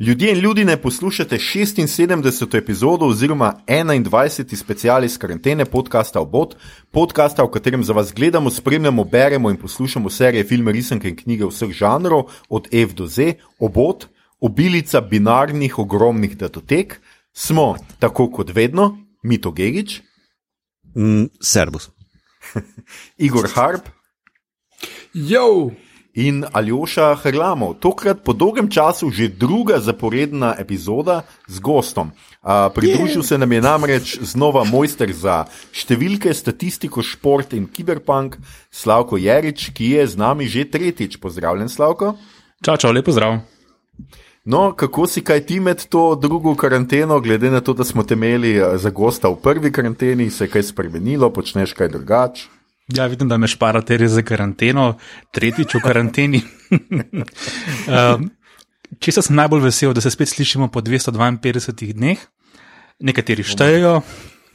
Ljudje in ljudje ne poslušate 76. epizodo oziroma 21. special iz karantene podcasta Obot, podcasta, v katerem za vas gledamo, spremljamo, beremo in poslušamo serije, filme, risanke in knjige vseh žanrov, od F do Z, Obot, obilica binarnih ogromnih datotek, smo tako kot vedno, Mito Gigič, Mm, servus. Igor Harp Jo, in Aljoša Hrlamov. Tokrat po dolgem času že druga zaporedna epizoda z gostom. Uh, pridružil se nam je namreč znova mojster za številke, statistiko, šport in kiberpunk, Slavko Jerič, ki je z nami že tretjič. Pozdravljen, Slavko. čau, čau, lepo zdrav. No, kako si kaj ti med to drugo karanteno, glede na to, da smo te imeli eh, za gosta v prvi karanteni, se je kaj spremenilo, počneš kaj drugače? Ja, vidim, da me šparate res za karanteno, tretjič v karanteni. um, Če sem najbolj vesel, da se spet slišimo po 252 dneh, nekateri štejejo.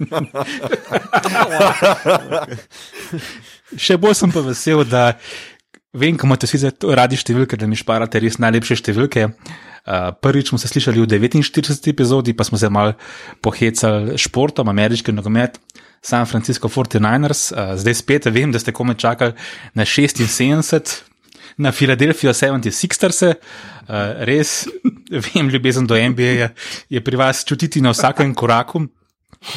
Še bolj sem pa vesel, da vem, kako imate vsi radi številke, da mi šparate res najlepše številke. Uh, prvič smo se slišali v 49. epizodi, pa smo se mal pohecali s športom, ameriški nogomet, San Francisco 49ers, uh, zdaj spet vem, da ste komaj čakali na 76. Na Filadelfijo 76ers, uh, res vem, ljubezen do NBA je, je pri vas čutiti na vsakem koraku.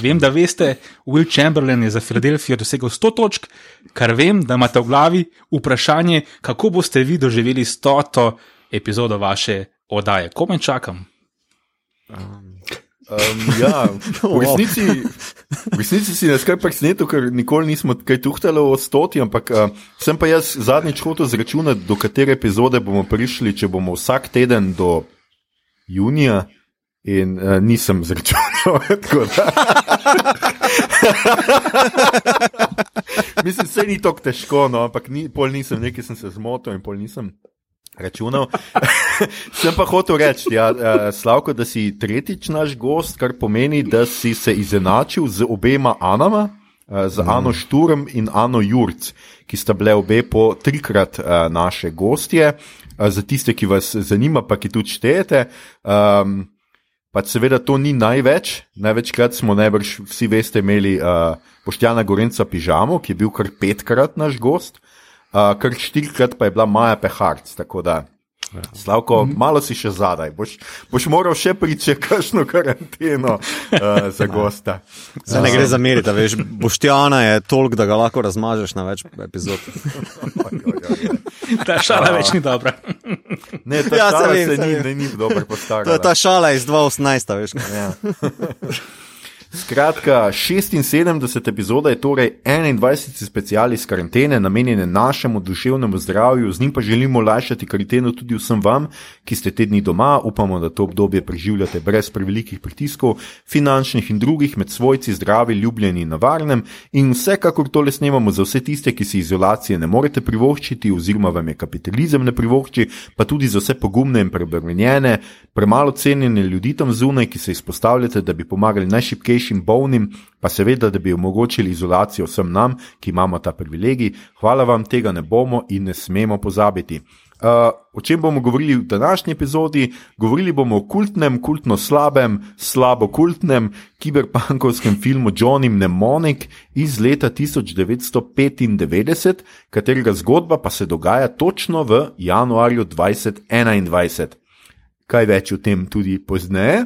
Vem, da veste, Will Chamberlain je za Filadelfijo dosegel 100 točk, kar vem, da imate v glavi vprašanje, kako boste vi doživeli 100. epizodo vaše oddaje. Komaj čakam. Um, ja, v resnici, v resnici si nas kar presenetil, ker nikoli nismo kaj tuhtali o stoti, ampak uh, sem pa jaz zadnjič hotel zračunati, do katere epizode bomo prišli, če bomo vsak teden do junija. In uh, nisem zračunal, tako da. Mislim, se ni tako težko, no, ampak ni, pol nisem, nekaj sem se zmotil in pol nisem računal. sem pa hotel reči, ja, uh, Slavko, da si tretjič naš gost, kar pomeni, da si se izenačil z obema Anama, uh, z Ano Šturm in Ano Jurc, ki sta bile obe po trikrat uh, naše gostje. Za tiste, ki vas zanima, pa ki tudi štejete. Um, Pa seveda to ni največ. Največkrat smo najbrž vsi veste imeli uh, Poštjana Gorenca Pižamo, ki je bil kar petkrat naš gost, uh, kar štirikrat pa je bila Maja Peharc. Tako da, Slavko, mm -hmm. malo si še zadaj, boš, boš moral še pričeti kakšno karanteno uh, za gosta. Se ne gre za meriti, veš, Boštjana je toliko, da ga lahko razmažeš na več epizod. Ta šala več ni dobra. Ne, ta Ja, ja, saj se, vem, se ni, ne, ni dobro To je ta šala iz 2018, veš. Ja. Skratka, 76. epizoda je torej 21. special iz karantene, namenjene našemu duševnemu zdravju, z njim pa želimo lajšati karanteno tudi vsem vam, ki ste te dni doma. Upamo, da to obdobje preživljate brez prevelikih pritiskov, finančnih in drugih, med svojci, zdravi, ljubljeni in na varnem. In vsekakor tole snemamo za vse tiste, ki si izolacije ne morete privoščiti, oziroma vam je kapitalizem ne privošči, pa tudi za vse pogumne in preobremenjene, premalo cenjene ljudi tam zunaj, ki se izpostavljate, da bi pomagali najšipkejšim bolnim, pa seveda, da bi omogočili izolacijo vsem nam, ki imamo ta privilegij. Hvala vam, tega ne bomo in ne smemo pozabiti. Uh, o čem bomo govorili v današnji epizodi? Govorili bomo o kultnem, kultno slabem, slabo kultnem kiberpunkovskem filmu Johnny Mnemonic iz leta 1995, katerega zgodba pa se dogaja točno v januarju 2021. Kaj več o tem tudi pozneje?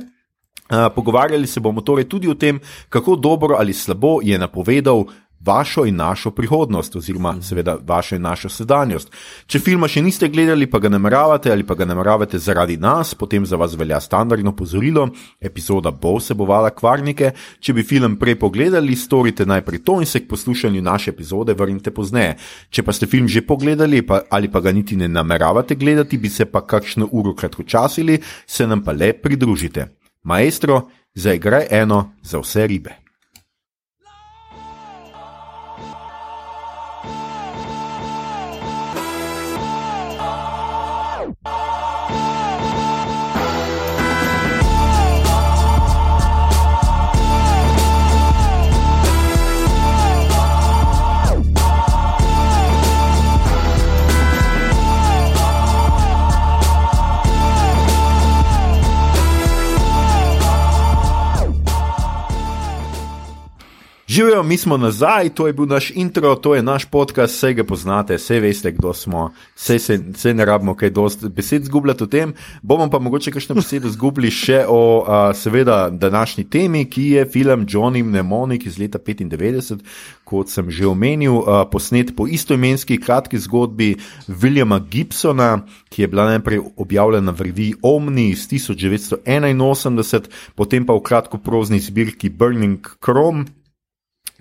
Pogovarjali se bomo torej tudi o tem, kako dobro ali slabo je napovedal vašo in našo prihodnost, oziroma seveda vašo in našo sedanjost. Če filma še niste gledali, pa ga nameravate ali pa ga nameravate zaradi nas, potem za vas velja standardno pozorilo: epizoda bo vsebovala kvarnike. Če bi film prej pogledali, storite najprej to in se k poslušanju naše epizode vrnite pozneje. Če pa ste film že pogledali pa, ali pa ga niti ne nameravate gledati, bi se pa kakšno uro kratkočasili, se nam pa le pridružite. Maestro, zaigraj eno za vse ribe. Živijo, mi smo nazaj, to je bil naš intro, to je naš podcast, vse ga poznate, vse veste, kdo smo, vse, se, vse ne rabimo kaj dosti besed zgubljati o tem. Bomo pa mogoče kakšne besede zgubili še o, a, seveda, današnji temi, ki je film Johnny Mnemonik iz leta 95, kot sem že omenil, a, posnet po istoimenski kratki zgodbi Williama Gibsona, ki je bila najprej objavljena v reviji Omni iz 1981, potem pa v kratkoprozni zbirki Burning Chrome.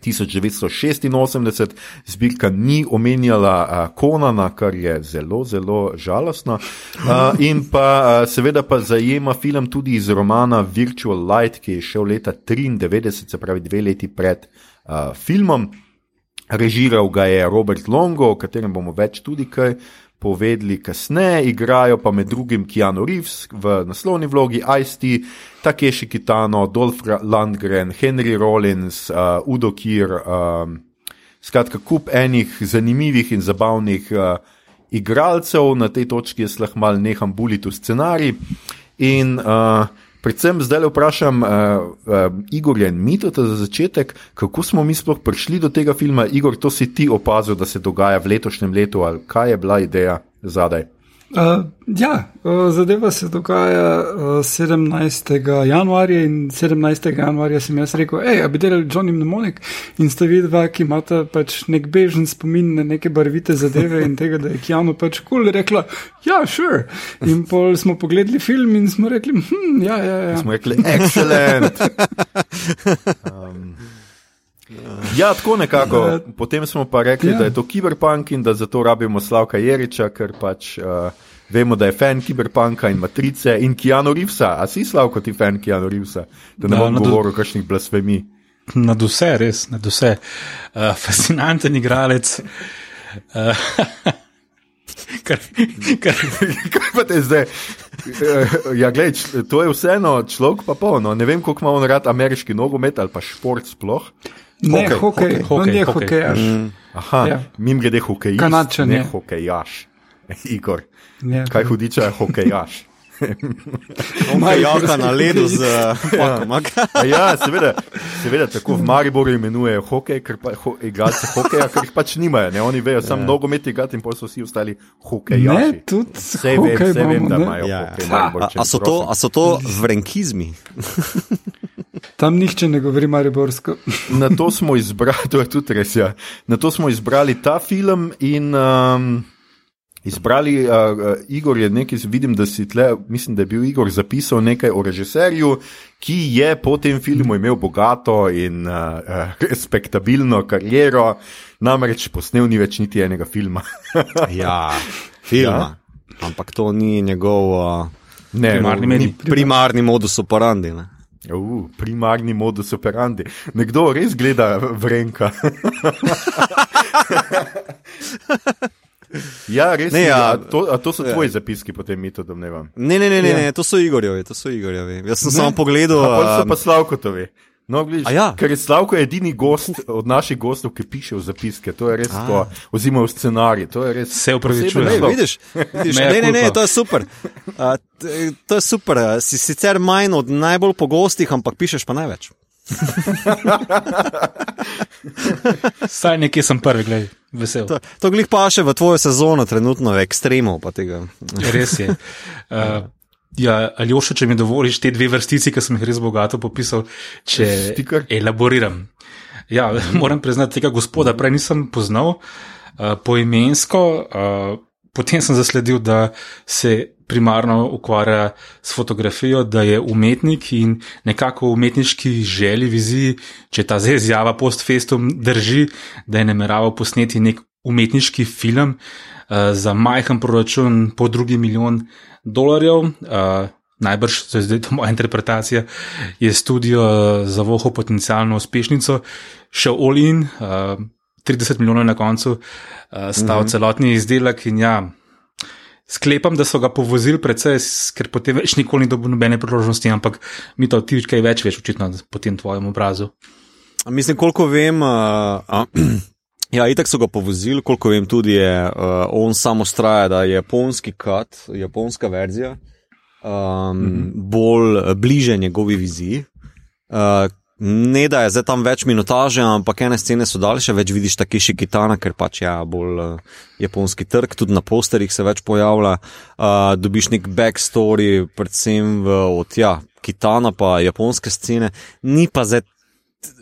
1986, zbirka ni omenjala uh, Konana, kar je zelo, zelo žalostno. Uh, in pa uh, seveda pa zajema film tudi iz romana Virtual Light, ki je šel leta 1993, se pravi dve leti pred uh, filmom. Režiral ga je Robert Longo, o katerem bomo več tudi kaj povedali kasneje, igrajo pa med drugim Keanu Reeves v naslovni vlogi Ice-T, Takeshi Kitano, Dolph Landgren, Henry Rollins, uh, Udo Kir, um, skratka, kup enih zanimivih in zabavnih uh, igralcev, na tej točki jaz lahko mal neham buliti v scenarij. In uh, Predvsem zdaj vprašam uh, uh, Igorja in Mito za začetek, kako smo mi sploh prišli do tega filma. Igor, to si ti opazil, da se dogaja v letošnjem letu, ali kaj je bila ideja zadaj? Uh, ja, uh, zadeva se dogaja uh, 17. januarja in 17. januarja sem jaz rekel, hej, bi delali Johnny Mnemonik in sta vidva, ki imata pač nek bežen spomin na neke barvite zadeve in tega, da je Keanu pač kul cool, rekla, ja, sure. In pol smo pogledali film in smo rekli, hm, ja, ja, ja. Smo rekli, excellent. Um. Ja, tako nekako. Potem smo pa rekli, ja. da je to kiberpunk in da zato rabimo Slavka Jeriča, ker pač uh, vemo, da je fan kiberpunka in matrice in Keanu Reevesa. A si Slavko ti fan Keanu Reevesa? Da ne da, bom govoril o kakšnih blasfemi. Nad vse, res, nad vse. Uh, fascinanten igralec. Uh, kaj, kaj pa te zdaj? Ja, gled, to je vseeno človek, pa polno. Ne vem, koliko ima on rad ameriški nogomet ali pa šport sploh. Ne, hokej, hokej, hokej, ne hokejaš. Mm. Aha, ja. mim grede hokej. Kanačen, ne hokejaš. Igor, ne, kaj hudiča je hokejaš? Maj jaka na ledu z pakom. Ja. ja, seveda, seveda, tako v Mariboru imenujejo hokej, ker pa ho, igralce hokeja, ker jih pač nimajo. Ne? Oni vejo, samo ja. nogomet igrati in pa so vsi ostali hokejaši. Ne, tudi vse vem, vse vem, da imajo ja. hokej. Maribor, a, a, so to, a so to vrenkizmi? Tam nihče ne govori mariborsko. Na to smo izbrali, to je tudi res. Ja. Na to smo izbrali ta film in um, izbrali uh, uh, Igor je nekaj, vidim, da si tle, mislim, da je bil Igor zapisal nekaj o režiserju, ki je po tem filmu imel bogato in uh, uh, respektabilno kariero, namreč posnel ni več niti enega filma. ja, filma. Ja? Ampak to ni njegov uh, ne, primarni, ni primarni modus operandi. Ne? Uh, primarni modus operandi. Nekdo res gleda vrenka. ja, res ne. Ja, to, to so tvoji ja. zapiski, potem mi to domnevam. Ne, ne, ne, ne, ja. ne to so Igorjevi, to so Igorjevi. Jaz sem ne. samo pogledal. Pa so pa Slavkotovi. No, gliš, ja. Ker je Slavko edini gost od naših gostov, ki piše v zapiske, to je res tako, oziroma v scenarij. Se upravičujem. Ne, vidiš, vidiš ne, ne, ne, to je super. Uh, to je super. Si sicer manj od najbolj pogostih, ampak pišeš pa največ. Saj nekje sem prvi, gledaj, vesel. To, to glih pa še v tvojo sezono, trenutno v ekstremu. Res je. Uh, Ja, ali oša, če mi dovoliš te dve vrstici, ki sem jih res bogato popisal, če Sticker. elaboriram. Ja, moram priznati, tega gospoda prej nisem poznal uh, poimensko, uh, potem sem zasledil, da se primarno ukvarja s fotografijo, da je umetnik in nekako v umetniški želji, viziji, če ta zdaj izjava post-festum drži, da je nameraval posneti nek umetniški film uh, za majhen proračun po drugi milijon dolarjev. Uh, najbrž, to je zdaj to moja interpretacija, je studio za voho potencijalno uspešnico šel all in, uh, 30 milijonov na koncu, uh, stal mm -hmm. celotni izdelek in ja. Sklepam, da so ga povozili predvsej, ker potem več nikoli ni dobil nobene priložnosti, ampak mi to ti kaj več veš, očitno po tem tvojem obrazu. Mislim, koliko vem, uh, uh, Ja, itek so ga povozili, koliko vem, tudi je uh, on samo straja, da je japonski kat, japonska verzija, um, mm -hmm. bolj bliže njegovi viziji. Uh, ne da je zdaj tam več minutaže, ampak ene scene so daljše, več vidiš takiši kitana, ker pač ja, bolj uh, japonski trg, tudi na posterjih se več pojavlja. Uh, dobiš nek backstory, predvsem v, od ja, kitana pa japonske scene, ni pa zdaj.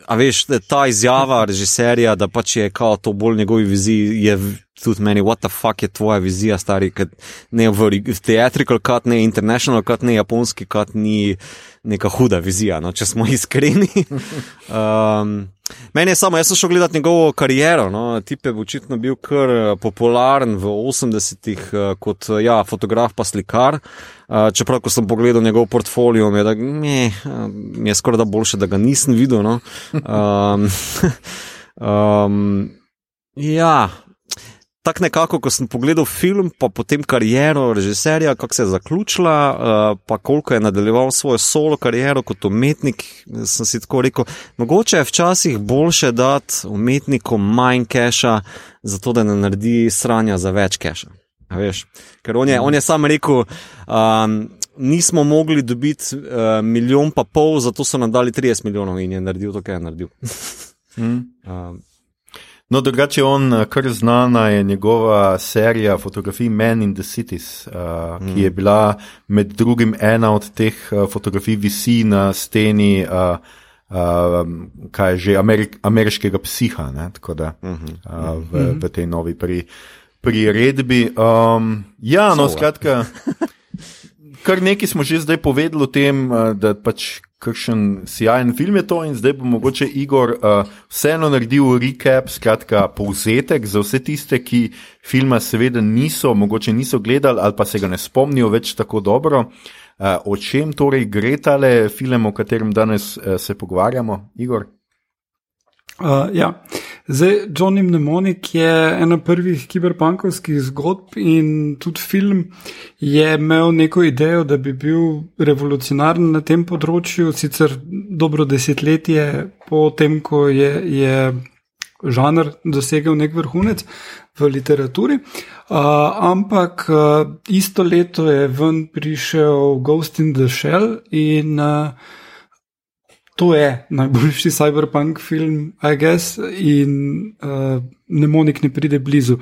A veš, ta izjava režiserja, da pač je kao to bolj njegovi viziji, je tudi meni, what the fuck je tvoja vizija, stari, ne v, v theatrical cut, ne international cut, ne japonski cut, ni neka huda vizija, no, če smo iskreni. um, meni je samo, jaz sem šel gledati njegovo kariero, no, tip je očitno bil kar eh, popularen v 80-ih uh, kot uh, ja, fotograf pa slikar. Uh, čeprav, ko sem pogledal njegov portfolio, mi je, da, meh, mi je skoraj da boljše, da ga nisem videl. No. Um, um, ja, tako nekako, ko sem pogledal film, pa potem kariero režiserja, kako se je zaključila, uh, pa koliko je nadaljeval svojo solo kariero kot umetnik, sem si tako rekel, mogoče je včasih boljše dati umetniku manj keša, zato da ne naredi sranja za več keša. Ker on je, on je sam rekel, um, nismo mogli dobiti uh, milijon pa pol, zato so nam dali 30 milijonov in je naredil to, kar je naredil. mm. um, No, drugače on, eh, kar znana je njegova serija fotografij Men in the Cities, uh, mm. ki je bila med drugim ena od teh uh, fotografij, visi na steni, uh, uh, kaj je že, Amerik ameriškega psiha, ne, tako da mm -hmm. uh, v, -hmm. v tej novi pri, priredbi. Um, ja, no, skratka. Kar nekaj smo že zdaj povedali o tem, da pač kakšen sjajen film je to, in zdaj bo mogoče Igor uh, vseeno naredil recap, skratka, povzetek za vse tiste, ki filma seveda niso, mogoče niso gledali ali pa se ga ne spomnijo več tako dobro. Uh, o čem torej gre tale film, o katerem danes uh, se pogovarjamo, Igor? Uh, ja. Zdaj, Johnny Mnemonic je ena prvih kiberpunkovskih zgodb in tudi film je imel neko idejo, da bi bil revolucionaren na tem področju, sicer dobro desetletje po tem, ko je, je žanr dosegel nek vrhunec v literaturi. Uh, ampak uh, isto leto je ven prišel Ghost in the Shell in uh, to je najboljši cyberpunk film, I guess, in uh, Mnemonik ne pride blizu.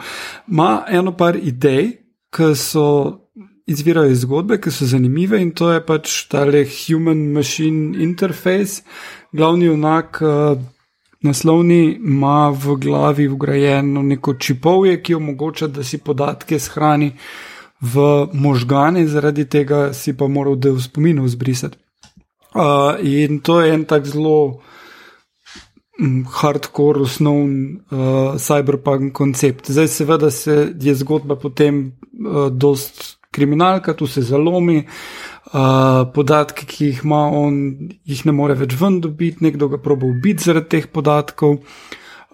Ma eno par idej, ki so izvirajo iz zgodbe, ki so zanimive in to je pač tale human-machine interface. Glavni unak uh, naslovni ima v glavi vgrajeno neko čipovje, ki omogoča, da si podatke shrani v možgane, zaradi tega si pa moral del spominov zbrisati. Uh, in to je en tak zelo um, hardcore, osnovni uh, cyberpunk koncept. Zdaj, seveda, se je zgodba potem uh, dost kriminalka, tu se zalomi. Uh, podatke, ki jih ima on, jih ne more več ven dobiti, nekdo ga proba ubiti zaradi teh podatkov.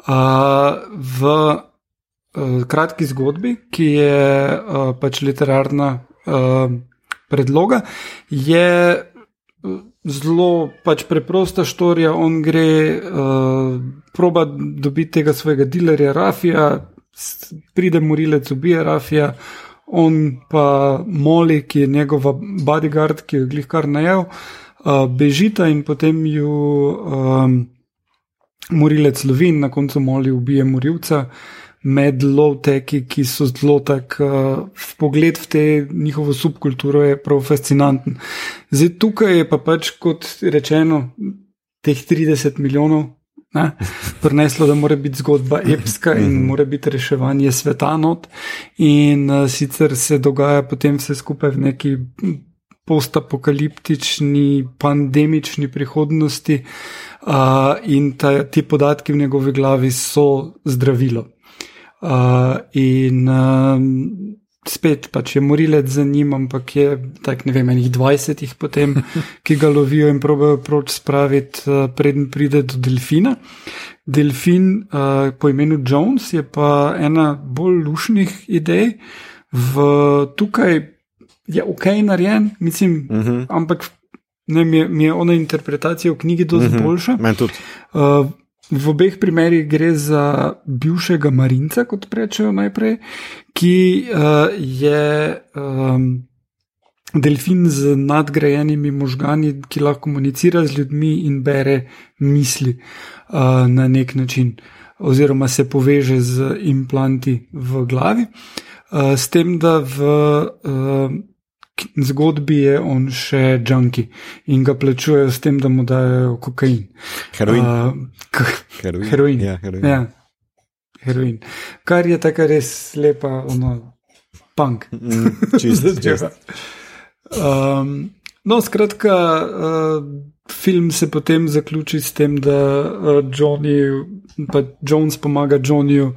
Uh, v uh, kratki zgodbi, ki je uh, pač literarna uh, predloga, je zelo pač preprosta štorija. On gre, uh, proba dobiti tega svojega dilerja, Rafija, pride morilec, ubije Rafija, on pa Moli, ki je njegova bodyguard, ki jo je glih kar najel, uh, bežita in potem ju um, morilec lovi in na koncu Moli ubije morilca med low-teki, ki so zelo tak, uh, pogled v te njihovo subkulturo je prav fascinanten. Zdaj tukaj je pa pač, kot rečeno, teh 30 milijonov. Ne, prineslo, da mora biti zgodba epska in mhm. mora biti reševanje sveta not, in uh, sicer se dogaja potem vse skupaj v neki postapokaliptični, pandemični prihodnosti, uh, in ta, ti podatki v njegovi glavi so zdravilo. Uh, in um, spet pač je morilec za njim, ampak je tako, ne vem, enih 20 jih potem, ki ga lovijo in probejo proč spraviti, uh, preden pride do delfina. Delfin uh, po imenu Jones je pa ena bolj lušnih idej. V, tukaj je ok narejen, mislim, uh mhm. -huh. ampak ne, mi, je, mi je ona interpretacija v knjigi dosti uh mhm. -huh. boljša. Uh, V obeh primerih gre za bivšega marinca, kot rečejo najprej, ki uh, je um, delfin z nadgrajenimi možgani, ki lahko komunicira z ljudmi in bere misli uh, na nek način, oziroma se poveže z implanti v glavi. Uh, s tem, da v uh, zgodbi je on še junki in ga plačujejo s tem, da mu dajo kokain. Heroin. Uh, Heroin. heroin. Ja, heroin. Ja, heroin. Kar je tako res lepa, ono, punk. Mm, čist, čist. Um, no, skratka, uh, film se potem zaključi s tem, da uh, Johnny, pa Jones pomaga Johnnyju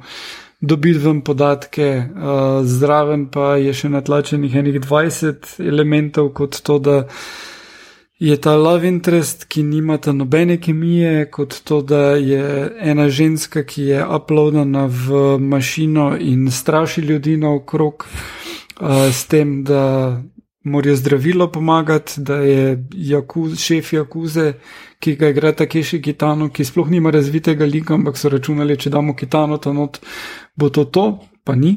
dobiti ven podatke, uh, zraven pa je še natlačenih enih 20 elementov, kot to, da je ta love interest, ki nima ta nobene kemije, kot to, da je ena ženska, ki je uploadana v mašino in straši ljudi naokrog, uh, s tem, da morajo zdravilo pomagati, da je jakuz, šef Jakuze, ki ga igra Takeshi Kitano, ki sploh nima razvitega lika, ampak so računali, če damo Kitano to not, bo to to, pa ni.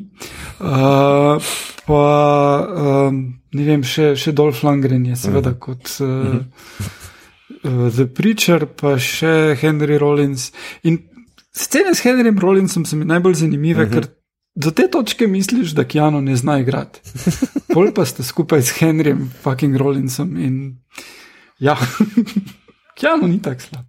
Uh, pa uh, ne vem, še, še Dolph Langren je seveda mm. kot. Uh, Uh, The Preacher, pa še Henry Rollins. In scene s Henryjem Rollinsom so mi najbolj zanimive, uh -huh. ker do te točke misliš, da Kjano ne zna igrati. Pol pa ste skupaj s Henryjem, fucking Rollinsom in ja, Kjano ni tako slab.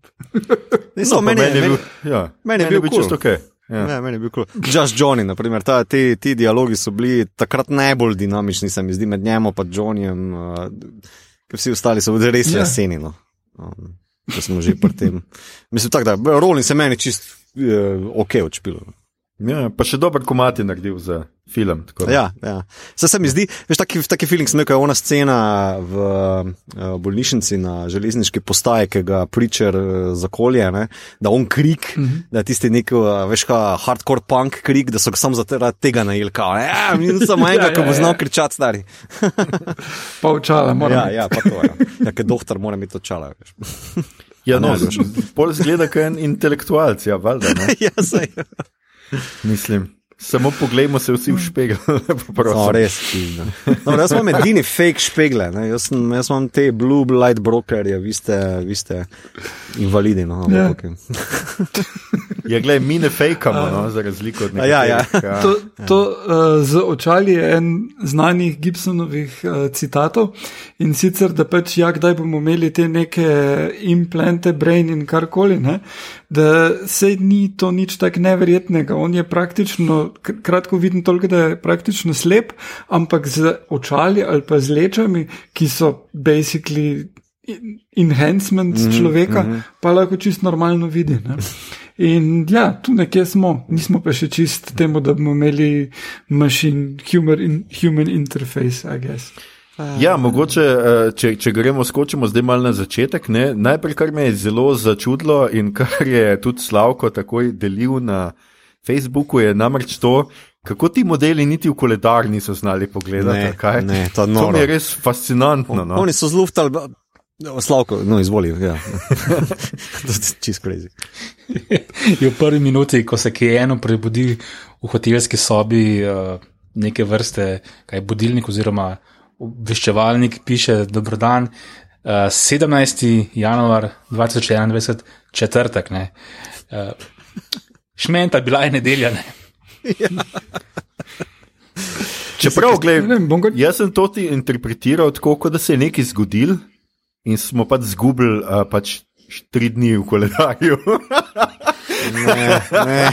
Ne, No, pa meni, meni je bil, ja, meni je meni bil čisto cool. ok. Ja. Ja, meni je bil cool. Just Johnny, naprimer, ta, ti, ti dialogi so bili takrat najbolj dinamični, se mi zdi, med njim in Johnnyjem, uh, ker vsi ostali so bili res Ja. jeseni. No. Um, Če smo že pri tem. Mislim, tak, da Rolling se meni čist uh, ok odšpil. Ja, pa še dober komat je naredil za film. Ja, ja. Se, se mi zdi, veš, taki, taki feeling sem rekel, je ona scena v uh, bolnišnici na železniški postaji, ki ga pričer uh, zakolje, ne? da on krik, mm -hmm. da tisti nek, uh, veš, ka hardcore punk krik, da so ga samo zaradi tega najeli, kao, ja, in samo enega, Ja, ki ja, bo znal ja. kričati stari. Pa očala, moram. Ja, ja, pa to je. Ja, ker doktor mora imeti očala, veš. Ja, no, ne, veš. pol zgleda, kot en intelektualc, ja, valjda. Ne? ja, sej. Mislim. Samo poglejmo se vsi v špegel. No, res. Dobro, jaz imam edini fake špegle, ne? jaz, sem, jaz imam te blue light brokerje, vi ste, vi ste invalidi. No, Ja. okej. Ja, gledaj, mi ne fejkamo, no, za razliko od A ja, ja. nekaterih. Ja, To, to uh, z očali je en znanih Gibsonovih uh, citatov in sicer, da pač, ja, kdaj bomo imeli te neke implante, brain in karkoli, ne? da se ni to nič tako neverjetnega. On je praktično, kratko viden toliko, da je praktično slep, ampak z očali ali pa z lečami, ki so basically enhancement mm -hmm, človeka, mm -hmm. pa lahko čist normalno vidi. Ne? In ja, tu nekje smo, nismo pa še čist temu, da bomo imeli machine, human, in, human interface, I guess. Ja, mogoče, eh, če, če gremo, skočimo zdaj malo na začetek. Ne? Najprej, kar me je zelo začudilo in kar je tudi Slavko takoj delil na Facebooku, je namreč to, kako ti modeli niti v koledar niso znali pogledati. Ne, kaj? ne, to je to mi je res fascinantno. No. Oni so zluftali. Slavko, no, izvoli. Ja. Čist crazy. je v prvi minuti, ko se Kijeno prebudi v hotelski sobi, uh, neke vrste, kaj budilnik oziroma obveščevalnik, piše: Dobrodan, uh, 17. januar 2021, četrtek. Ne. Uh, šmenta bila je nedelja. Ne. Čeprav, Ne gledaj, jaz sem to ti interpretiral tako, kot da se je nekaj zgodil in smo pač zgubili uh, pač tri dni v koledarju. Ne, ne,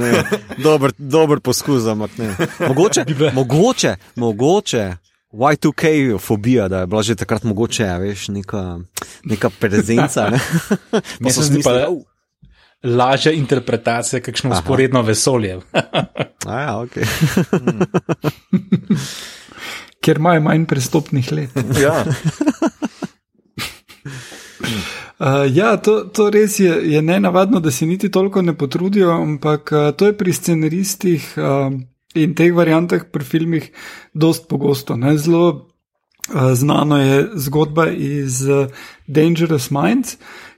ne. Dober, dober poskus, ampak ne. Mogoče, mogoče, mogoče. Y2K fobija, da je bila že takrat mogoče, a veš, neka, neka prezenca. Ne? Pa so se zdi pa smislili, "Au." lažja interpretacija, kakšno Aha. usporedno vesolje. A ja, ok. Ker imajo manj prestopnih let. ja. Uh, ja, to, to res je, je nenavadno, da se niti toliko ne potrudijo, ampak uh, to je pri scenaristih uh, in teh variantah pri filmih dost pogosto. Ne? Zelo uh, znano je zgodba iz uh, Dangerous Minds,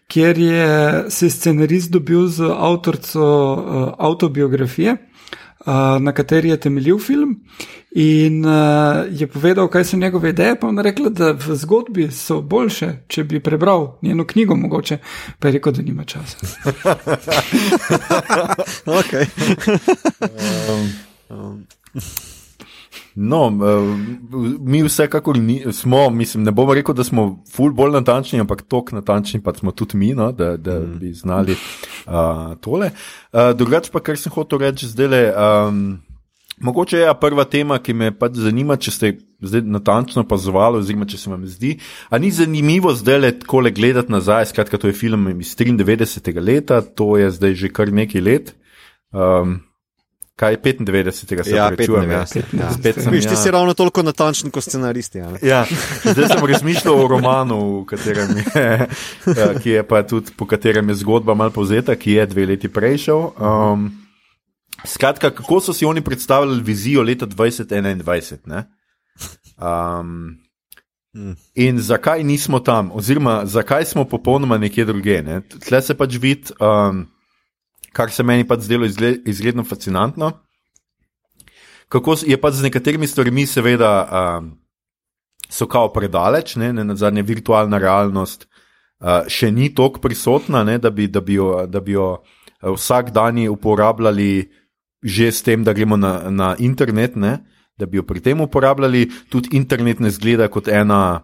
kjer je se scenarist dobil z avtorico uh, autobiografije. uh, na kateri je temeljil film. In uh, je povedal, kaj so njegove ideje, pa on rekla, da v zgodbi so boljše, če bi prebral njeno knjigo, mogoče pa je rekel, da nima časa. okay. Um. No, mi vsekakor ni, smo, mislim, ne bomo rekel, da smo ful bolj natančni, ampak tok natančni pa smo tudi mi, no, da, da mm. bi znali uh, tole. Uh, drugače pa, kar sem hotel reči zdaj le. Um, Mogoče je prva tema, ki me pač zanima, če ste zdaj natančno opazovali, oziroma če se vam zdi. A ni zanimivo zdaj le tako le gledati nazaj, skratka, to je film iz 93. leta, to je zdaj že kar nekaj let. Um, kaj je 95. se Ja, prečujem, 95, ja. Spet sem, Viš, ti ja. si ravno toliko natančen kot scenaristi. Ja. Ja, zdaj sem razmišljal o romanu, je, eh, ki je pa tudi po katerem je zgodba malo povzeta, ki je dve leti prej šel. Um, skratka, kako so si oni predstavljali vizijo leta 2021? ne? Um, in zakaj nismo tam, oziroma zakaj smo popolnoma nekje druge? Ne? Tle se pač vidi, um, kar se meni pač zdelo izredno fascinantno. Kako je pač z nekaterimi stvarmi, seveda, um, so kao predaleč, ne, ne na zadnje virtualna realnost uh, še ni tako prisotna, ne, da, bi, da, bi jo, da bi jo uh, vsak dan uporabljali že s tem, da gremo na, na internet, ne, da bi jo pri tem uporabljali. Tudi internet ne zgleda kot ena.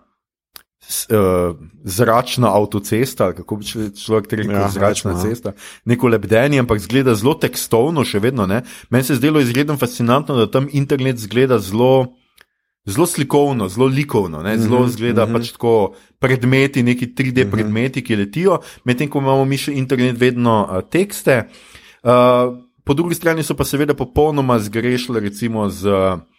Uh, zračna avtocesta, kako bi človek rekel, Ja, zračna recimo, ja. cesta, neko lebdenje, ampak zgleda zelo tekstovno, še vedno. Ne? Meni se je zdelo izredno fascinantno, da tam internet zgleda zelo, zelo slikovno, zelo likovno, ne? zelo zgleda pač tako predmeti, neki 3D predmeti, ki letijo, medtem ko imamo mi še internet vedno uh, tekste. Uh, po drugi strani so pa seveda popolnoma zgrešili, recimo z. Uh,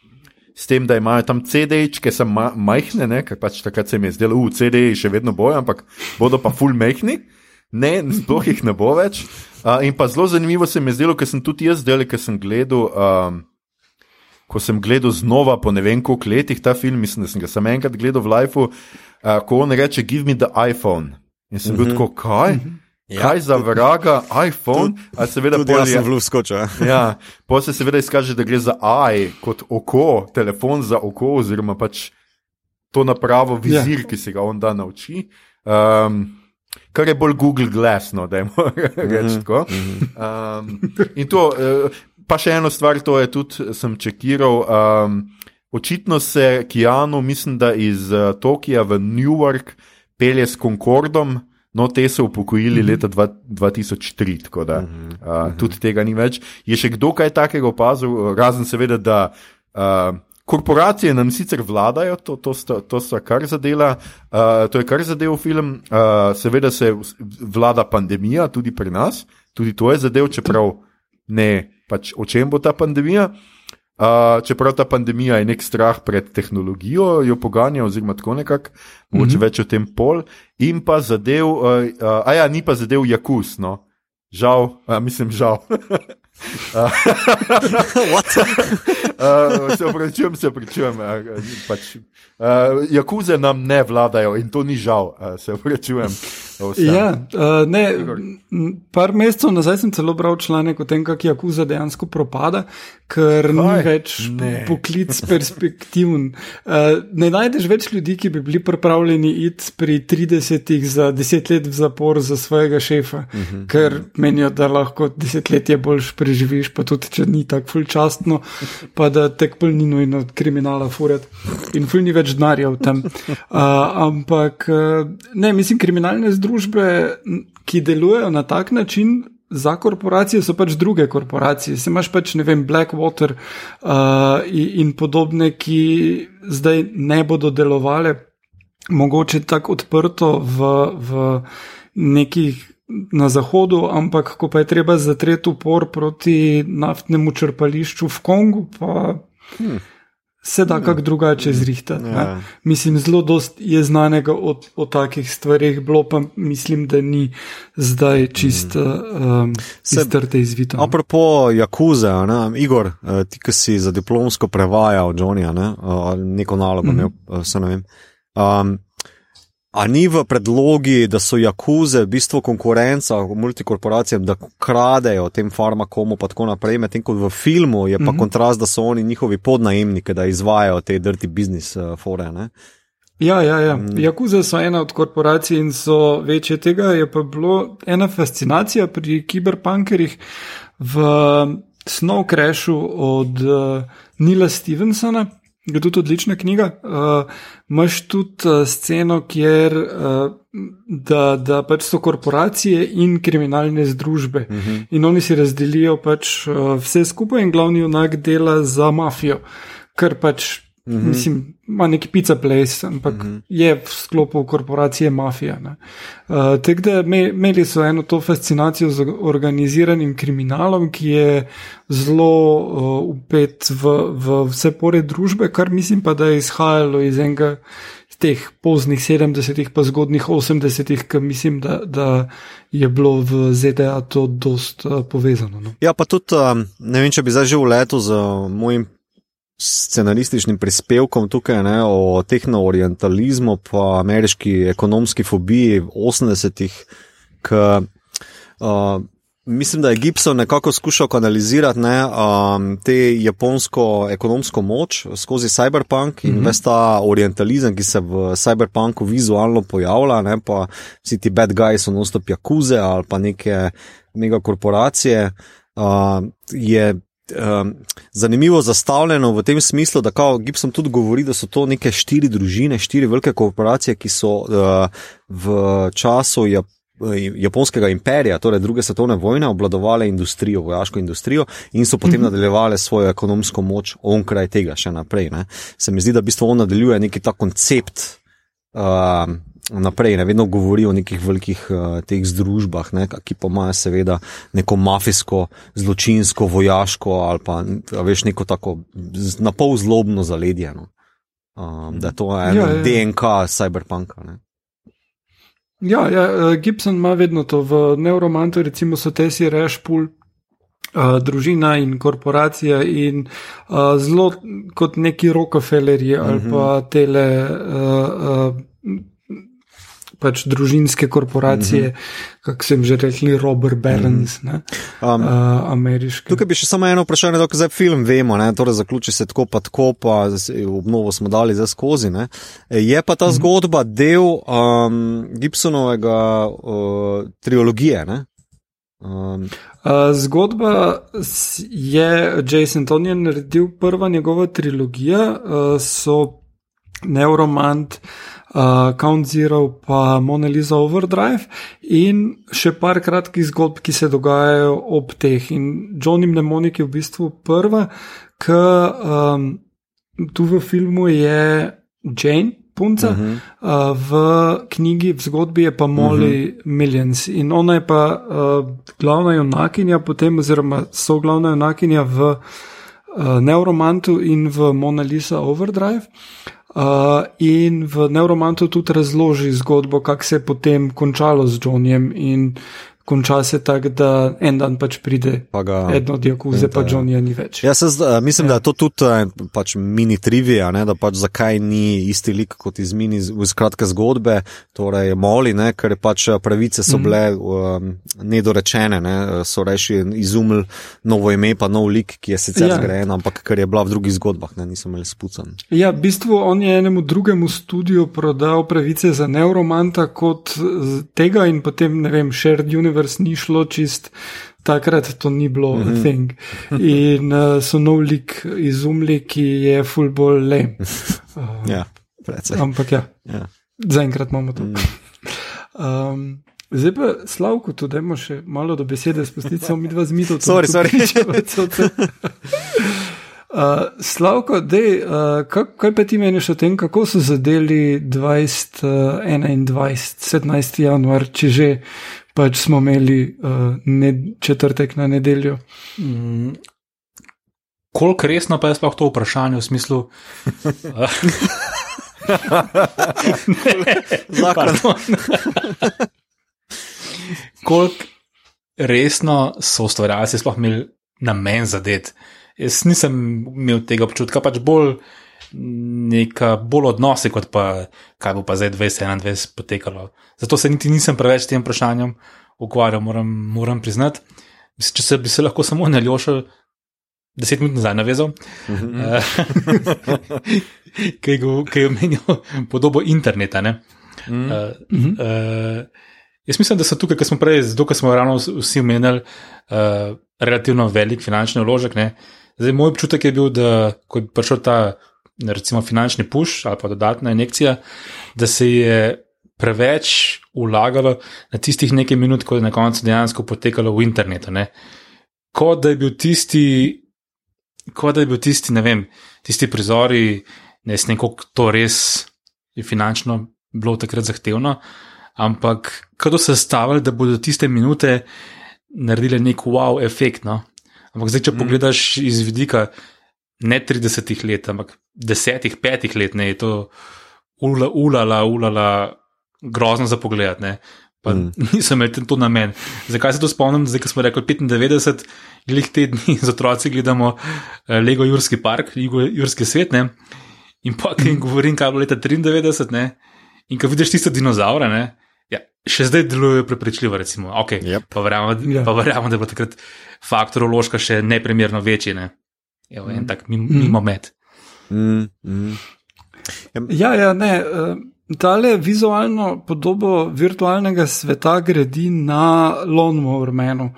S tem, da imajo tam CD-ji, ki so ma majhne, ne, ker pač takrat se mi je zdelo, da CD-ji še vedno bojo, ampak bodo pa full majhni, ne, sploh jih ne bo več. Uh, in pa zelo zanimivo se mi je zdelo, ker sem tudi jaz delal, ker sem gledal. Um, Ko sem gledal znova po ne vem koliko letih ta film, mislim, da sem ga samo enkrat gledal v Lifeu, uh, ko on reče: Give me the iPhone. In sem bil tako, kaj? Kaj za vraga iPhone? A seveda Tudi pol jaz sem v luft skočil. ja. Ja, pa se seveda izkaže, da gre za AI kot oko, telefon za oko, oziroma pač to napravo, vizir, ja. ki se ga on da nauči. Um, kar je bolj Google Glass, no, da je reči tako. Um, in to, eh, pa še eno stvar, to je tudi, sem čekiral. Um, očitno se Kijanu, mislim, da iz uh, Tokija v Newark pelje s Concordom. No, te so upokojili leta dva, 2003, tako da uh, tudi tega ni več. Je še kdo kaj takega opazil, razen seveda, da uh, korporacije nam sicer vladajo, to, to, sta, to sta kar zadela, uh, to je kar zadev film, uh, seveda se vlada pandemija tudi pri nas, tudi to je zadev, čeprav ne pač o čem bo ta pandemija. Uh, čeprav ta pandemija je nek strah pred tehnologijo, jo poganja, oziroma tako nekako, mogoče mm -hmm. več o tem pol, in pa zadev, uh, uh, a ja, ni pa zadev Jakus, no. Žal, a, mislim, žal. uh, se opravičujem, se opravičujem. Uh, pač, uh, Jakuze nam ne vladajo in to ni žal, uh, se opravičujem. Ja, uh, ne, par mesecev nazaj sem celo bral članek o tem, kako Jakuza dejansko propada, ker Kaj? ni več Ne. poklic perspektiven. Uh, ne najdeš več ljudi, ki bi bili pripravljeni iti pri 30 za 10 let v zapor za svojega šefa, uh -huh. ker menijo, da lahko desetletje boljš preživiš, pa tudi če ni tako fulčastno, pa da tek pol ni nujno kriminala furat in ful ni več denarja v tem. Uh, ampak uh, ne, mislim, kriminalne združbe, m, ki delujejo na tak način. Za korporacije so pač druge korporacije. Se imaš pač, ne vem, Blackwater uh, in, in podobne, ki zdaj ne bodo delovale, mogoče tako odprto v, v nekih na zahodu, ampak ko pa je treba zatreti upor proti naftnemu črpališču v Kongu, pa hmm. Se da kak drugače zrihtati. Ja. Ja. Mislim, zelo dost je znanega o, o takih stvarih, bilo pa mislim, da ni zdaj čist um, iztrte izvito. Apropo Jakuze, a ne, Igor, eh, ti, ki si za diplomsko prevajal Johnnyja, ne, eh, neko nalogo imel, eh, se ne vem. Um, A ni v predlogi, da so jakuze v bistvu konkurenca multikorporacijam, da kradejo tem farmakomu, pa tako naprej, medtem ko v filmu je pa mm -hmm. kontrast, da so oni njihovi podnajemniki, da izvajajo te dirty business uh, fore. Ne? Ja, ja, ja. Jakuze so ena od korporacij in so večje tega. Je pa bilo ena fascinacija pri kiberpunkerjih v Snow Crashu od uh, Nila Stevensona. Je tudi odlična knjiga. Uh, Máš tudi uh, sceno, kjer uh, da, da pač so korporacije in kriminalne združbe. Uh -huh. In oni si razdelijo pač, uh, vse skupaj, in glavni junak dela za mafijo, kar pač Mm -hmm. Mislim, ima neki pizza place, ampak mm -hmm. je v sklopu korporacije mafija. Uh, Tako da imeli so eno to fascinacijo z organiziranim kriminalom, ki je zelo uh, upet v, v vse pore družbe, kar mislim pa, da je izhajalo iz enega teh poznih 70-ih, pa zgodnih 80-ih, ki mislim, da, da je bilo v ZDA to dost uh, povezano. No. Ja, pa tudi um, ne vem, če bi zdaj že v letu z mojim scenarističnim prispevkom tukaj ne, o tehnoorientalizmu, pa ameriški ekonomski fobiji v 80-ih. Uh, mislim, da je Gibson nekako skušal kanalizirati ne, um, te japonsko ekonomsko moč skozi cyberpunk in mm -hmm. ves ta orientalizem, ki se v cyberpunku vizualno pojavlja, ne, pa vsi ti bad guys so nostop jakuze ali pa neke megakorporacije. Uh, je um, zanimivo zastavljeno v tem smislu, da kao Gibson tudi govori, da so to neke štiri družine, štiri velike korporacije, ki so uh, v času Jap japonskega imperija, torej druge svetovne vojne, obvladovale industrijo, vojaško industrijo in so potem mhm. nadaljevale svojo ekonomsko moč onkraj tega še naprej. Ne. Se mi zdi, da v bistvu on nadaljuje neki ta koncept. Uh, naprej, ne vedno govori o nekih velikih uh, teh združbah, ne, ki pa imajo seveda neko mafijsko, zločinsko, vojaško ali pa veš neko tako na pol zlobno zaledje. No. Um, da to je to ja, ja. DNK cyberpunka. Ne. Ja, ja, eh, Gibson ima vedno to v neuromantu, recimo so te si reš pul. Uh, družina in korporacija, in uh, zelo kot neki Rockefellerji ali uh -huh. pa tele uh, uh, pač družinske korporacije, mm -hmm. kako sem že rekel, Robert Barons, mm -hmm. um, uh, ameriški. Tukaj bi še samo eno vprašanje, da zdaj film vemo, ne? torej zaključi se tako, pa tako, pa obnovo smo dali za skozi. Ne? Je pa ta mm -hmm. zgodba del um, Gibsonovega uh, trilogije. Ne? Um. Uh, zgodba je Jason Tony naredil, prva njegova trilogija, uh, so Neuromant, uh, uh, Count Zero, pa Mona Lisa Overdrive in še par kratkih zgodb, ki se dogajajo ob teh. In Johnny Mnemonik je v bistvu prva, ki um, tu v filmu je Jane. Punca, uh -huh. uh, v knjigi, v zgodbi je pa Molly uh -huh. Millions in ona je pa uh, glavna junakinja, potem, oziroma so glavna junakinja v uh, Neuromantu in v Mona Lisa Overdrive. Uh, in v Neuromantu tudi razloži zgodbo, kako se je potem končalo z Johnnyjem in konča se tako, da en dan pač pride eno od Jakuze, pa John je ni več. Ja, se, uh, mislim, ja. da je to tudi uh, pač mini trivija, ne, da pač zakaj ni isti lik kot iz mini, iz kratke zgodbe, torej moli, ne, ker pač eh, pravice so mhm. bile um, nedorečene, ne, so reši izumili novo ime, pa nov lik, ki je sicer ja. zgrajen, ampak ker je bila v drugih zgodbah, ne, niso imeli spucan. Ja, v bistvu on je enemu drugemu studiu prodal pravice za neuromanta kot tega in potem, ne vem, shared universe. Universe ni šlo čist. Takrat to ni bilo mm -hmm. thing. In uh, so nov lik izumili, ki je full bolj le. Uh, ja, predvsej. Ampak ja, ja. zaenkrat imamo to. Mm. Um, zdaj pa slavko, tudi imamo še malo do besede, spustiti samo mi dva zmito. Sorry, sorry. Uh, Slavko, dej, uh, kaj, kaj pa ti meniš o tem, kako so zadeli 20, uh, 21, 17. januar, če že pač smo imeli uh, ne, četrtek na nedeljo. Mm. Koliko resno pa je sploh to vprašanje v smislu? Zakon. Koliko resno so ustvarjalci sploh imeli namen zadeti? Jaz nisem imel tega občutka, pač bolj neka bolj odnosi, kot pa kaj bo pa zdaj 2021 potekalo. Zato se niti nisem preveč s tem vprašanjem ukvarjal, moram, moram priznati. Mislim, če se bi se lahko samo na Ljošo deset minut nazaj navezal, uh -huh. ki je omenil podobo interneta. Uh -huh. uh, uh, jaz mislim, da so tukaj, ki smo prej, zato ker smo ravno vsi omenjali, uh, relativno velik finančni vložek. Ne. Zdaj, moj občutek je bil, da ko je prišel ta recimo, finančni push ali pa dodatna injekcija, da se je preveč ulagalo na tistih nekaj minut, ko je na koncu dejansko potekalo v internetu. Ne. Kot da je bil tisti kot da je bil tisti, ne vem, tisti prizori, ne vem, kako to res je finančno bilo takrat zahtevno, ampak kako so se stavili, da bodo tiste minute naredile nek wow efekt. No? Ampak zdaj, če mm. pogledaš iz vidika ne 30 let, ampak 10, 5 let, ne, je to ula, ulala, ulala, grozno za pogled. Pa mm. nisem imel to na meni. Zakaj se to spomnim? Zdaj, ko smo rekli 95, glih te dni z otroci gledamo eh, Lego Jurski park, Lego Jurski svet. Ne? In pa, ki jim govorim, kaj bo leta 93, ne? in ko vidiš tiste dinozaure, ne? Ja, še zdaj delujejo prepričljivo. Recimo. Okay, yep. Pa verjamem, ja. verjam, da bo takrat faktor uložka še neprimerno večji. Ne? Evo, en mm. tak mimo mm. med. Mm, mm. Ja, ja, ne. Uh... Tale vizualno podobo virtualnega sveta gradi na Lonmormenu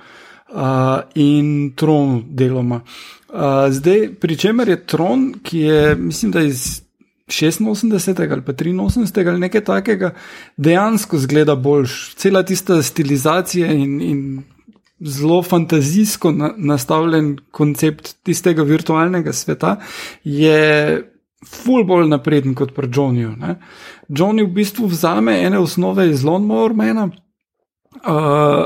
uh, in Tronu deloma. Uh, zdaj, pri čemer je Tron, ki je, mislim, da iz 86. ali pa 83. ali nekaj takega, dejansko zgleda boljš. Cela tista stilizacija in, in zelo fantazijsko na, nastavljen koncept tistega virtualnega sveta je ful bolj napreden kot pri Johnnyju. Johnny v bistvu vzame ene osnove iz Londona, uh,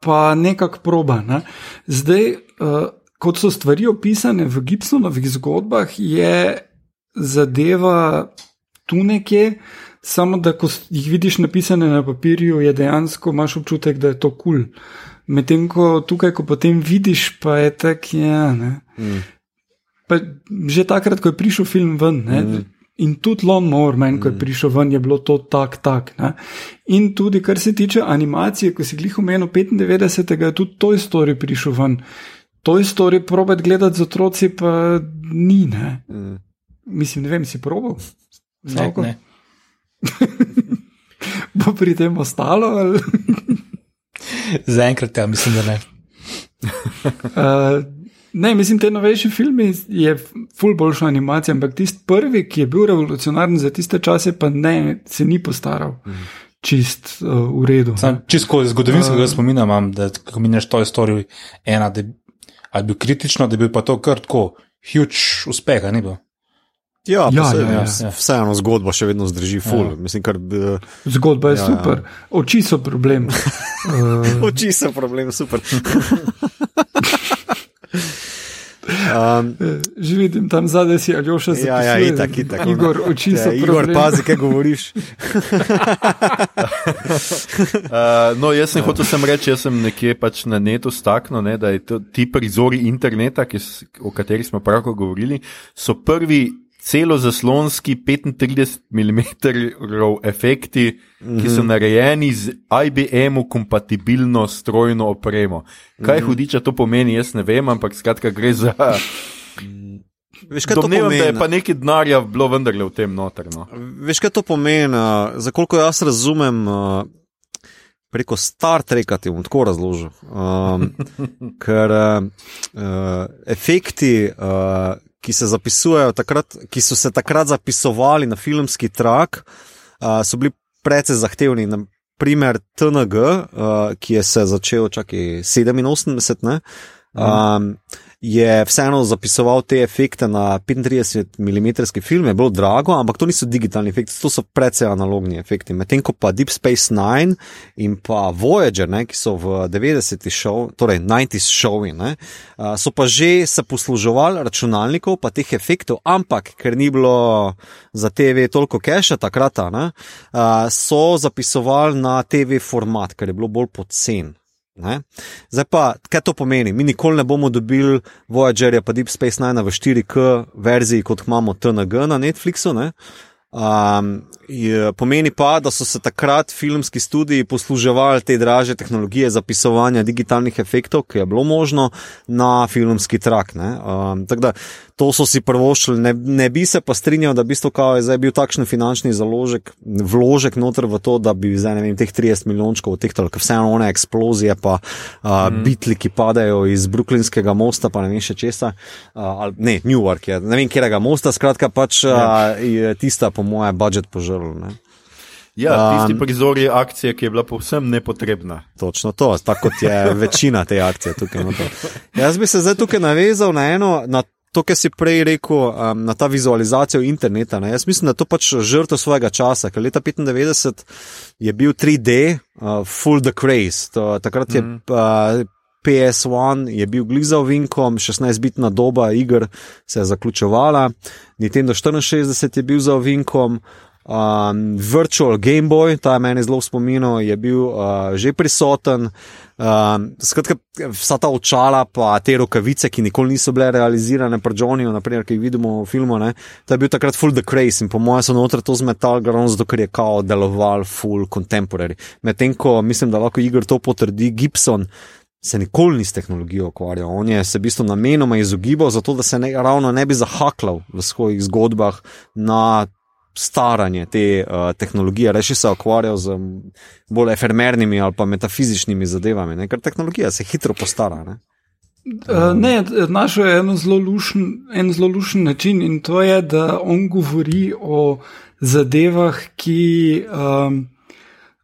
pa nekako proba. Ne? Zdaj, uh, kot so stvari opisane v Gibsonovih zgodbah, je zadeva tu nekje. Samo da, ko jih vidiš napisane na papirju, je dejansko imaš občutek, da je to kul. Cool. Medtem ko tukaj, ko potem vidiš, pa je tako, ja. Mm pa že takrat, ko je prišel film ven. Ne, mm. In tudi Lon Moore, meni, ko je mm. prišel ven, je bilo to tako. Tak, in tudi, kar se tiče animacije, ko si jih omenil 95, je tudi Toy Story prišel ven. Toy Story probat gledati z otroci, pa ni. Ne. Mm. Mislim, ne vem, si probal. Ne, ne. Bo pri tem ostalo? Zaenkrat, ja, mislim, da ne. uh, Ne, mislim, te novejši filmi je ful boljša animacija, ampak tisti prvi, ki je bil revolucionaren za tiste čase, pa ne, se ni postaral. Mhm. Čist uh, v redu. Sam, čist kot zgodovinskega uh, spomina imam, da ko mi neš to istorijo, ena, da je bil kritično, da je bil pa to kar tako huge uspeh, ni bil. Ja, ja, se, ja, ja, ja. vseeno zgodba še vedno zdrži, ful. Ja. Mislim, kar, uh, zgodba je ja, super, ja. oči so problem. uh, oči so problem, super. Um, že vidim tam zadaj, si ali še se ja, ja, itak, itak, Igor, oči se ja, Igor, pazi, kaj govoriš. uh, no, jaz sem hotel sem reči, jaz sem nekje pač na netu staknil, ne, da je to, ti prizori interneta, ki, o katerih smo pravko govorili, so prvi celo zaslonski 35 mm efekti, mm -hmm. ki so mhm. narejeni z IBM-u kompatibilno strojno opremo. Kaj mm -hmm. hudiča to pomeni, jaz ne vem, ampak skratka gre za. Veš, kaj Domnevam, to pomeni? Da je pa nekaj denarja bilo vendarle v tem notrno. Veš, kaj to pomeni? Za koliko jaz razumem, preko Star Treka ti bom tako razložil. Um, ker uh, efekti. Uh, ki se zapisujejo takrat, ki so se takrat zapisovali na filmski trak, uh, so bili precej zahtevni. Naprimer, TNG, uh, ki je se začel čakaj 87, ne, um, je vseeno zapisoval te efekte na 35 mm film, je bilo drago, ampak to niso digitalni efekti, to so precej analogni efekti. Medtem ko pa Deep Space Nine in pa Voyager, ne, ki so v 90-ih šov, torej 90-ih šovi, ne, so pa že se posluževali računalnikov, pa teh efektov, ampak ker ni bilo za TV toliko keša takrat, ne, so zapisovali na TV format, ker je bilo bolj pocen. Ne? Zdaj pa, kaj to pomeni? Mi nikoli ne bomo dobili Voyagerja pa Deep Space Nine v 4K verziji, kot imamo TNG na Netflixu. Ne? Um, je, pomeni pa, da so se takrat filmski studiji posluževali te draže tehnologije za pisovanje digitalnih efektov, ki je bilo možno na filmski trak. Um, da, to so si prvošili, ne, ne bi se pa strinjal, da bi to kao je zdaj bil takšen finančni založek, vložek noter v to, da bi zdaj ne vem, teh 30 milijončkov odtehtali, ker vseeno one eksplozije, pa uh, mm. bitli, ki padajo iz Brooklynskega mosta, pa ne vem še česa, uh, ali ne, Newark je, ne vem, kjerega mosta, skratka pač uh, je tista, po moje, budžet požrl. Ne? Ja, tisti prizor je akcija, ki je bila povsem nepotrebna. Točno to, tako kot je večina te akcije tukaj. Jaz bi se zdaj tukaj navezal na eno, na to, kar si prej rekel, um, na ta vizualizacijo interneta. Ne? Jaz mislim, da to pač žrtev svojega časa, ker leta 95 je bil 3D, uh, full the craze. To, takrat je mm. uh, PS1 je bil gliza ovinkom, 16-bitna doba iger se je zaključovala, Nintendo 64 je bil za ovinkom. Um, Virtual Game Boy, ta meni zelo spominjal, je bil uh, že prisoten. Um, skratka, vsa ta očala, pa te rokavice, ki nikoli niso bile realizirane, pri Johnnyju, naprimer, ki jih vidimo v filmu, ne, to je bil takrat full the craze in po mojem so noter to zmetal, zato ker je kao deloval full contemporary. Medtem ko mislim, da lahko Igor to potrdi, Gibson. Se nikoli ni s tehnologijo ukvarjal, on je se v bistvu namenoma izogibal, zato da se ne, ravno ne bi zahaklal v svojih zgodbah na staranje te uh, tehnologije, reči se ukvarjal z bolj efemernimi ali pa metafizičnimi zadevami, ne? ker tehnologija se hitro postara. Ne? Uh, ne, našel je en zelo, lušen, en zelo lušen način in to je, da on govori o zadevah, ki um,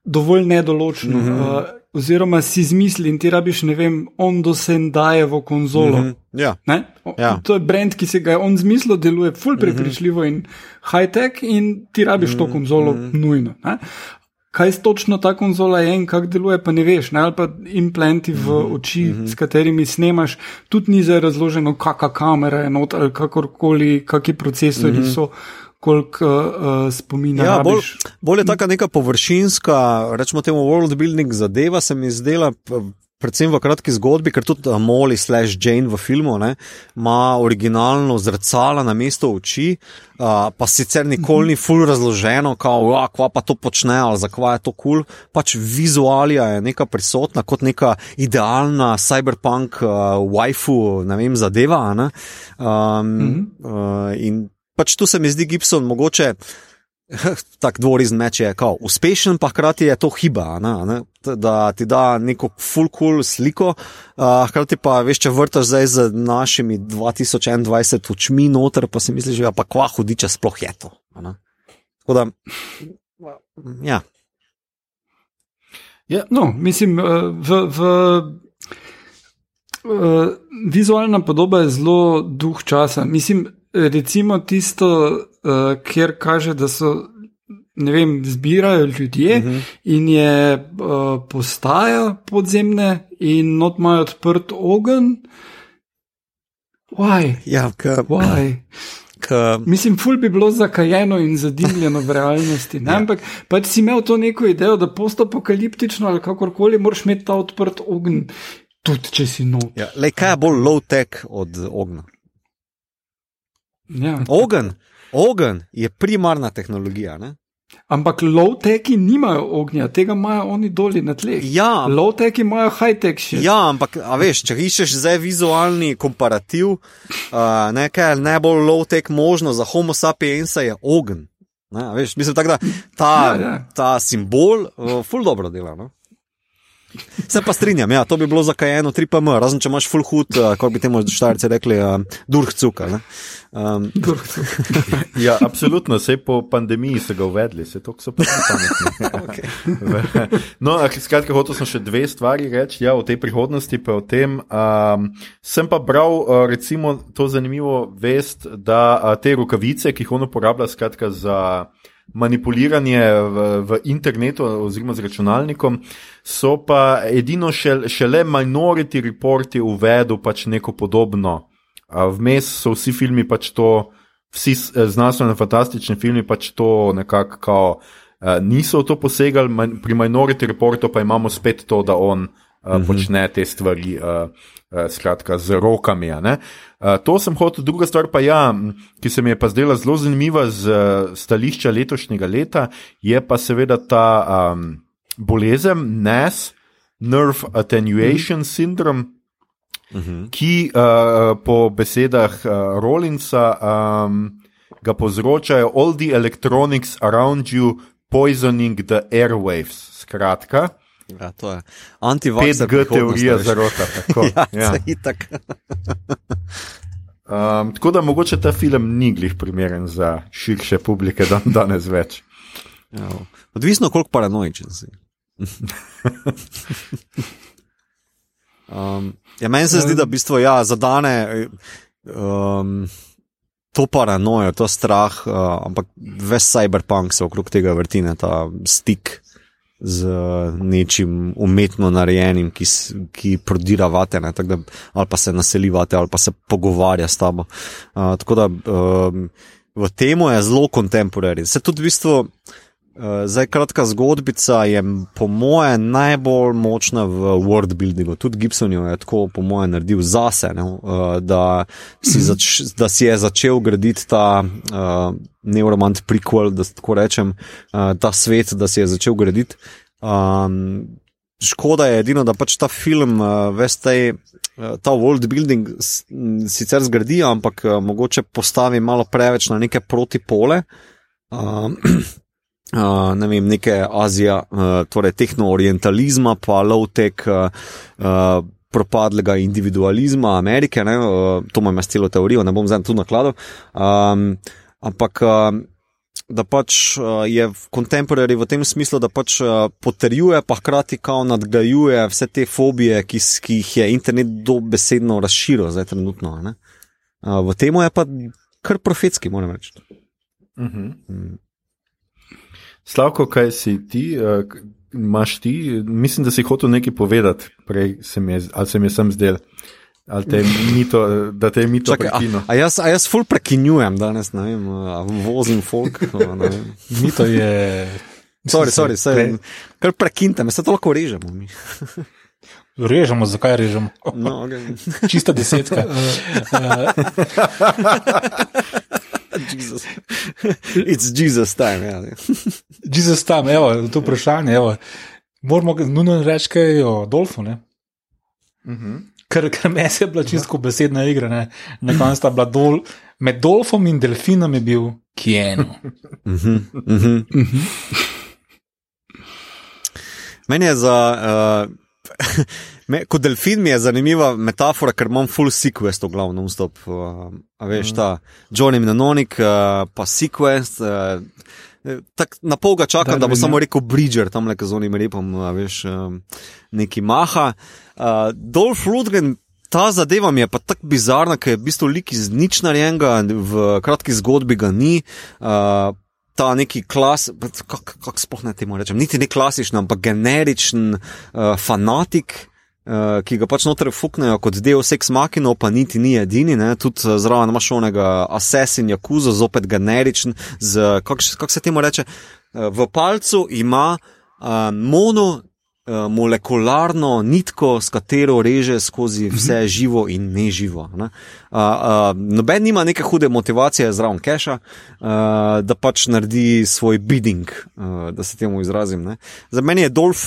dovolj nedoločno. Uh -huh. uh, oziroma si izmisli in ti rabiš, ne vem, on do sendaje v konzolo. Mm -hmm. ja. ja. To je brand, ki se ga je on zmislil, deluje ful mhm. prepričljivo mm -hmm. in high-tech, in ti rabiš mm -hmm. to mhm. konzolo mm -hmm. nujno. Ne? Kaj točno ta konzola je in kako deluje, pa ne veš, ne? ali pa implanti v mhm. oči, mm -hmm. s katerimi snemaš, tudi ni za razloženo, kakšna kamera je not ali kakorkoli, kakšni procesori mm -hmm. so koliko uh, spomina. Ja, bolj, bolj je taka neka površinska, rečemo temu, world building zadeva, se mi zdela. Predvsem v kratki zgodbi, ker tudi Molly slash Jane v filmu ne, ima originalno zrcala na mesto oči, uh, pa sicer nikoli ni full razloženo, kako pa to počne ali zakaj je to kul. Cool. Pač vizualija je neka prisotna kot neka idealna cyberpunk uh, waifu, ne vem, zadeva. Ne. Um, mm -hmm. uh, in pač tu se mi zdi Gibson mogoče. Tako dvorizen meč je, kao, uspešen, pa hkrati je to hiba, ne, ne, da ti da neko full cool sliko, uh, hkrati pa veš, če vrtaš zdaj z našimi 2021 očmi noter, pa si misliš, ja, pa kva hudiča sploh je to. Tako da, ja. ja. No, mislim, v. v... Uh, vizualna podoba je zelo duh časa. Mislim, recimo tisto, uh, kjer kaže, da so. Ne vem, zbirajo ljudje uh mhm. -huh. in je uh, postaja podzemne, in not imajo odprt ogen. Why? Ja, ka, Why? Ka, Mislim, ful bi bilo zakajeno in zadimljeno v realnosti. ja. Ampak pač si imel to neko idejo, da postapokaliptično ali kakorkoli moraš imeti ta odprt ogen, tudi če si nov. Ja, kaj je bolj low-tech od ognja? Ja. Ogen, ogen je primarna tehnologija. Ne? Ampak low-techi nimajo ognja, tega imajo oni doli na tleh. Ja, low-techi imajo high-tech še. Ja, ampak veš, če iščeš zdaj vizualni komparativ, uh, nekaj najbolj low-tech možno za Homo sapiensa je ogen. Ne, veš, mislim, tak, da ta, ja, ja. ta simbol uh, ful dobro dela. No? Se pa strinjam, ja, to bi bilo zakajeno 3PM, razen če imaš full hood, uh, kot bi temu štajrci rekli, uh, durhcuka. Um. ja, absolutno, vse po pandemiji so ga uvedli, se to so pač pametni. no, skratka, hotel sem še dve stvari reči, ja, o tej prihodnosti, pa o tem. Um, sem pa bral, uh, recimo, to zanimivo vest, da uh, te rokavice, ki jih on uporablja, skratka, za manipuliranje v, v internetu oziroma z računalnikom, so pa edino šele, šele minority reporti uvedli pač neko podobno. Vmes so vsi filmi pač to, vsi eh, znanstveno fantastični filmi pač to nekako niso v to posegali, pri minority reportu pa imamo spet to, da on uh, počne te stvari. Uh, Skratka, z rokami. Uh, to sem hotel, druga stvar pa ja, ki se mi je pa zdela zelo zanimiva z stališča letošnjega leta, je pa seveda ta um, bolezen, NES, Nerve Attenuation Syndrome, uh -huh. ki uh, po besedah uh, Rollinsa um, ga povzročajo all the electronics around you poisoning the airwaves. Skratka. Ja, to je antivaksar. 5G teorija zarota. Tako, ja, ja. itak. Um, tako da mogoče ta film ni glih primeren za širše publike, dan danes več. Ja, odvisno, koliko paranoičen si. um, ja, meni se zdi, da v bistvu ja, zadane um, to paranojo, to strah, uh, ampak ves cyberpunk se okrog tega vrtine, ta stik z nečim umetno narejenim, ki, ki prodira vate, ne, da, ali pa se naseli vate, ali pa se pogovarja s tabo. Uh, tako da um, v tem je zelo kontemporarni. Se tudi v bistvu. Uh, zdaj, kratka zgodbica je, po moje, najbolj močna v world buildingu. Tudi Gibson je tako, po moje, naredil zase, ne, uh, da, si zač, da si je začel graditi ta uh, neuromant prequel, da tako rečem, uh, ta svet, da si je začel graditi. Um, škoda je edino, da pač ta film, uh, veste, uh, ta world building sicer zgradi, ampak uh, mogoče postavi malo preveč na neke protipole. Um, Uh, ne vem, neke Azije, uh, torej tehno-orientalizma, pa low-tech, uh, uh, propadlega individualizma Amerike, ne, uh, to imam jaz celo teorijo, ne bom zdaj tu nakladal. Um, ampak uh, da pač je contemporary v tem smislu, da pač potrjuje, pa hkrati kao nadgrajuje vse te fobije, ki, ki jih je internet dobesedno razširil zdaj trenutno. Uh, v tem je pa kar profetski, moram reči. Uh -huh. Slavko, kaj si ti, uh, imaš ti, mislim, da si hotel nekaj povedati, prej se mi je, ali se mi je sam zdel. Ali te mi to, da te mi to prekino. A, a, jaz, a jaz ful prekinjujem danes, ne vem, vozim folk. mi to je. Sorry, sorry, pre... kar prekinite, me se to lahko režemo. Režemo, zakaj režemo? No, okay. Čista desetka. Jesus. It's Jesus time. Ja. Jesus time, evo, to vprašanje. Evo. Moramo nujno reči kaj o Dolfu. Uh -huh. Ker, ker me je bila čisto besedna igra. Ne? Na koncu sta bila dol, med Dolfom in Delfinom je bil Kieno. Uh -huh. Uh -huh. Uh -huh. Meni je za. Uh, Me, kot delfin mi je zanimiva metafora, ker imam full sequest, v glavnem, non-stop. Uh, veš, ta Johnny Mnemonic, uh, pa sequest. Uh, tak, na pol ga čakam, da, da bo samo rekel Bridger, tam le z onim repom, uh, veš, um, neki maha. Uh, Dolph Rudgen. Ta zadeva mi je pa tako bizarna, ker je v bistvu lik iz nič narejenega, v kratki zgodbi ga ni. Uh, ta neki klas, kako kak spohne temu rečem, niti ne klasičen, ampak generičen uh, fanatik. Uh, ki ga pač noter fuknejo kot del seks makino, pa niti ni edini, ne? tudi uh, zraven imaš onega Assassin Jakuza, zopet generičen, kako kak se temu reče, uh, v palcu ima uh, mono. Molekularno nitko, s katero reže skozi vse mhm. živo in neživo. Ne? Uh, uh, noben nima neke hude motivacije zraven keša, uh, da pač naredi svoj bidding, uh, da se temu izrazim. Ne? Za meni je Dolf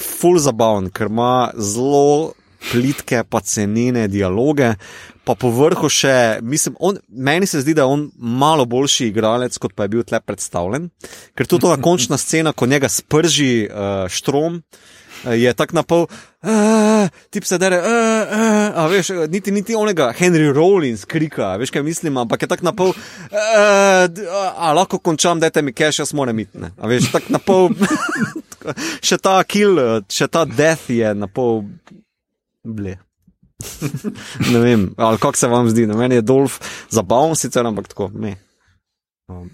full zabaven, ker ima zelo plitke, pa cenene dialoge. Pa po vrhu še, mislim, on, meni se zdi, da je on malo boljši igralec, kot pa je bil tle predstavljen. Ker tudi ta končna scena, ko njega sprži uh, štrom, uh, je tako na pol, uh, ti se dere, uh, uh, a veš, niti, niti onega Henry Rollins krika, veš kaj mislim, ampak je tako na pol, uh, a lahko končam, dajte mi cache, jaz moram iti. A veš, tako na pol. še ta kill, še ta death je na pol ble. ne vem, ali kako se vam zdi, na meni je Dolf zabaven, sicer ampak tako. Um.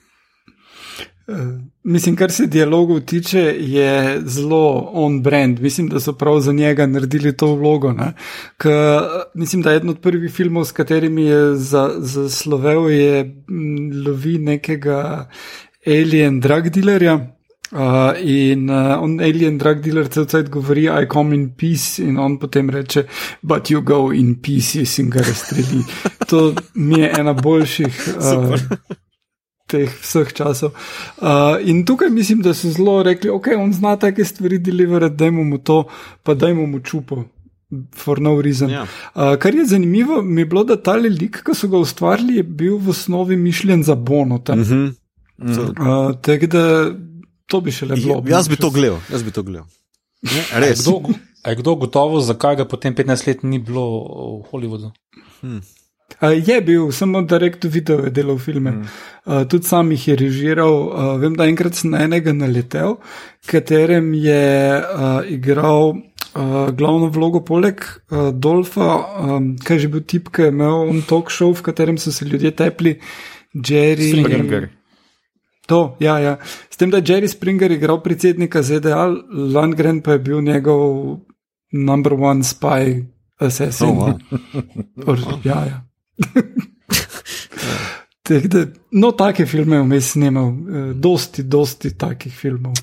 Mislim, kar se dialogov tiče, je zelo on-brand. Mislim, da so prav za njega naredili to vlogo. K, mislim, da je eden od prvih filmov, s katerimi je zaslovel, je lovi nekega alien drug dealerja Uh, in uh, on alien drug dealer cel cel cel govori, I come in peace, in on potem reče, but you go in pieces in ga razstreli. To mi je ena boljših. Uh, Teh vseh časov. Uh, in tukaj mislim, da so zelo rekli, ok, on zna take stvari deliverati, dajmo mu to, pa dajmo mu čupo. For no reason. Ja. Uh, kar je zanimivo, mi je bilo, da ta lik, ki so ga ustvarili, je bil v osnovi mišljen za bonota. Mm -hmm. Uh, Tako da to bi še le bilo. Jaz bi to gledal, jaz bi to gledal. Ne, A je Res. kdo, a je kdo gotovo, zakaj ga potem 15 let ni bilo v Hollywoodu? Uh, je bil, samo direkt video je delal filme. Mm. Uh, tudi sam jih je režiral. Uh, vem, da enkrat sem na enega naletel, katerem je uh, igral uh, glavno vlogo poleg uh, Dolfa, um, kaj že bil tip, ki je imel on talk show, v katerem so se ljudje tepli. Jerry Springer. To, ja, ja. S tem, da je Jerry Springer igral predsednika ZDA, Landgren pa je bil njegov number one spy assassin. Oh, wow. Or, ja, ja. Da, no, take filme je vmes snimal, eh, dosti, dosti takih filmov.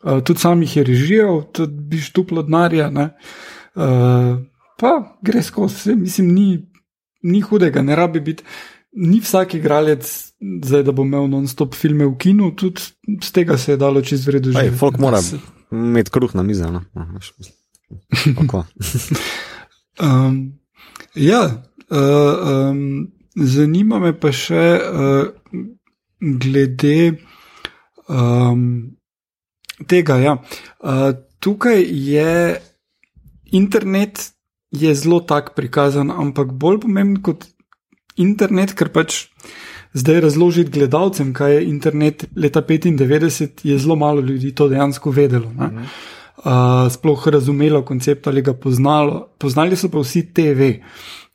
Uh, tudi sam jih je režiral, tudi biš tu plodnarja. Uh, pa gre skozi, mislim, ni, ni hudega, ne rabi biti. Ni vsak igralec, zdaj, da bo imel non-stop filme v kinu, tudi z tega se je dalo čez vredu Ej, živeti. folk mora Se- imeti kruh na mizi. No? Um, ja, uh, um, zanima me pa še uh, glede um, tega. Ja. Uh, tukaj je internet je zelo tak prikazan, ampak bolj pomemben kot internet, ker pač. Zdaj razložiti gledalcem, kaj je internet leta 95, je zelo malo ljudi to dejansko vedelo. Ne? Uh, sploh razumelo koncept ali ga poznalo. Poznali so pa vsi TV.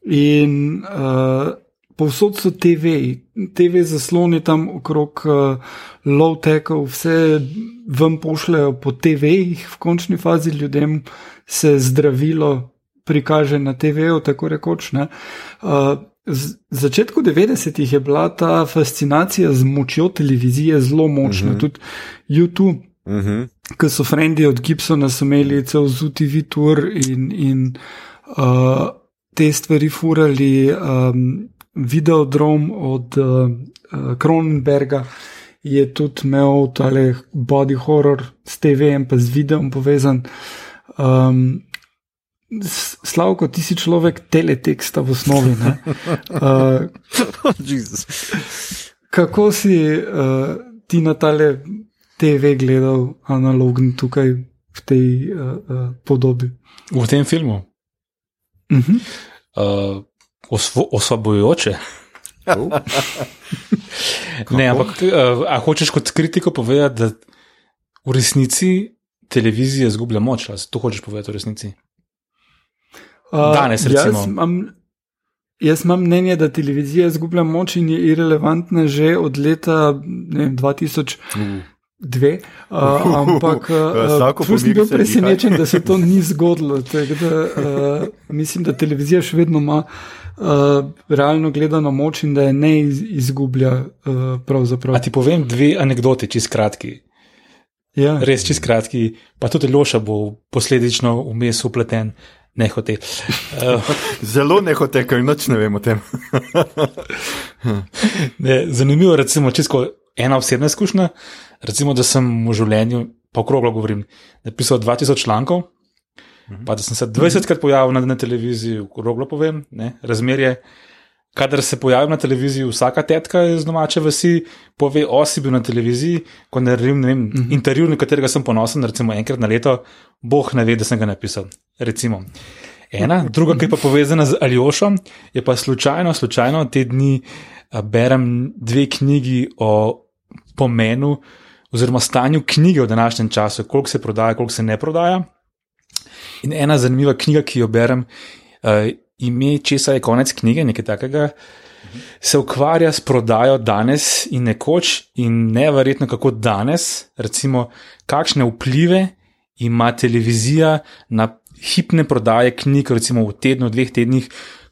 In uh, povsod so TV, TV zasloni tam okrog uh, low-techov, vse vam pošljajo po TV-jih, v končni fazi ljudem se zdravilo prikaže na TV-ju, tako rekoč. ne. Uh, Z začetku 90-ih je bila ta fascinacija z močjo televizije zelo močna, uh -huh. tudi YouTube Mhm. ki so frendi od Gibsona, so imeli cel ZUTV tour in, in uh, te stvari furali. Um, Videodrom od uh, uh, Kronenberga je tudi imel tale body horror s TV-jem, pa z videom povezan. Um, Slavko, ti si človek teleteksta v osnovi. ne? Uh, kako si uh, ti na tale TV gledal analogni tukaj v tej uh, uh, podobi? V tem filmu. Uh -huh. Uh, osvo, osvobojujoče. ne, ampak uh, a hočeš kot kritiko povedati, da v resnici televizija izgublja moč, ali to hočeš povedati v resnici? Uh, Danes, recimo. Jaz imam, jaz imam mnenje, da televizija izgublja moč in je irrelevantna že od leta ne vem, 2000. Dve, uh, ampak uh, sem bil se, presenečen, da se to ni zgodilo. Da, uh, mislim, da televizija še vedno ima uh, realno gledano moč in da je ne iz, izgublja. Uh. A ti povem dve anekdoti, čist kratki. ja. Res čist kratki, pa tudi Loša bo posledično vmes upleten, ne hote. Uh, Zelo nehote, ker noč ne vem o tem. Ne, zanimivo je, recimo, čisto ena osebna izkušnja. Recimo, da sem v življenju, pa okroglo govorim, napisal 2000 člankov, pa da sem se 20 krat pojavil na, na televiziji, okroglo povem, ne, razmerje. Kadar se pojavim na televiziji, vsaka tetka iz domače vasi pove, o si bil na televiziji, ko naredim ne vem, mm -hmm. intervju, na katerega sem ponosen, recimo enkrat na leto, boh ne ve, da sem ga napisal. Recimo. Ena, druga, ki je pa povezana z Aljošom, je pa slučajno, slučajno te dni berem dve knjigi o pomenu oziroma stanju knjige v današnjem času, koliko se prodaja, koliko se ne prodaja. In ena zanimiva knjiga, ki jo berem, uh, ime česa je konec knjige, nekaj takega, se ukvarja s prodajo danes in nekoč, in neverjetno kako danes, recimo, kakšne vplive ima televizija na hipne prodaje knjig, recimo v tednu, dveh tednih,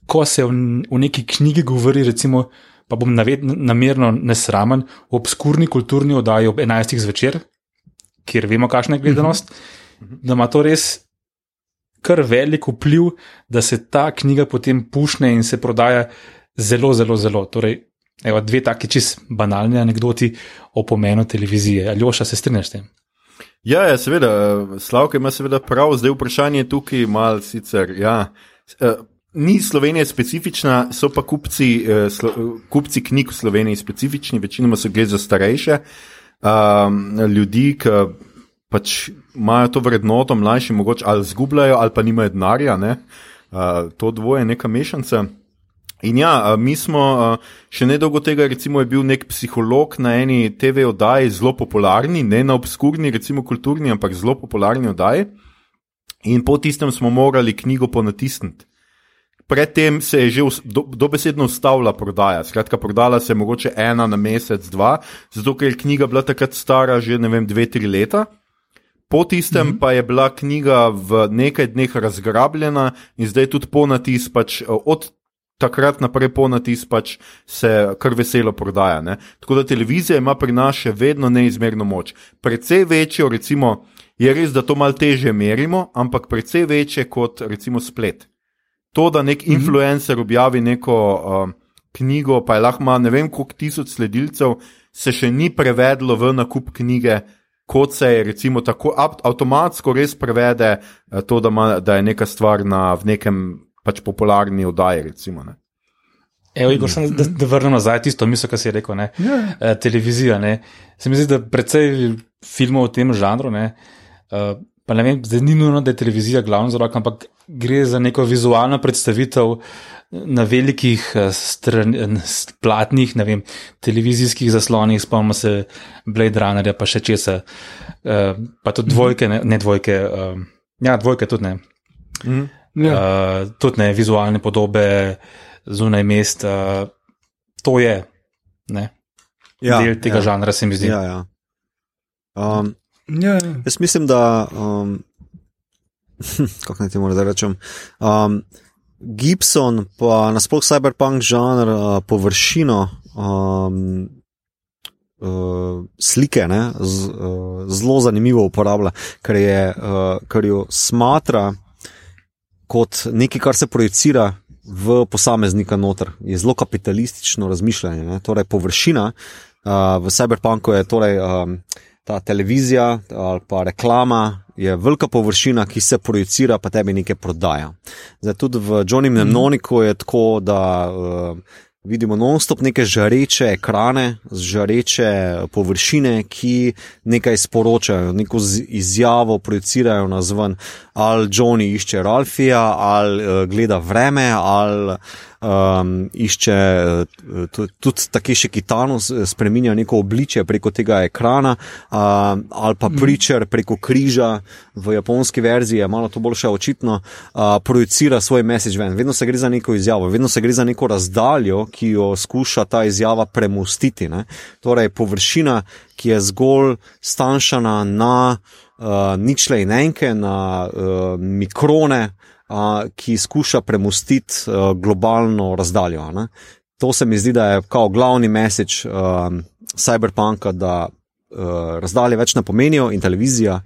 ko se v, v neki knjigi govori, recimo, pa bom naved, namerno nesramen, o obskurni kulturni oddaji ob 11. zvečer. kjer vemo, kakšna je gledanost, da ima to res kar velik vpliv, da se ta knjiga potem pušne in se prodaja zelo, zelo, zelo. Torej, evo, dve taki čist banalni anekdoti o pomenu televizije. Aljoša, se strinjaš s tem? Ja, ja seveda, Slavka ima seveda prav, zdaj vprašanje je tukaj mal sicer. Ja. Eh, Ni Slovenija specifična, so pa kupci, eh, slo, kupci knjig v Sloveniji specifični, večinoma so gre za starejše um, ljudi, ki pač imajo to vrednoto, mlajši mogoče ali zgubljajo ali pa nimajo denarja. Ne? Uh, to dvoje je neka mešanca. In ja, a, mi smo a, še nedolgo tega, recimo, je bil nek psiholog na eni TV oddaji, zelo popularni, ne na obskurni, recimo kulturni, ampak zelo popularni oddaji. In po tistem smo morali knjigo ponatisniti. Predtem se je že do, dobesedno ustavila prodaja, skratka, prodala se je mogoče ena na mesec, dva, zato ker je knjiga bila takrat stara že ne vem, dve, tri leta. Po tistem mm -hmm. pa je bila knjiga v nekaj dneh razgrabljena in zdaj tudi ponatis, pač eh, od takrat naprej ponatis pač se kar veselo prodaja. Ne? Tako da televizija ima pri nas še vedno neizmerno moč. Predvsej večjo, recimo, je res, da to malo teže merimo, ampak predvsej večje kot recimo splet. To, da nek influencer objavi neko uh, knjigo, pa je lahko ima ne vem koliko tisoč sledilcev, se še ni prevedlo v nakup knjige, kot se je recimo tako av- avtomatsko res prevede uh, to, da, ma, da je neka stvar na, v nekem pač popularni oddaji. Recimo, ne. Evo, Igor, samo da, da vrnem nazaj tisto misel, kar si rekel. Ne? Ja. Eh, televizija. Ne? Se mi zdi, da precej filmov v tem žanru. Ne? eh, Pa ne vem, zdaj ni nujno, da je televizija glavni vzrok, ampak gre za neko vizualno predstavitev na velikih eh, stran, platnih, ne vem, televizijskih zaslonih, spomnimo se Blade Runnerja, pa še česa, eh, pa tudi dvojke, ne, ne dvojke, eh, ja, dvojke tudi ne. Mhm. Ja. Uh, tudi ne vizualne podobe zunaj mest, uh, to je ne, ja, del tega ja. žanra, se mi zdi. Ja, ja. Um, Ja, ja. jaz mislim, da, um, kako naj temu zdaj rečem, um, Gibson, pa nasploh cyberpunk žanr, uh, površino um, uh, slike ne, z, uh, zelo zanimivo uporablja, ker, je, uh, ker jo smatra kot nekaj, kar se projicira v posameznika noter. Je zelo kapitalistično razmišljanje. Ne? Torej, površina uh, v cyberpunku je torej, um, ta televizija ali pa reklama. Je velika površina, ki se projicira, pa tebi nekaj prodaja. Zdaj, tudi v Johnny Mnemoniku je tako, da uh, vidimo non-stop neke žareče ekrane, žareče površine, ki nekaj sporočajo, neko izjavo projicirajo na zven. Ali Johnny išče Ralfija, ali uh, gleda vreme, ali um, išče tu- tudi Takeshi Kitano, s- spreminja neko obličje preko tega ekrana, uh, ali pa Preacher preko križa v japonski verziji, je malo to boljše očitno, uh, projicira svoj message ven. Vedno se gre za neko izjavo, vedno se gre za neko razdaljo, ki jo skuša ta izjava premustiti. Ne? Torej, površina, ki je zgolj stanjšana na uh, ničle in enke, na uh, mikrone, uh, ki skuša premustiti uh, globalno razdaljo. a Ne? To se mi zdi, da je kao glavni message um, cyberpunka, da uh, razdalje več ne pomenijo in televizija,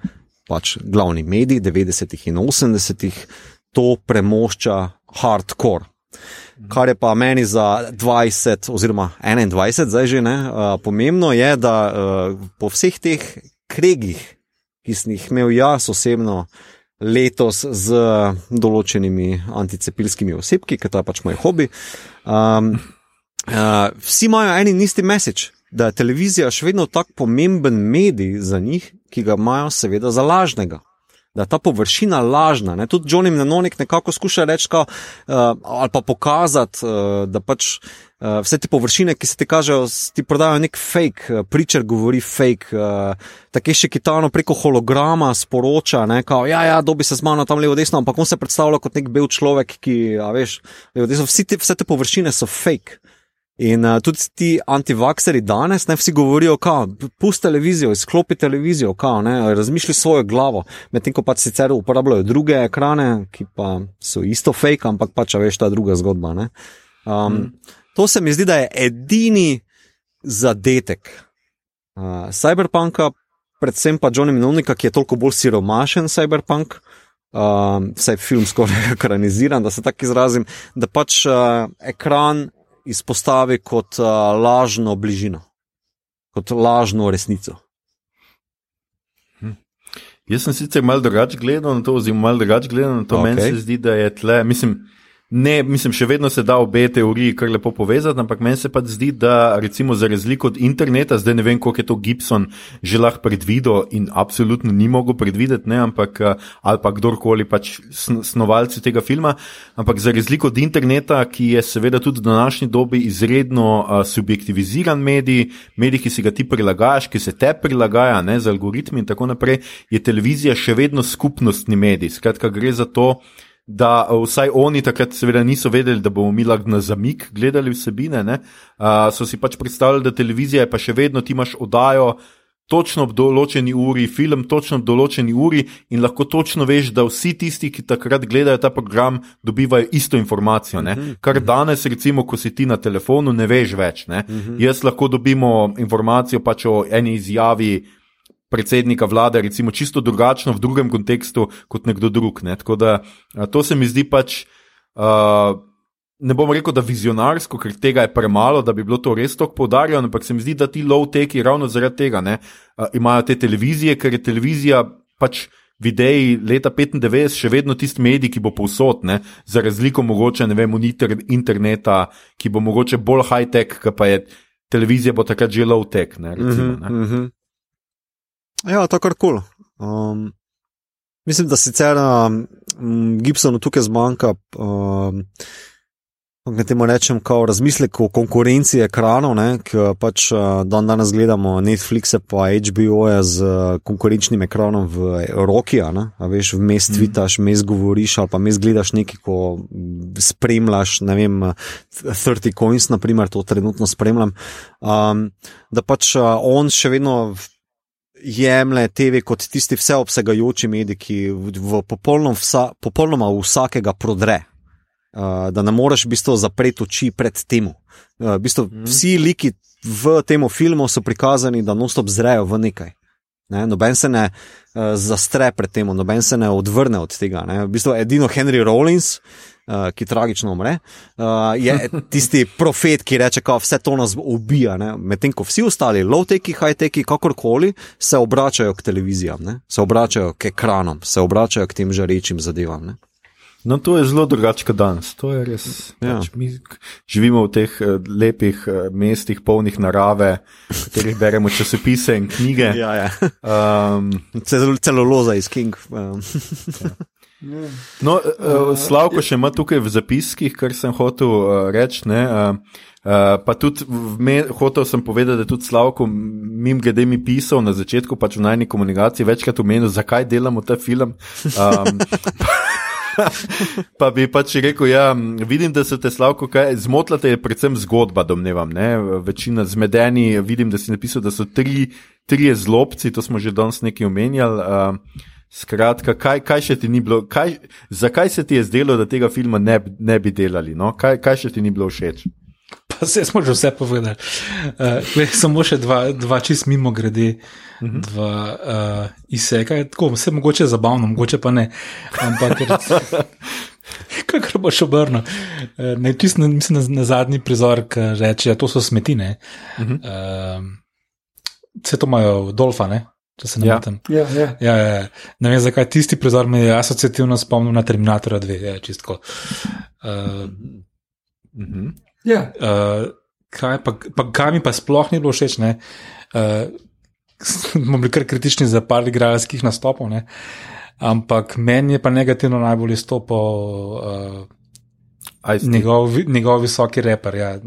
pač glavni medij 90-ih in 80-ih, to premošča hardcore. Kar je pa meni za 20 oziroma 21, zdaj že ne, uh, pomembno je, da uh, po vseh teh kregih, ki sem jih imel jaz osebno letos z določenimi anticepilskimi osebki, ker to je pač moj hobi, um, uh, vsi imajo en in isti message. Da je televizija še vedno tako pomemben medij za njih, ki ga imajo seveda za lažnega. Da je ta površina lažna. Ne? Tudi Johnny Mnenonik nekako skuša reči, kao, uh, ali pa pokazati, uh, da pač uh, vse te površine, ki se ti kažejo, ti prodajajo nek fake, uh, pričer govori fake, uh, tako še kitano preko holograma sporoča, kao, ja, ja, dobi se z mano tam levo desno, ampak on se predstavlja kot nek bel človek, ki, a veš, levo desno, te, vse te površine so fake. In uh, tudi ti antivakseri danes, ne vsi govorijo, kao, pusti televizijo, izklopi televizijo, kao, ne, razmišlji svojo glavo, medtem ko pač sicer uporabljajo druge ekrane, ki pa so isto fake, ampak pač, veš, ta druga zgodba. Ne. Um, mm. To se mi zdi, da je edini zadetek uh, Cyberpunka, predvsem pa Johnny Minonika, ki je toliko bolj siromašen cyberpunk. Uh, vse je film skoraj ekraniziran, da se tako izrazim, da pač uh, ekran izpostavi kot uh, lažno bližino, kot lažno resnico. Jaz sem sicer malo drugače gledal na to, oziroma malo drugače gledal na to. Okay. Meni se zdi, da je tle, mislim, Ne, mislim, še vedno se da obe teoriji kar lepo povezati, ampak meni se pa zdi, da recimo za razliko od interneta, zdaj ne vem, koliko je to Gibson že lahko predvidel in absolutno ni mogel predvideti, ne, ampak ali pa kdorkoli pač snovalci tega filma, ampak za razliko od interneta, ki je seveda tudi v današnji dobi izredno uh, subjektiviziran medij, medij, ki si ga ti prilagajaš, ki se te prilagaja ne, z algoritmi in tako naprej, je televizija še vedno skupnostni medij. Skratka, gre za to, da vsaj oni takrat seveda niso vedeli, da bomo mi lahko na zamik gledali vsebine. Uh, so si pač predstavljali, da televizija je pa še vedno ti imaš oddajo. Točno ob določeni uri, film, točno ob določeni uri, in lahko točno veš, da vsi tisti, ki takrat gledajo ta program, dobivajo isto informacijo. Uh mhm, -huh, Kar danes, recimo, ko si ti na telefonu, ne veš več. Uh mhm. -huh. Jaz lahko dobimo informacijo pač o eni izjavi, predsednika vlade, recimo, čisto drugačno v drugem kontekstu kot nekdo drug. Ne? Tako da to se mi zdi pač. Uh, Ne bom rekel, da vizionarsko, ker tega je premalo, da bi bilo to res tako poudarjeno, ampak se mi zdi, da ti low-teki ravno zaradi tega ne, uh, imajo te televizije, ker je televizija pač videi leta 95 še vedno tisti medij, ki bo povsod, ne, za razliko mogoče, ne vem, inter, interneta, ki bo mogoče bolj high-tech, pa je televizija takrat že low-tech. Recimo, ne. Mm -hmm. Ja, to kar kul. Cool. Um, mislim, da sicer um, Gibsonu tukaj zmanjka. Um, Kaj temu rečem, kao razmislek o konkurenci ekranov, ki pač uh, dan danes gledamo Netflixe pa HBO-je z uh, konkurenčnim ekranom v roki, a veš, vmes mhm. tvitaš, vmes govoriš ali pa vmes gledaš nekaj, ko spremljaš, ne vem, 30 coins, naprimer, to trenutno spremljam. Um, da pač uh, on še vedno jemlje TV kot tisti vseobsegajoči medij, ki v popolnom vsa, popolnoma vsakega prodre. Uh, da ne moreš v bistvu zapreti oči pred tem. Uh, v bistvu, mm. Vsi liki v tem filmu so prikazani, da nostop zrejo v nekaj. Ne? Noben se ne uh, zastre pred tem, noben se ne odvrne od tega. V bistvu, edino Henry Rollins, uh, ki tragično umre, uh, je tisti profet, ki reče, da vse to nas ubija. Medtem ko vsi ostali, low-teki, high-teki, kakorkoli, se obračajo k televizijam, ne? se obračajo k ekranom, se obračajo k tem žarečim zadevam. Ne? No, to je zelo drugače kot danes. To je res. Ja. Pač mi živimo v teh uh, lepih uh, mestih, polnih narave, v katerih beremo časopise in knjige. Ja, ja. Um, celo, celo loza iz King. Um. ja. No, uh, Slavko še ima tukaj v zapiskih, kar sem hotel uh, reči. Uh, Uh, pa tudi me, hotel sem povedati, da je tudi Slavko, mim glede mi pisal na začetku, pač v najni komunikaciji, večkrat omenil, zakaj delamo ta film. Um, pa bi pač rekel, ja, vidim, da se te Slavko kaj zmotila, je predvsem zgodba, domnevam. Ne? Večina zmedeni, vidim, da si napisal, da so tri, tri zlobci, to smo že danes nekaj omenjali. Uh, Skratka, kaj, kaj še ti ni bilo, kaj, zakaj se ti je zdelo, da tega filma ne, ne bi delali? No? Kaj, kaj še ti ni bilo všeč? Pa se smo že vse povedali. Uh, samo še dva, dva čist mimo grede, uh mhm. -huh. dva uh, izseka. Tako, vse mogoče zabavno, mogoče pa ne. Ampak, kako boš obrnil? Uh, ne, čist, ne, mislim, na, na zadnji prizor, ki reče, da ja, so smetine. Uh -huh. uh, vse to imajo dolfane če se ne motim. Ja. Ja, ja. Ja, ja, ja. Ne vem, zakaj tisti prizor me je asociativno spomnil na Terminatorja 2, je čistko. Uh, mm -hmm. ja. uh, kaj, pa, pa, kaj mi pa sploh ni bilo všeč? Smo uh, bili kar kritični za par igralskih nastopov, ne? ampak meni je pa negativno najbolj izstopil uh, njegov, njegov visoki reper. Ja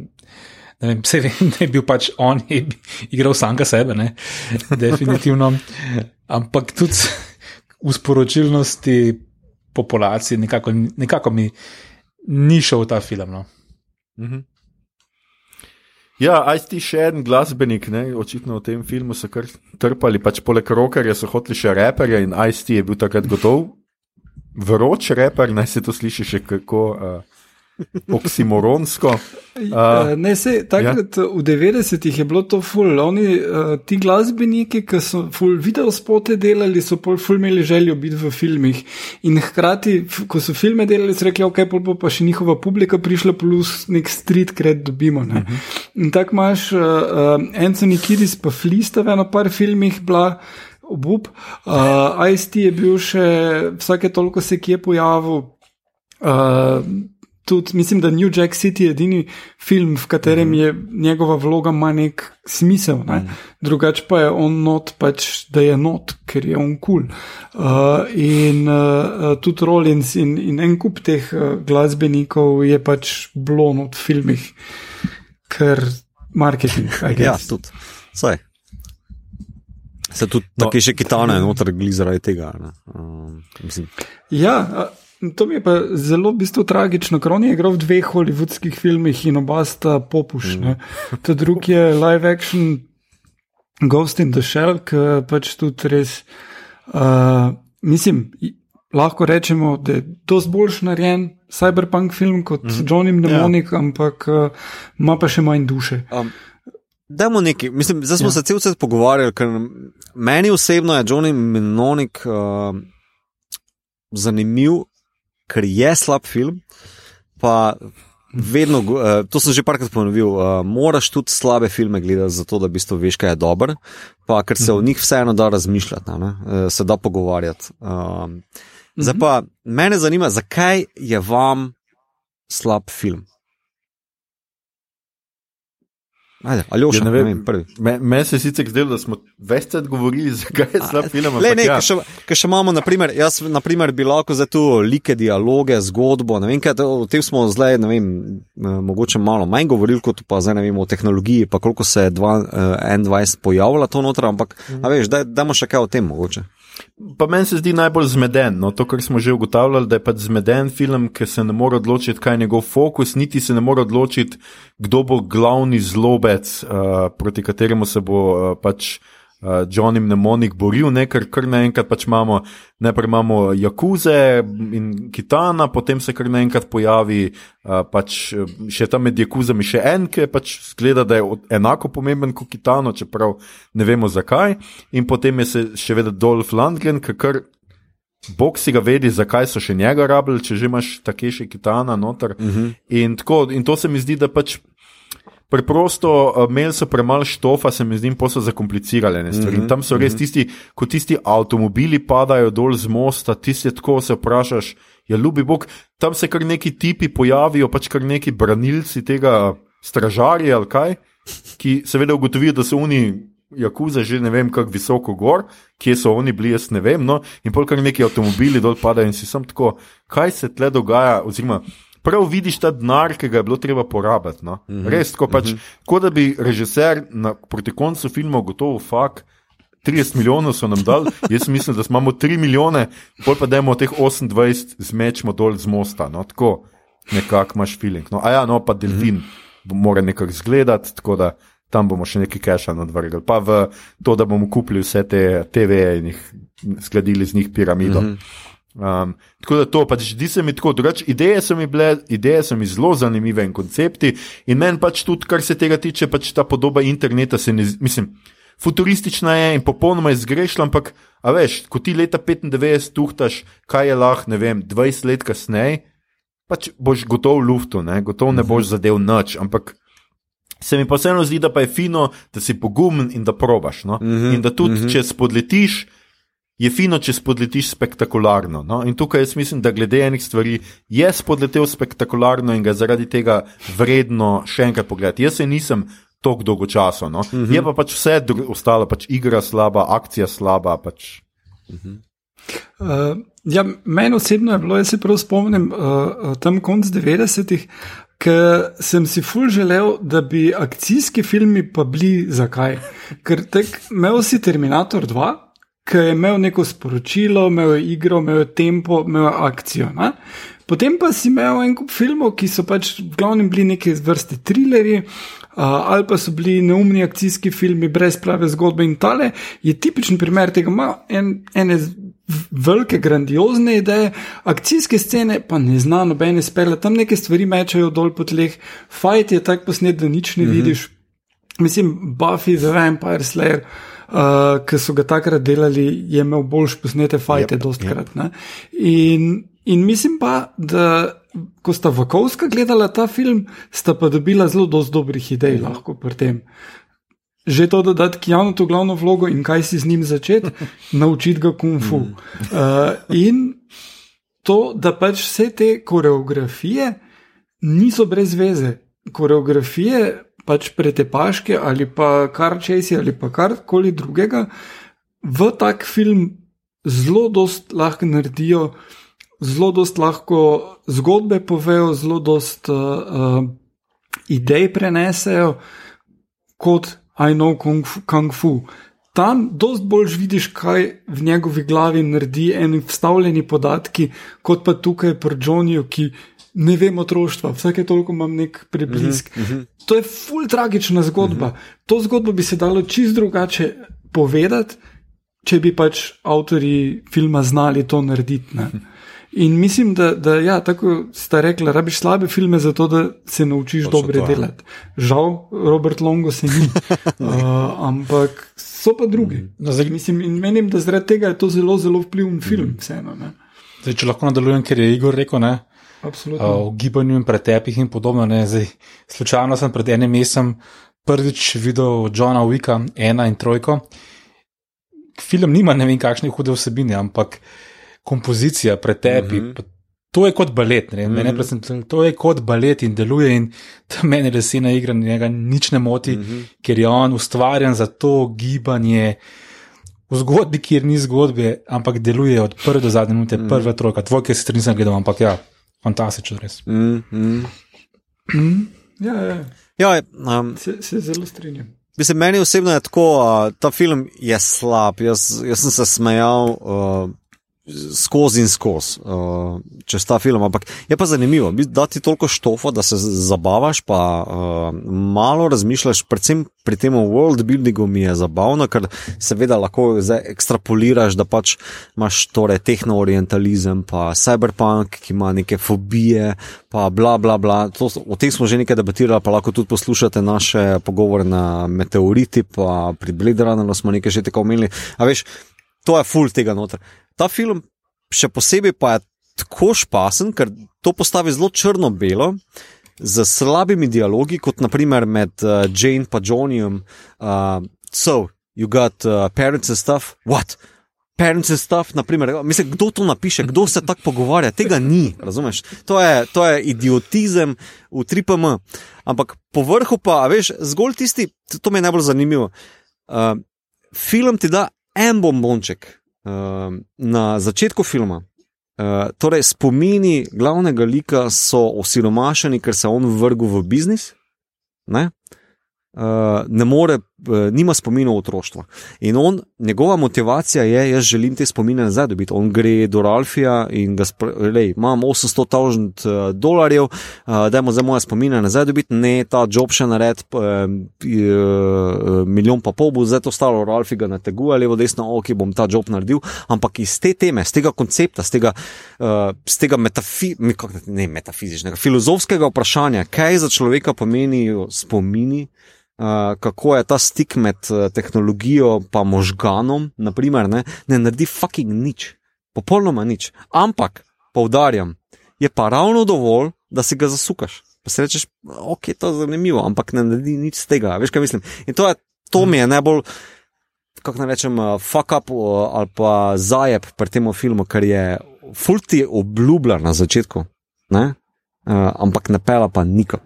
ne vem, vse vem, da je bil pač on, je igral samega sebe, ne? definitivno. Ampak tudi v sporočilnosti populacije, nekako, nekako mi ni šel ta film. No? Mhm. Ja, aj ti še en glasbenik, ne? očitno v tem filmu so kar trpali, pač poleg rokerja so hoteli še reperja in aj ti je bil takrat gotov. Vroč reper, naj se to sliši še kako. Uh... oksimoronsko. Uh, ne, se, takrat ja. v 90-ih je bilo to ful. Oni, uh, ti glasbeniki, ki so ful video spote delali, so pol ful imeli željo biti v filmih. In hkrati, ko so filme delali, so rekli, ok, pol bo pa še njihova publika prišla, plus nek street cred dobimo. Uh -huh. In tako imaš uh, uh, Anthony Kiddis pa Flista v eno par filmih bila. Obup. Uh, IST je bil še vsake toliko se kje pojavil. Uh, tudi mislim, da New Jack City je edini film, v katerem mm. je njegova vloga ima nek smisel. Ne? Mm. Drugače pa je on not, pač, da je not, ker je on kul. Cool. Uh, in uh, tudi Rollins in, in en kup teh uh, glasbenikov je pač blon od filmih, ker marketing. ja, tudi. Saj. Se tudi no, tako še kitane, noter glih zaradi tega. Um, ja, To mi je pa zelo v bistvu tragično, ker on je igral v dveh holivudskih filmih in oba sta popušča. Mm. Ta drugi je live action Ghost in the Shell, ki pač tudi res, uh, mislim, lahko rečemo, da je dosti boljš narejen cyberpunk film kot mm. Johnny Mnemonic, ja. ampak uh, ima pa še manj duše. Um. Dajmo nekaj, mislim, zdaj smo ja. se cel cel pogovarjali, ker meni osebno je Johnny Mnemonic uh, zanimiv, ker je slab film. Pa vedno, uh, to sem že parkrat ponovil, uh, moraš tudi slabe filme gledati, zato da bi to veš, kaj je dober, pa ker se o njih vseeno da razmišljati, uh, se da pogovarjati. Uh, zdaj pa mene zanima, zakaj je vam slab film? Ajde, ali još, ja, ne, ne vem, prvi. Meni me se sicer zdelo, da smo veste govorili, zakaj je slab film. Le, ne, ja. ker še imamo, naprimer, jaz naprimer, bi lahko za to like dialoge, zgodbo, vem, kaj, o tem smo zdaj, ne vem, eh, mogoče malo manj govorili, kot pa zdaj ne vem o tehnologiji, pa koliko se je 21 uh, pojavila to noter, ampak, mm. a veš, dajmo še kaj o tem mogoče. Pa meni se zdi najbolj zmeden, no, to, kar smo že ugotavljali, da je pač zmeden film, ki se ne more odločiti, kaj je njegov fokus, niti se ne more odločiti, kdo bo glavni zlobec, uh, proti kateremu se bo uh, pač uh, Johnny Mnemonic boril, ne ker kar naenkrat pač imamo, najprej imamo Jakuze in Kitana, potem se kar naenkrat pojavi uh, pač še tam med Jakuzami še en, ki pač zgleda, da je enako pomemben kot Kitano, čeprav ne vemo zakaj. In potem je še vedno Dolph Landgren, ki kar. Bog si ga vedi, zakaj so še njega rabili, če že imaš take še kitana noter. Uh -huh. in, tako, in to se mi zdi, da pač preprosto uh, imeli so premalo štofa, se mi zdi, pa so zakomplicirali ne stvari. Mm -hmm. Tam so res mhm. tisti, ko tisti avtomobili padajo dol z mosta, tisti tako se vprašaš, ja, ljubi Bog, tam se kar neki tipi pojavijo, pač kar neki branilci tega stražarja ali kaj, ki seveda ugotovijo, da so oni. Jakuza že ne vem, kako visoko gor, kje so oni bili, jaz ne vem. No? In polk neki avtomobili dol padajo, in si sem tako, kaj se tle dogaja, oziroma prav vidiš ta denar, ki ga je bilo treba porabiti. No? Mm -hmm. Res, ko, pač, mm -hmm. ko da bi režiser na, proti koncu filma gotovo fakt. 30 milijonov so nam dali, jaz mislim, da imamo 3 milijone, pol pa dajmo teh 28 zmečemo dol z mosta. No, tako nekako imaš feeling. No, a ja, no, pa delfin mm -hmm. mora nekako izgledati, tako da tam bomo še nekaj keša nadvrgli. Pa v to, da bomo kupili vse te TV-je in jih zgradili z njih piramido. Mm -hmm. Um, tako da to pač zdi se mi tako, drugače ideje so mi bile, ideje so mi zelo zanimive in koncepti, in meni pač tudi, kar se tega tiče, pač ta podoba interneta se ne, mislim, futuristična je in popolnoma izgrešila, ampak, a veš, ko ti leta 95 tuhtaš, kaj je lahko, ne vem, 20 let kasneje, pač boš gotov v luftu, ne, gotov ne boš zadev noč, ampak. Se mi pa vseeno zdi, da pa je fino, da si pogumen in da probaš. No? Mm -hmm, in da tudi, mm -hmm. če spodletiš, je fino, če spodletiš spektakularno. No? In tukaj jaz mislim, da glede enih stvari je spodletel spektakularno in ga zaradi tega vredno še enkrat pogledati. Jaz se nisem tako dolgo časa, no? uh mhm. -huh. je pa pač vse ostalo, pač igra slaba, akcija slaba. Pač. Uh -huh. uh, ja, meni osebno je bilo, jaz se prav spomnim, uh, tam konc 90-ih. Ker sem si ful želel, da bi akcijski filmi pa bili zakaj. Ker tek imel si Terminator 2, ki je imel neko sporočilo, imel je igro, imel je tempo, imel je akcijo. Ne? Potem pa si imel en kup filmov, ki so pač v glavnem bili neke vrste trilerji. Uh, ali pa so bili neumni akcijski filmi brez prave zgodbe, in tale je tipičen primer tega. Ima en, ene velike, grandiozne ideje, akcijske scene pa ne zna nobene spele, tam neke stvari mečajo dol po tleh, fajt je tak posnet, da nič ne mm -hmm. vidiš. Mislim, Buffy the Vampire Slayer, uh, ki so ga takrat delali, je imel boljš posnete fajte, yep, dostkrat. Yep. In, in mislim pa, da ko sta Vakovska gledala ta film, sta pa dobila zelo dobrih idej mm lahko pri tem že to dodati Kjanu to glavno vlogo in kaj si z njim začeti, naučiti ga kung fu. Uh, in to, da pač vse te koreografije niso brez veze. Koreografije, pač pretepaške ali pa kar česi ali pa karkoli drugega, v tak film zelo dost lahko naredijo, zelo dost lahko zgodbe povejo, zelo dost uh, uh, idej prenesejo. Kot I know kung fu. Kung fu. Tam dosti bolj vidiš, kaj v njegovi glavi naredi eni vstavljeni podatki, kot pa tukaj pri Johnnyju, ki ne vem otroštva, vsake toliko imam nek preblisk. Uh -huh, uh -huh. To je ful tragična zgodba. Uh -huh. To zgodbo bi se dalo čist drugače povedati, če bi pač avtori filma znali to narediti. Ne? In mislim, da, da ja, tako sta rekla, rabiš slabe filme, zato da se naučiš to dobre delati. Žal, Robert Longo se ni, uh, ampak so pa drugi. No, zdaj, mislim, in menim, da zaradi tega je to zelo, zelo vpliven film. Mm. Vseeno, zdaj, če lahko nadaljujem, ker je Igor rekel, ne, uh, o gibanju in pretepih in podobno. Zdaj, slučajno sem pred enim mesecem prvič videl Johna Wicka, ena in trojko. Film nima ne vem kakšne hude vsebine, ampak kompozicija, pretepi. Mm -hmm. To je kot balet, ne? Mm -hmm. Presem, to je kot balet in deluje, in meni lesena igra njega nič ne moti, mm -hmm. ker je on ustvarjen za to gibanje. V zgodbi, kjer ni zgodbe, ampak deluje od prve do zadnje minute, mm. prva trojka, tvoj, ki se nisem gledal, ampak ja, fantastično res. Mm, mm. Mm. Ja, ja. ja um, se, se zelo strinjam. Mislim, meni osebno je tako, uh, ta film je slab. Jaz, jaz sem se smejal. Uh, skozi in skozi uh, čez ta film. Ampak je pa zanimivo, da ti toliko štofa, da se zabavaš, pa uh, malo razmišljaš, predvsem pri tem world buildingu mi je zabavno, ker seveda lahko ekstrapoliraš, da pač imaš torej tehno-orientalizem, pa cyberpunk, ki ima neke fobije, pa bla bla bla. To, o tem smo že nekaj debatirali, pa lahko tudi poslušate naše pogovore na meteoriti, pa pri Blade Runneru smo nekaj že tako omenili. A veš, to je full tega noter ta film, še posebej pa je tako špasen, ker to postavi zelo črno-belo, z slabimi dialogi, kot naprimer med uh, Jane in Johnnyjem. Uh, so, you got uh, parents and stuff, what? Parents and stuff, naprimer, mislim, kdo to napiše, kdo se tako pogovarja, tega ni, razumeš? To je, to je idiotizem v 3PM. Ampak po vrhu pa, veš, zgolj tisti, to mi je najbolj zanimivo. Uh, film ti da en bombonček, na začetku filma. Uh, torej, spomini glavnega lika so osiromašeni, ker se on vrgel v biznis, ne? uh, ne more, nima spominov otroštva. In on, njegova motivacija je, jaz želim te spomine nazaj dobiti. On gre do Ralfija in ga sprašuje, imam 800 tisoč uh, dolarjev, uh, da ima za moje spomine nazaj dobiti, ne ta job še nared, uh, uh, milijon pa pol bo zdaj to stalo, Ralfi ga nateguje, levo, desno, ok, bom ta job naredil. Ampak iz te teme, z tega koncepta, z tega, uh, z tega metafi ne, metafizičnega, filozofskega vprašanja, kaj za človeka pomenijo spomini. Uh, kako je ta stik med uh, tehnologijo in možganom, naprimer, ne, ne naredi fucking nič, popolnoma nič. Ampak, poudarjam, je pa ravno dovolj, da si ga zasukaš. Pa si rečeš, ok, to je zanimivo, ampak ne naredi nič z tega. Veš, kaj mislim? In to, je, to mi je najbolj, kako naj rečem, uh, fuck up ali pa zajeb pri tem filmu, ker je fulti obljubljen na začetku, uh, ampak ne pela pa nikam.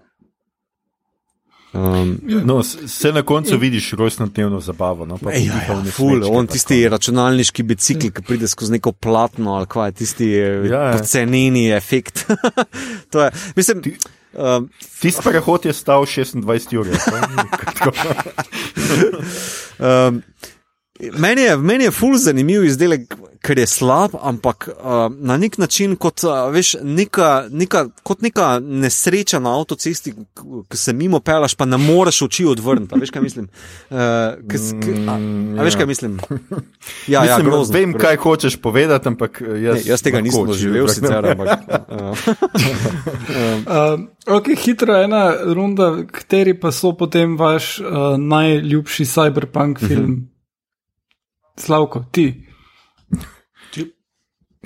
Um, no, se na koncu vidiš rojstno dnevno zabavo. No, Ej, ja, ja, ful, on tisti tako. računalniški bicikl, ki pride skozi neko platno ali kaj, tisti ja, ja. ceneni efekt. je, mislim, Ti, um, tisti prehod je stal 26 ur. um, meni, je, meni je ful zanimiv izdelek, ker je slab, ampak uh, na nek način kot, uh, veš, neka, neka, kot neka nesreča na avtocesti, ki se mimo pelaš, pa ne moreš oči odvrniti. a Veš, kaj mislim? Uh, k, k, a, a veš, kaj mislim? Ja, ja, Mislim, grozno. vem, kaj hočeš povedati, ampak eh, jaz, Ne, jaz tega nisem doživel, sicer, ampak. Uh, Uh, ok, hitro ena runda, kateri pa so potem vaš uh, najljubši cyberpunk film? Slavko, ti.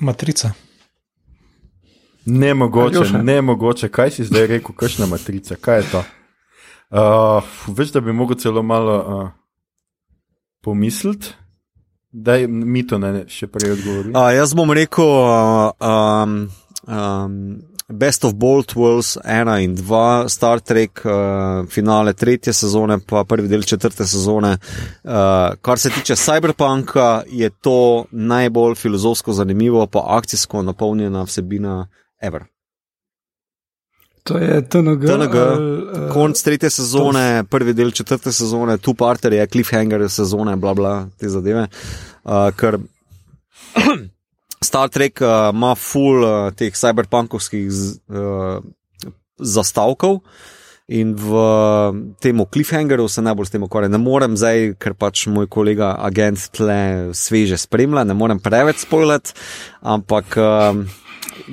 Matrica. Ne mogoče, Aljoša. ne mogoče. Kaj si zdaj rekel, kakšna matrica, kaj je to? Uh, veš, da bi mogel celo malo uh, pomisliti, da je mi to ne še prej odgovoril. uh, jaz bom rekel, uh, um, um, Best of Both Worlds 1 in 2, Star Trek, uh, finale tretje sezone, pa prvi del četrte sezone. Uh, kar se tiče Cyberpunka, je to najbolj filozofsko zanimivo, pa akcijsko napolnjena vsebina ever. To je TNG. TNG, ali, uh, Konc tretje sezone, prvi del četrte sezone, tu parter je cliffhanger sezone, bla bla te zadeve. Uh, ker Star Trek uh, ima full uh, teh cyberpunkovskih z, uh, zastavkov. In v tem cliffhangeru se najbolj s tem ukvarjam. Ne morem zdaj, ker pač moj kolega agent tle sveže spremlja, ne morem preveč spoilati, ampak um,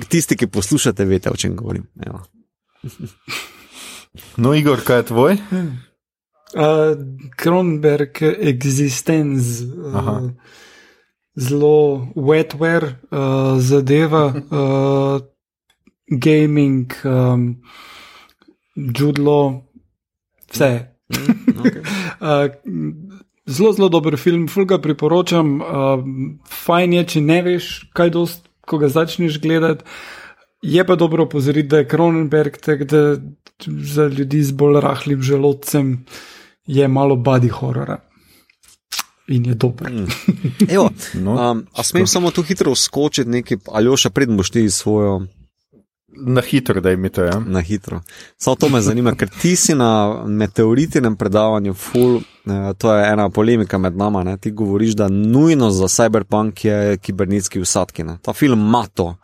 tisti, ki poslušate, veste, o čem govorim. Evo. No, Igor, kaj je tvoj? Uh, Kronberg Existence, Aha. Zelo wetware uh, zadeva, uh, gaming, um, judlo, vse. Okay. Uh, zelo, zelo dober film, ful ga priporočam. Uh, fajn je, če ne veš, kaj dost, ko ga začneš gledati. Je pa dobro opozoriti, da je Kronenberg, tak, da za ljudi z bolj rahlim želodcem je malo body horora. In je dober. Mm. Evo, No, um, a smem samo tu hitro skočiti nekaj, ali še predn boš ti svojo Na hitro, da je. Ja? na hitro. Samo to me zanima, ker ti si na meteoritinem predavanju, full, eh, to je ena polemika med nama. Ne? Ti govoriš, da nujno za cyberpunk je kibernetski usadki. Ne? Ta film ima to.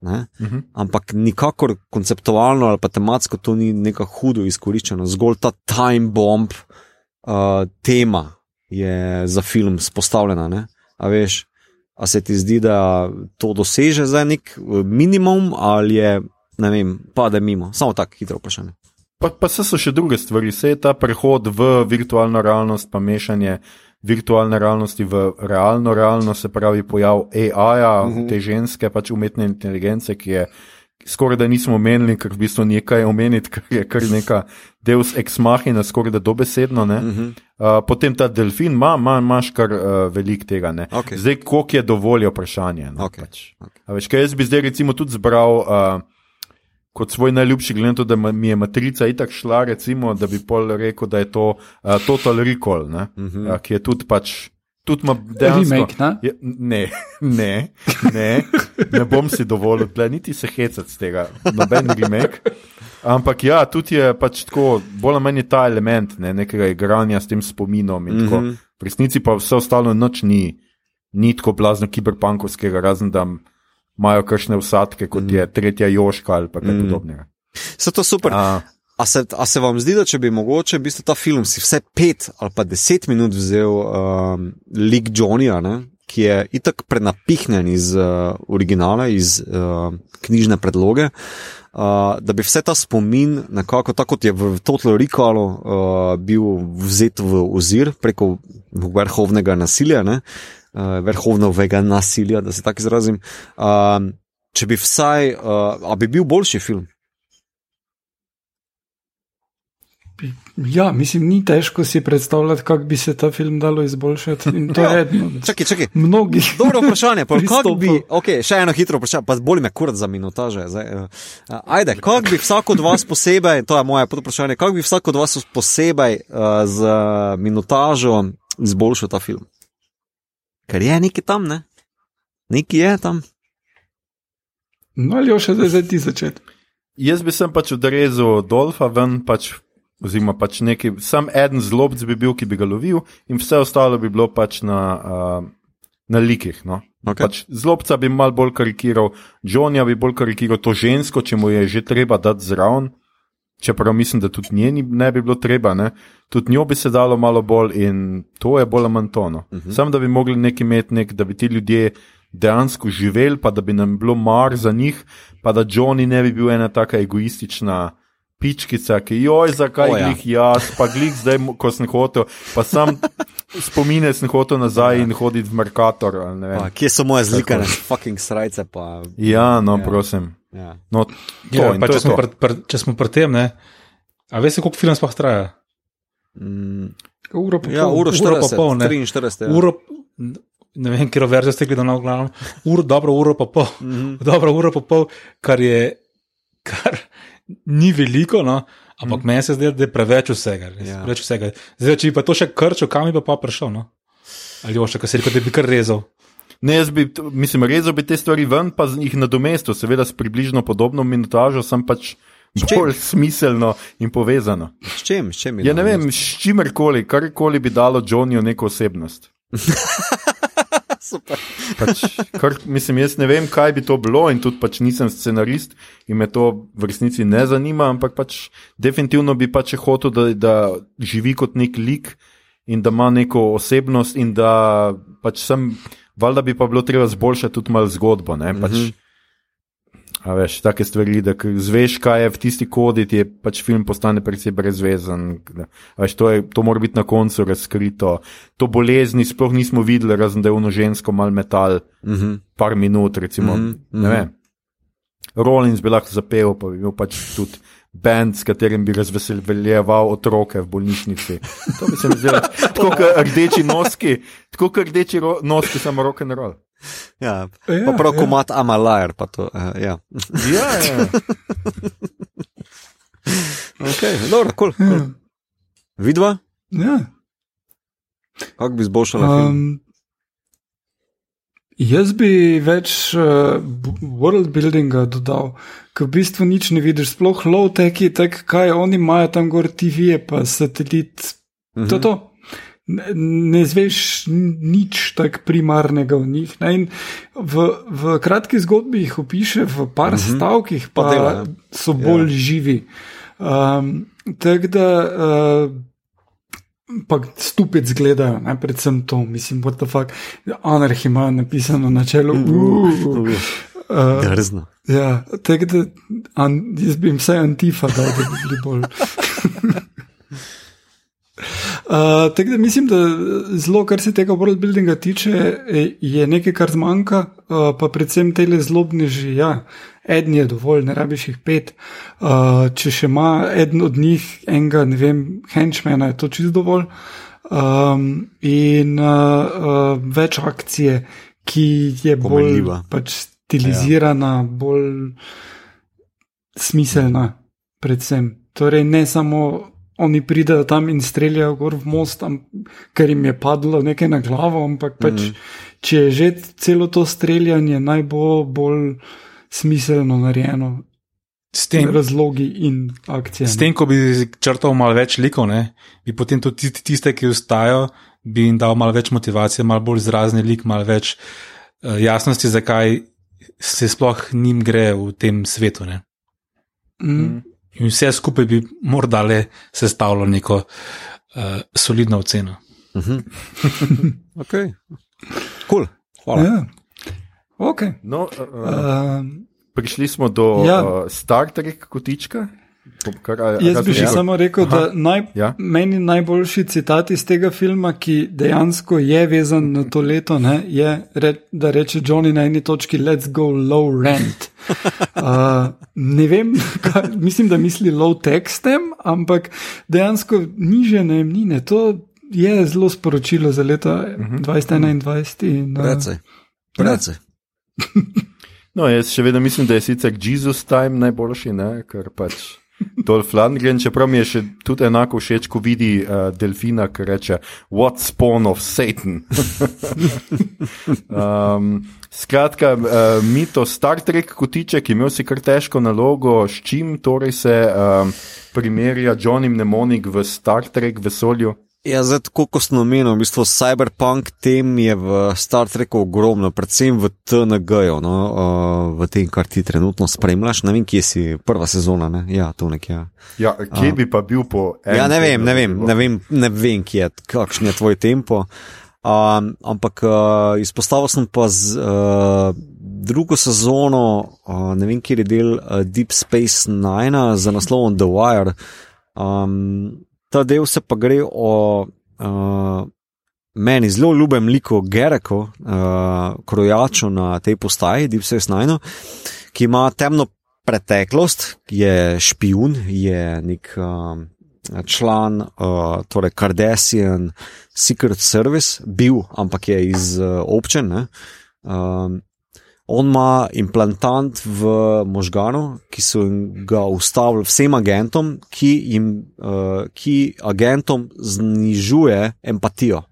Ne? Mhm. Ampak nikakor konceptualno ali pa tematsko to ni neka hudo izkoriščeno, zgolj ta time bomb uh, tema je za film spostavljena. Ne? A veš, a se ti zdi, da to doseže za nek eh, minimum ali je, ne vem, pade mimo. Samo tako hitro vprašanje. Pa, pa se so še druge stvari, se je ta prehod v virtualno realnost, pa mešanje virtualne realnosti v realno realnost, se pravi pojav AI-ja, uh -huh. te ženske, pač umetne inteligence, ki je skoraj da nismo omenili, ker v bistvu nekaj omeniti, ker je kar neka deus ex machina, skoraj da dobesedno. Uh -huh. uh, potem ta delfin, ima, ima, imaš kar uh, velik tega. ne. Okej. Zdaj, koliko je dovolj, je vprašanje. No, Okej, pač. A Veš, kaj jaz bi zdaj recimo tudi zbral. Uh, Kot svoj najljubši, glede na to, da ma- mi je matrica itak šla, recimo, da bi pol rekel, da je to uh, Total Recall, uh -huh. uh, ki je tudi pač, tudi ima dejansko. Remake, ne? Je, ne, ne, ne, ne bom si dovolil, tle, niti se hecati z tega, noben remake. Ampak ja, tudi je pač tako, bolj ali manj ta element ne, nekega igranja s tem spominom. In tako. V resnici pa vse ostalo noč ni, ni tako blazno kiberpunkovskega, razen da imajo kakšne vsadke, kot je tretja Joška ali pa kaj podobnega. Se to super. A, A se, a se vam zdi, da če bi mogoče v bistvu ta film si vse pet ali pa deset minut vzel um, lik Johnnyja, ki je itak prenapihnjen iz uh, originala, iz uh, knjižne predloge, uh, da bi vse ta spomin, nekako tako kot je v Total Recallu, uh, bil vzet v ozir preko vrhovnega nasilja, ne, uh, vrhovnega nasilja, da se tako izrazim. Uh, če bi vsaj, uh, a bi bil boljši film? Ja, mislim, ni težko si predstavljati, kako bi se ta film dalo izboljšati. In to je eno od Čakaj, čakaj. mnogih. Dobro vprašanje, pa kako bi, okay, še eno hitro vprašanje, pa boli me kurat za minutaže. Zdaj, uh, ajde, kako bi vsak od vas posebej, to je moje podvprašanje, kako bi vsak od vas posebej uh, z minutažo izboljšal ta film? Ker je nekaj tam, ne? Nekaj je tam. No, ali jo še zdaj, zdaj ti začeti. jaz bi sem pač odrezal Dolfa ven, pač, oziroma pač neki, sam en zlobc bi bil, ki bi ga lovil, in vse ostalo bi bilo pač na uh, na likih. No. Okay. Pač zlobca bi mal bolj karikiral, Johnja bi bolj karikiral to žensko, če mu je že treba dati zraven. Čeprav mislim, da tudi njeni ne bi bilo treba, ne? tudi njo bi se dalo malo bolj in to je bolj ali manj tono. Uh -huh. Sam da bi mogli neki imeti, nek, da bi ti ljudje dejansko živeli, pa da bi nam bilo mar za njih, pa da Johnny ne bi bil ena taka egoistična pičkica, ki joj, zakaj O, ja. glih jaz, pa glih zdaj, ko sem hotel, pa sam spomine sem hotel nazaj in hoditi v Merkator. ali ne vem. Pa, kje so moje zlikane, fucking srajce? Pa, Ja, no, Ja. prosim. ja. No, to, Ja, pa to če smo, pr, pr, če smo pri tem, ne. A veste, koliko film sploh traja? Mm, Uro pa ja, pol. uro uro pa 40, pol, ne. 43. Ja. Uro, ne vem, kje verzijo ste gledali, no, v glavnem, uro, dobro, uro pa pol, mm. -hmm. dobro, uro pa pol, kar je, kar ni veliko, no, ampak mm. meni se zdi, da je preveč vsega. Ja. Preveč vsega. Zdaj, če bi pa to še krčil, kam bi pa, pa prišel, no? Ali oša, kaj se reče, da bi kar rezal. Ne, jaz bi, mislim, rezal bi te stvari ven, pa jih nadomestil, seveda s približno podobno minutažo, sem pač bolj smiselno in povezano. S čim? S čim Ja, ne vem, s čimerkoli, karkoli bi dalo Johnnyju neko osebnost. Super. Pač, kar, mislim, jaz ne vem, kaj bi to bilo, in tudi pač nisem scenarist in me to v resnici ne zanima, ampak pač definitivno bi pač hotel, da, da živi kot nek lik in da ima neko osebnost, in da pač sem, valjda bi pa bilo treba zboljšati tudi malo zgodbo. Ne, pač, mm -hmm. A veš, take stvari, da zveš, kaj je v tisti kodi, ti je pač film postane precej brezvezen. a Veš, to, je, to mora biti na koncu razkrito. To bolezni sploh nismo videli, razen da je ono žensko mal metal, Mhm. par minut, recimo. Mm Mhm, -hmm. Ne vem. Rollins bi lahko zapel, pa bi imel pač tudi bend, s katerim bi razveseljeval otroke v bolnišnici. To bi se mi zdelo tako kot rdeči noski, tako kot rdeči noski, samo rock and roll. Ja, Ja, pa prav ja. komat Amalajer, pa to. Uh, ja. Ja, ja. Okay, dobro, cool, cool. Vidva, Ja. kako bi izboljšala um, film? Jaz bi več uh, world buildinga dodal, ker v bistvu nič ne vidiš, sploh low teki, tak kaj oni imajo tam gor TV-je, pa satelit. Mm -hmm. To je to. Ne, ne zveš nič tako primarnega v njih. Ne? In V, v kratki zgodbi jih opiše v par uh -huh. stavkih, pa, Pa dela, ja. so bolj ja. živi. Um, Tako da. Uh, Pa stupid zgledajo, ne? predvsem to, mislim, what the fuck. Anarh ima napisano na čelu. Uh, uh, Drzno. ja, tako da an, jaz bi jim vsaj antifa dal, da bi bili bolj. Uh, tako da mislim, da zelo, kar se tega world buildinga tiče, eh, je nekaj, kar zmanjka, uh, pa predvsem te zlobneži. Ja, en je dovolj, ne rabiš jih pet. Uh, če še ima eden od njih enega, ne vem, henchmana, je to čist dovolj. Um, in uh, uh, več akcije, ki je bolj Pomenljiva. pač stilizirana, ja. bolj smiselna, predvsem. Torej, ne samo oni pridejo tam in streljajo gor v most, am, ker jim je padlo nekaj na glavo, ampak pač, mm -hmm. če je že celo to streljanje, naj bo bolj smiselno narejeno, S tem, razlogi in akcije. s tem, ko bi črtal malo več likov, ne, bi potem tudi tiste, ki ostajajo, bi jim dal malo več motivacije, malo bolj izrazni lik, malo več uh, jasnosti, zakaj se sploh njim gre v tem svetu. Ne. Mm. In vse skupaj bi morda le sestavilo neko uh, solidno oceno. Mhm. okay. cool. Hvala. Ja. Okay. No, uh, uh, prišli smo do Ja. ja. uh, Star Trek kotička. Kar, a- Jaz bi si še samo rekel, da naj, Ja. meni najboljši citat iz tega filma, ki dejansko je vezan na to leto, ne, je, re, da reče Johnny na eni točki: Let's go low rent. Uh, ne vem, kaj, mislim, da misli low tekstem, ampak dejansko niže najemnine. To je zelo sporočilo za leto 2021. In, uh, Precej. Precej. No, jaz še vedno mislim, da je sicer Jesus Time najboljši, ne? ker pač Dolph Lundgren, čeprav mi je še tudi enako všeč, ko vidi uh, delfina, ki reče: What spawn of Satan? um, skratka, uh, mito Star Trek kotiček, imel si kar težko nalogo, s čim torej se um, primerja Johnny Mnemonik v Star Trek vesolju. Ja, zdaj, tako kot sem omenil, v bistvu cyberpunk tem je v Star Treku ogromno, predvsem v TNG-ju, no, uh, v tem, kar ti trenutno spremljaš. Ne vem, kje si, prva sezona, ne? ja, to nekje. Ja, kje uh, bi pa bil po enem? Ja, ne vem, ne vem, ne vem, ne vem kje, kakšen je tvoj tempo. Um, ampak uh, izpostavil sem pa z uh, drugo sezono, uh, ne vem, kje je del uh, Deep Space Nine za naslovom The Wire. Um, ta del se pa gre o uh, meni zelo ljubem liku Gereko, uh, krojaču na tej postaji, Deep Space Nine, ki ima temno preteklost, je špijun, je nek. Um, Član, uh, torej Cardassian Secret Service, bil, ampak je iz uh, občine. Um, On ima implantant v možganu, ki so ga ustavili vsem agentom, ki, jim, uh, ki agentom znižuje empatijo,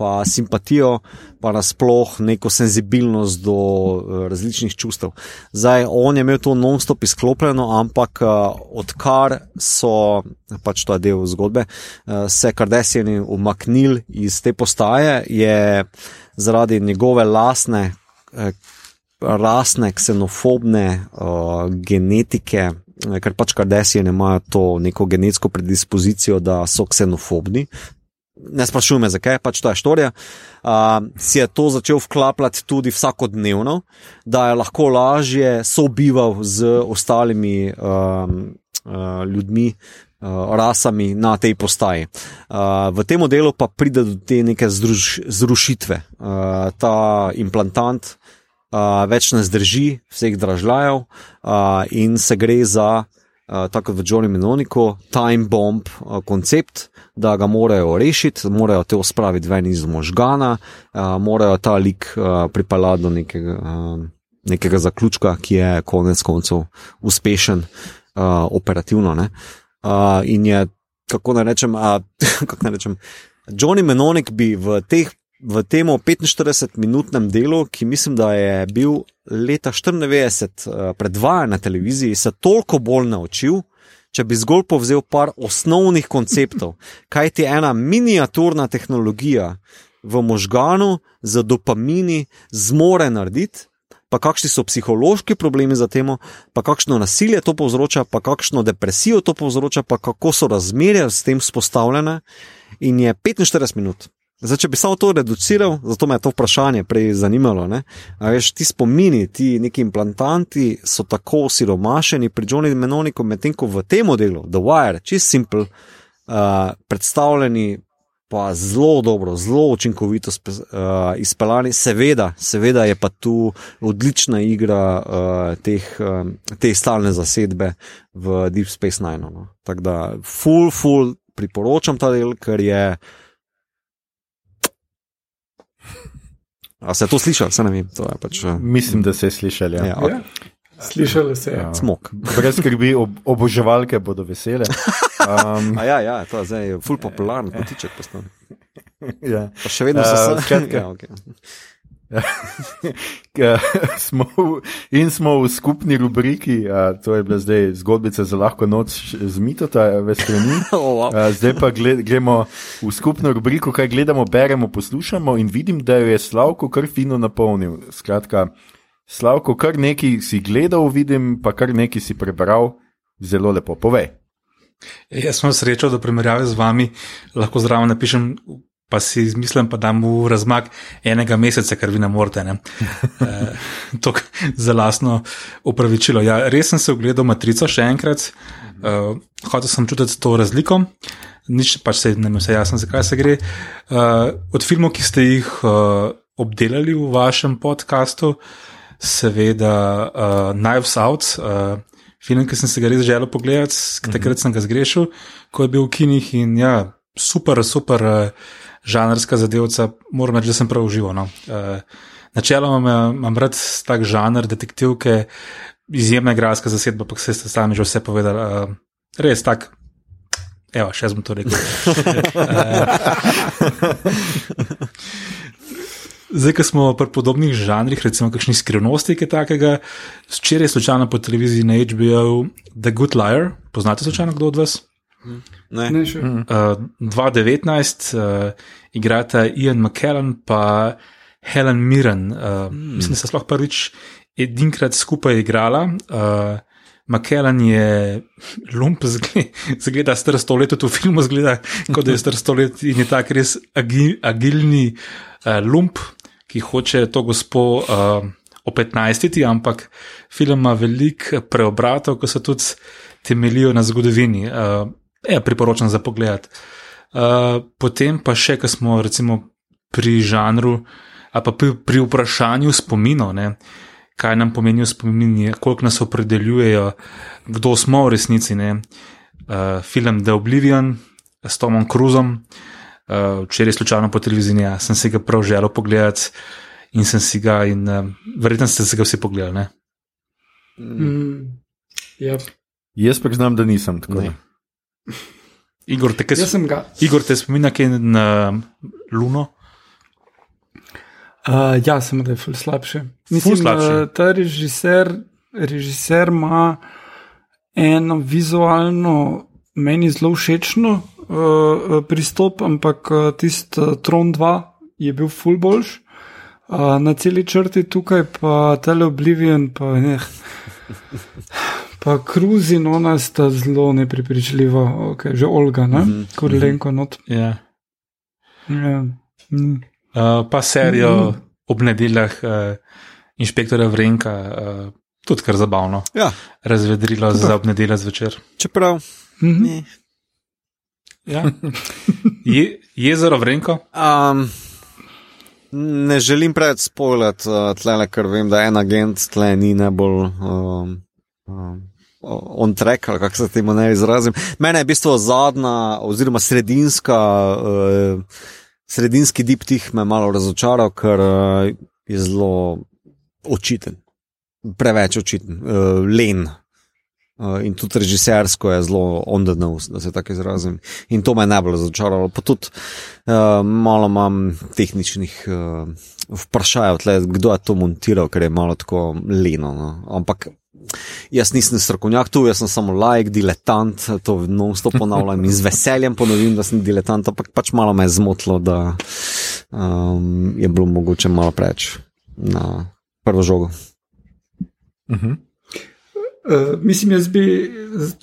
pa simpatijo, pa nasplošno neko senzibilnost do uh, različnih čustev. Zdaj, on je imel to non-stop izklopljeno, ampak uh, odkar so, pač to je del zgodbe, uh, se Kardashiani umaknili iz te postaje, je zaradi njegove lasne. Uh, rasne, ksenofobne uh, genetike, ker pač kardesije imajo to neko genetsko predispozicijo, da so ksenofobni. Ne sprašujem, zakaj pač to je štorija. Uh, si je to začel vklapljati tudi vsakodnevno, da je lahko lažje sobival z ostalimi um, uh, ljudmi, uh, rasami na tej postaji. Uh, v tem delu pa pride do te neke združ, zrušitve. Uh, ta implantant več ne zdrži vseh dražljajev uh, in se gre za, uh, tako kot v Johnny Menoniku, time bomb uh, koncept, da ga morajo rešiti, morajo te ospraviti ven iz možgana, uh, morajo ta lik uh, pripeljati do nekega, uh, nekega zaključka, ki je konec koncev uspešen uh, operativno. Uh, in je, kako naj rečem, uh, kako naj rečem. Johnny Menonik bi v teh v tem 45-minutnem delu, ki mislim, da je bil leta 94 eh, predvajan na televiziji, se toliko bolj naučil, če bi zgolj povzel par osnovnih konceptov. Kaj ti ena miniaturna tehnologija v možganu z dopamini zmore narediti. Pa kakšni so psihološki problemi za tem, pa kakšno nasilje to povzroča, pa kakšno depresijo to povzroča, pa kako so razmerje s tem spostavljene. In je 45 minut. Zdaj, če bi samo to reduciral, zato me je to vprašanje prej zanimalo. Veš, ti spomini, ti neki implantanti so tako siromašeni pri Johnny Menoniku, medtem ko v tem modelu, The Wire, čist simple, uh, predstavljeni pa zelo dobro, zelo učinkovito uh, izpeljani. Seveda, seveda je pa tu odlična igra uh, teh, um, te stalne zasedbe v Deep Space Nine. No. Tako da, full, full priporočam ta del, ker je. A se je to slišal, se ne vem. Pač, uh... Mislim, da se je slišal. Ja. Ja, okay. ja. Slišali se je. Ja. Smok. Brez skrbi, ob, oboževalke bodo vesele. Um, ja, ja, to je zdaj ful popularno, ja. potiček postane. Ja. Pa še vedno se uh, skratka. Ja, okay. smo v, in smo v skupni rubriki, a, to je bila zdaj zgodbica za lahko noč z mitota, več strani. Oh, zdaj pa gled, gremo v skupno rubriko, kaj gledamo, beremo, poslušamo in vidim, da jo je Slavko kar fino napolnil. Skratka, Slavko, kar nekaj si gledal, vidim, pa kar nekaj si prebral, zelo lepo povej. Jaz sem srečo, da primerjavi z vami lahko zraven napišem pa si izmislim, pa da mu razmak enega meseca, ker vi ne morete. Ne? e, to za lastno upravičilo. Ja, res sem se ogledal matrico še enkrat, e, hotel sem čutiti to razliko. Nič pač se ne vse jasno, zakaj se gre. Uh, od filmov, ki ste jih uh, obdelali v vašem podkastu, seveda uh, Knives Out, uh, film, ki sem se ga res želel pogledati, takrat sem ga zgrešil, ko je bil v kinih in ja, super, super. Uh, žanrska zadevca, moram reči, da sem prav užival. No. Uh, načeloma imam rad tak žanr detektivke, izjemna igralska zasedba, pa se ste sami že vse povedali. Uh, res tak. Evo, še smo to rekli. Zdaj, ko smo pri podobnih žanrih, recimo, kakšni skrivnosti, ki je takega, včeraj je slučajno po televiziji na HBO The Good Liar, poznate slučajno kdo od vas? Ne. Ne, še. Uh, 2019 uh, igrata Ian McKellen pa Helen Mirren. Uh, mm. Mislim, da sta sploh prvič edinkrat skupaj igrala. Uh, McKellen je lump, zgleda, star sto let, tudi v filmu zgleda, kot da je star sto let in je tak res agi, agilni uh, lump, ki hoče to gospo uh, opetnajstiti, ampak film ima veliko preobratov, ko se tudi temeljijo na zgodovini. Uh, ja, priporočam za pogled. Uh, potem pa še, ko smo recimo pri žanru, a pa pri, pri vprašanju spominov, ne, kaj nam pomenijo spomini, koliko nas opredeljujejo, kdo smo v resnici. Ne. Uh, film The Oblivion s Tomom Cruzom, uh, včeraj slučajno po televiziji, ja, sem si ga prav želel pogledati in sem si ga, in uh, verjetno ste si ga vsi pogledali. Ne. Mm, yep. Jaz pa znam, da nisem tako. Ne. Igor, te, kaj ga. Igor, te spominja kaj na Luno? Uh, ja, samo da je ful slabše. Mislim, slabše. da ta režiser, režiser ima eno vizualno, meni zelo všečno uh, pristop, ampak uh, tisti uh, Tron 2 je bil ful boljš. Uh, na celi črti tukaj pa Tele Oblivion, pa ne. Pa Cruise in ona sta zelo nepripričljiva, okay, že Olga, ne? Mm -hmm. Korlenko not. Ja. Ja. Mm. Uh, pa serijo mm. ob nedeljah uh, inšpektora Vrenka, uh, tudi kar zabavno, Ja, razvedrilo za ob nedeljo zvečer. čeprav. Mhm. Ne. Ja. Je, jezero Vrenko, Um, ne želim preveč spoilati uh, tle, ker vem, da en agent tle ni najbolj. Um, um, On track, ali kako se temu ne izrazim. Mene je v bistvu zadnja, oziroma sredinska, uh, sredinski diptih me malo razočaral, ker uh, je zelo očiten, preveč očiten, uh, len. Uh, in tudi režisersko je zelo on the nose, da se tako izrazim. In to me je najbolj razočaralo. Pa tudi uh, malo imam tehničnih uh, vprašanj, kdo je to montiral, ker je malo tako leno. No. Ampak jaz nisem strokovnjak tu, jaz sem samo like, diletant, to non-stop ponavljam in z veseljem ponovim, da sem diletant, ampak pač malo me je zmotilo, da um, je bilo mogoče malo preveč na prvo žogo. Uh -huh. Uh, mislim, jaz bi,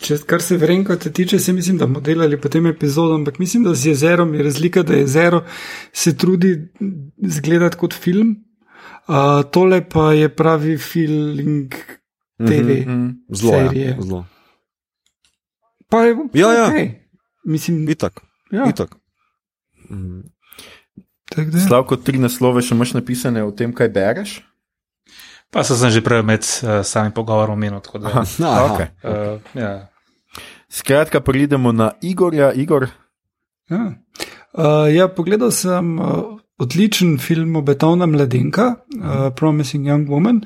če, kar se vrenka te tiče, se mislim, da bomo delali po tem epizodu, ampak mislim, da z jezerom je razlika, da jezero se trudi zgledati kot film, uh, tole pa je pravi feeling TV. Mm -hmm. Zelo Serije. je. Zelo. Pa je Ja, ja. okay. Mislim, Itak. ja, Itak. Mm. Slavko, tri naslove še imaš napisane o tem, kaj bereš? pa se sem že prej med uh, samim pogovorom omenil. da, Aha, Aha. okay. Uh, ja. Skratka, pridemo na Igorja. Igor, Ja. Uh, ja, pogledal sem uh, odličen film Obetavna mladenka, uh, Promising Young Woman,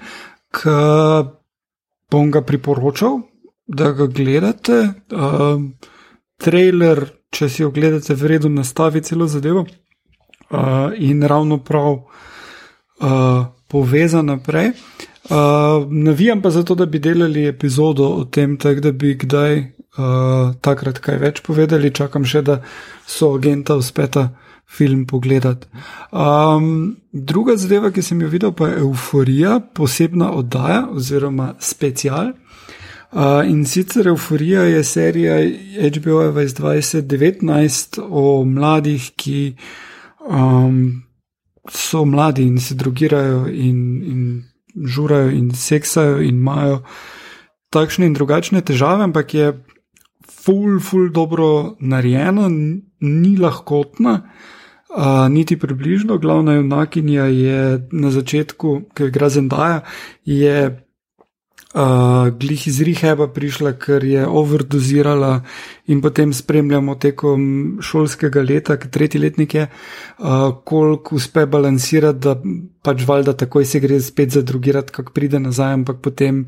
ki bom ga priporočal, da ga gledate. Uh, trailer, če si ogledate, v redu nastavi celo zadevo uh, in ravno prav uh, poveza naprej. Uh, navijam pa zato, da bi delali epizodo o tem, tako da bi kdaj uh, takrat kaj več povedali. Čakam še, da so agenta uspeta film pogledati. Um, druga zadeva, ki sem jo videl, pa je Euforija, posebna oddaja oziroma special. Uh, in sicer Euforija je serija HBO iz 2019 o mladih, ki um, so mladi in se drogirajo in, in žurajo in seksajo in imajo takšne in drugačne težave, ampak je ful, ful dobro narejeno, ni lahkotna. Uh, niti približno, glavna junakinja je na začetku, ki je igra Zendaja, je uh, glih iz Riheba prišla, ker je overdozirala in potem spremljamo tekom šolskega leta, ki tretji letnik je, uh, koliko uspe balansirati, da pač valjda takoj se gre spet zadrugirati, kak pride nazaj, ampak potem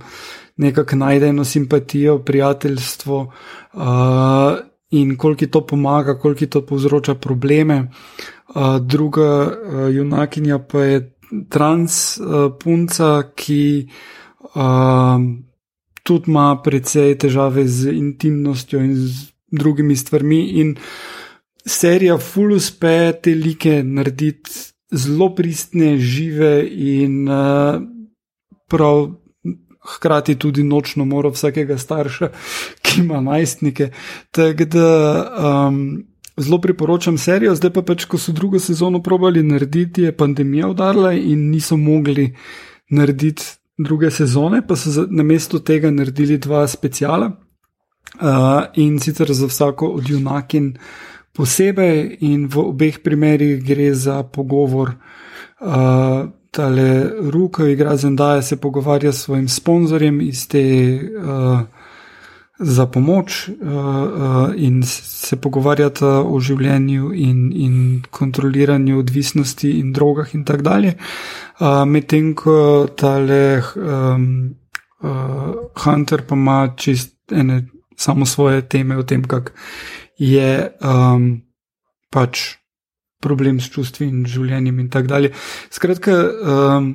nekako najde eno simpatijo, prijateljstvo. Uh, In koliko to pomaga, koliko to povzroča probleme. Uh, druga uh, junakinja pa je trans uh, punca, ki uh, tudi ima precej težave z intimnostjo in z drugimi stvarmi. In serija Full uspe te like narediti zelo pristne, žive in uh, prav. Hkrati tudi nočno mora vsakega starša, ki ima najstnike. Tako da um, zelo priporočam serijo, zdaj pa pač, ko so drugo sezono probali narediti, je pandemija udarila in niso mogli narediti druge sezone, pa so na mestu tega naredili dva speciala uh, in sicer za vsako od junakin posebej, in v obeh primerih gre za pogovor. Uh, Tale Ruka, igra Zendaja, se pogovarja s svojim sponzorjem iz te uh, za pomoč uh, uh, in se pogovarjata o življenju in, in kontroliranju odvisnosti in drogah in tako dalje. Uh, Medtem ko tale um, uh, Hunter pa ima čist ene samo svoje teme o tem, kako je um, pač problem s čustvi in življenjem in tako dalje. Skratka, um,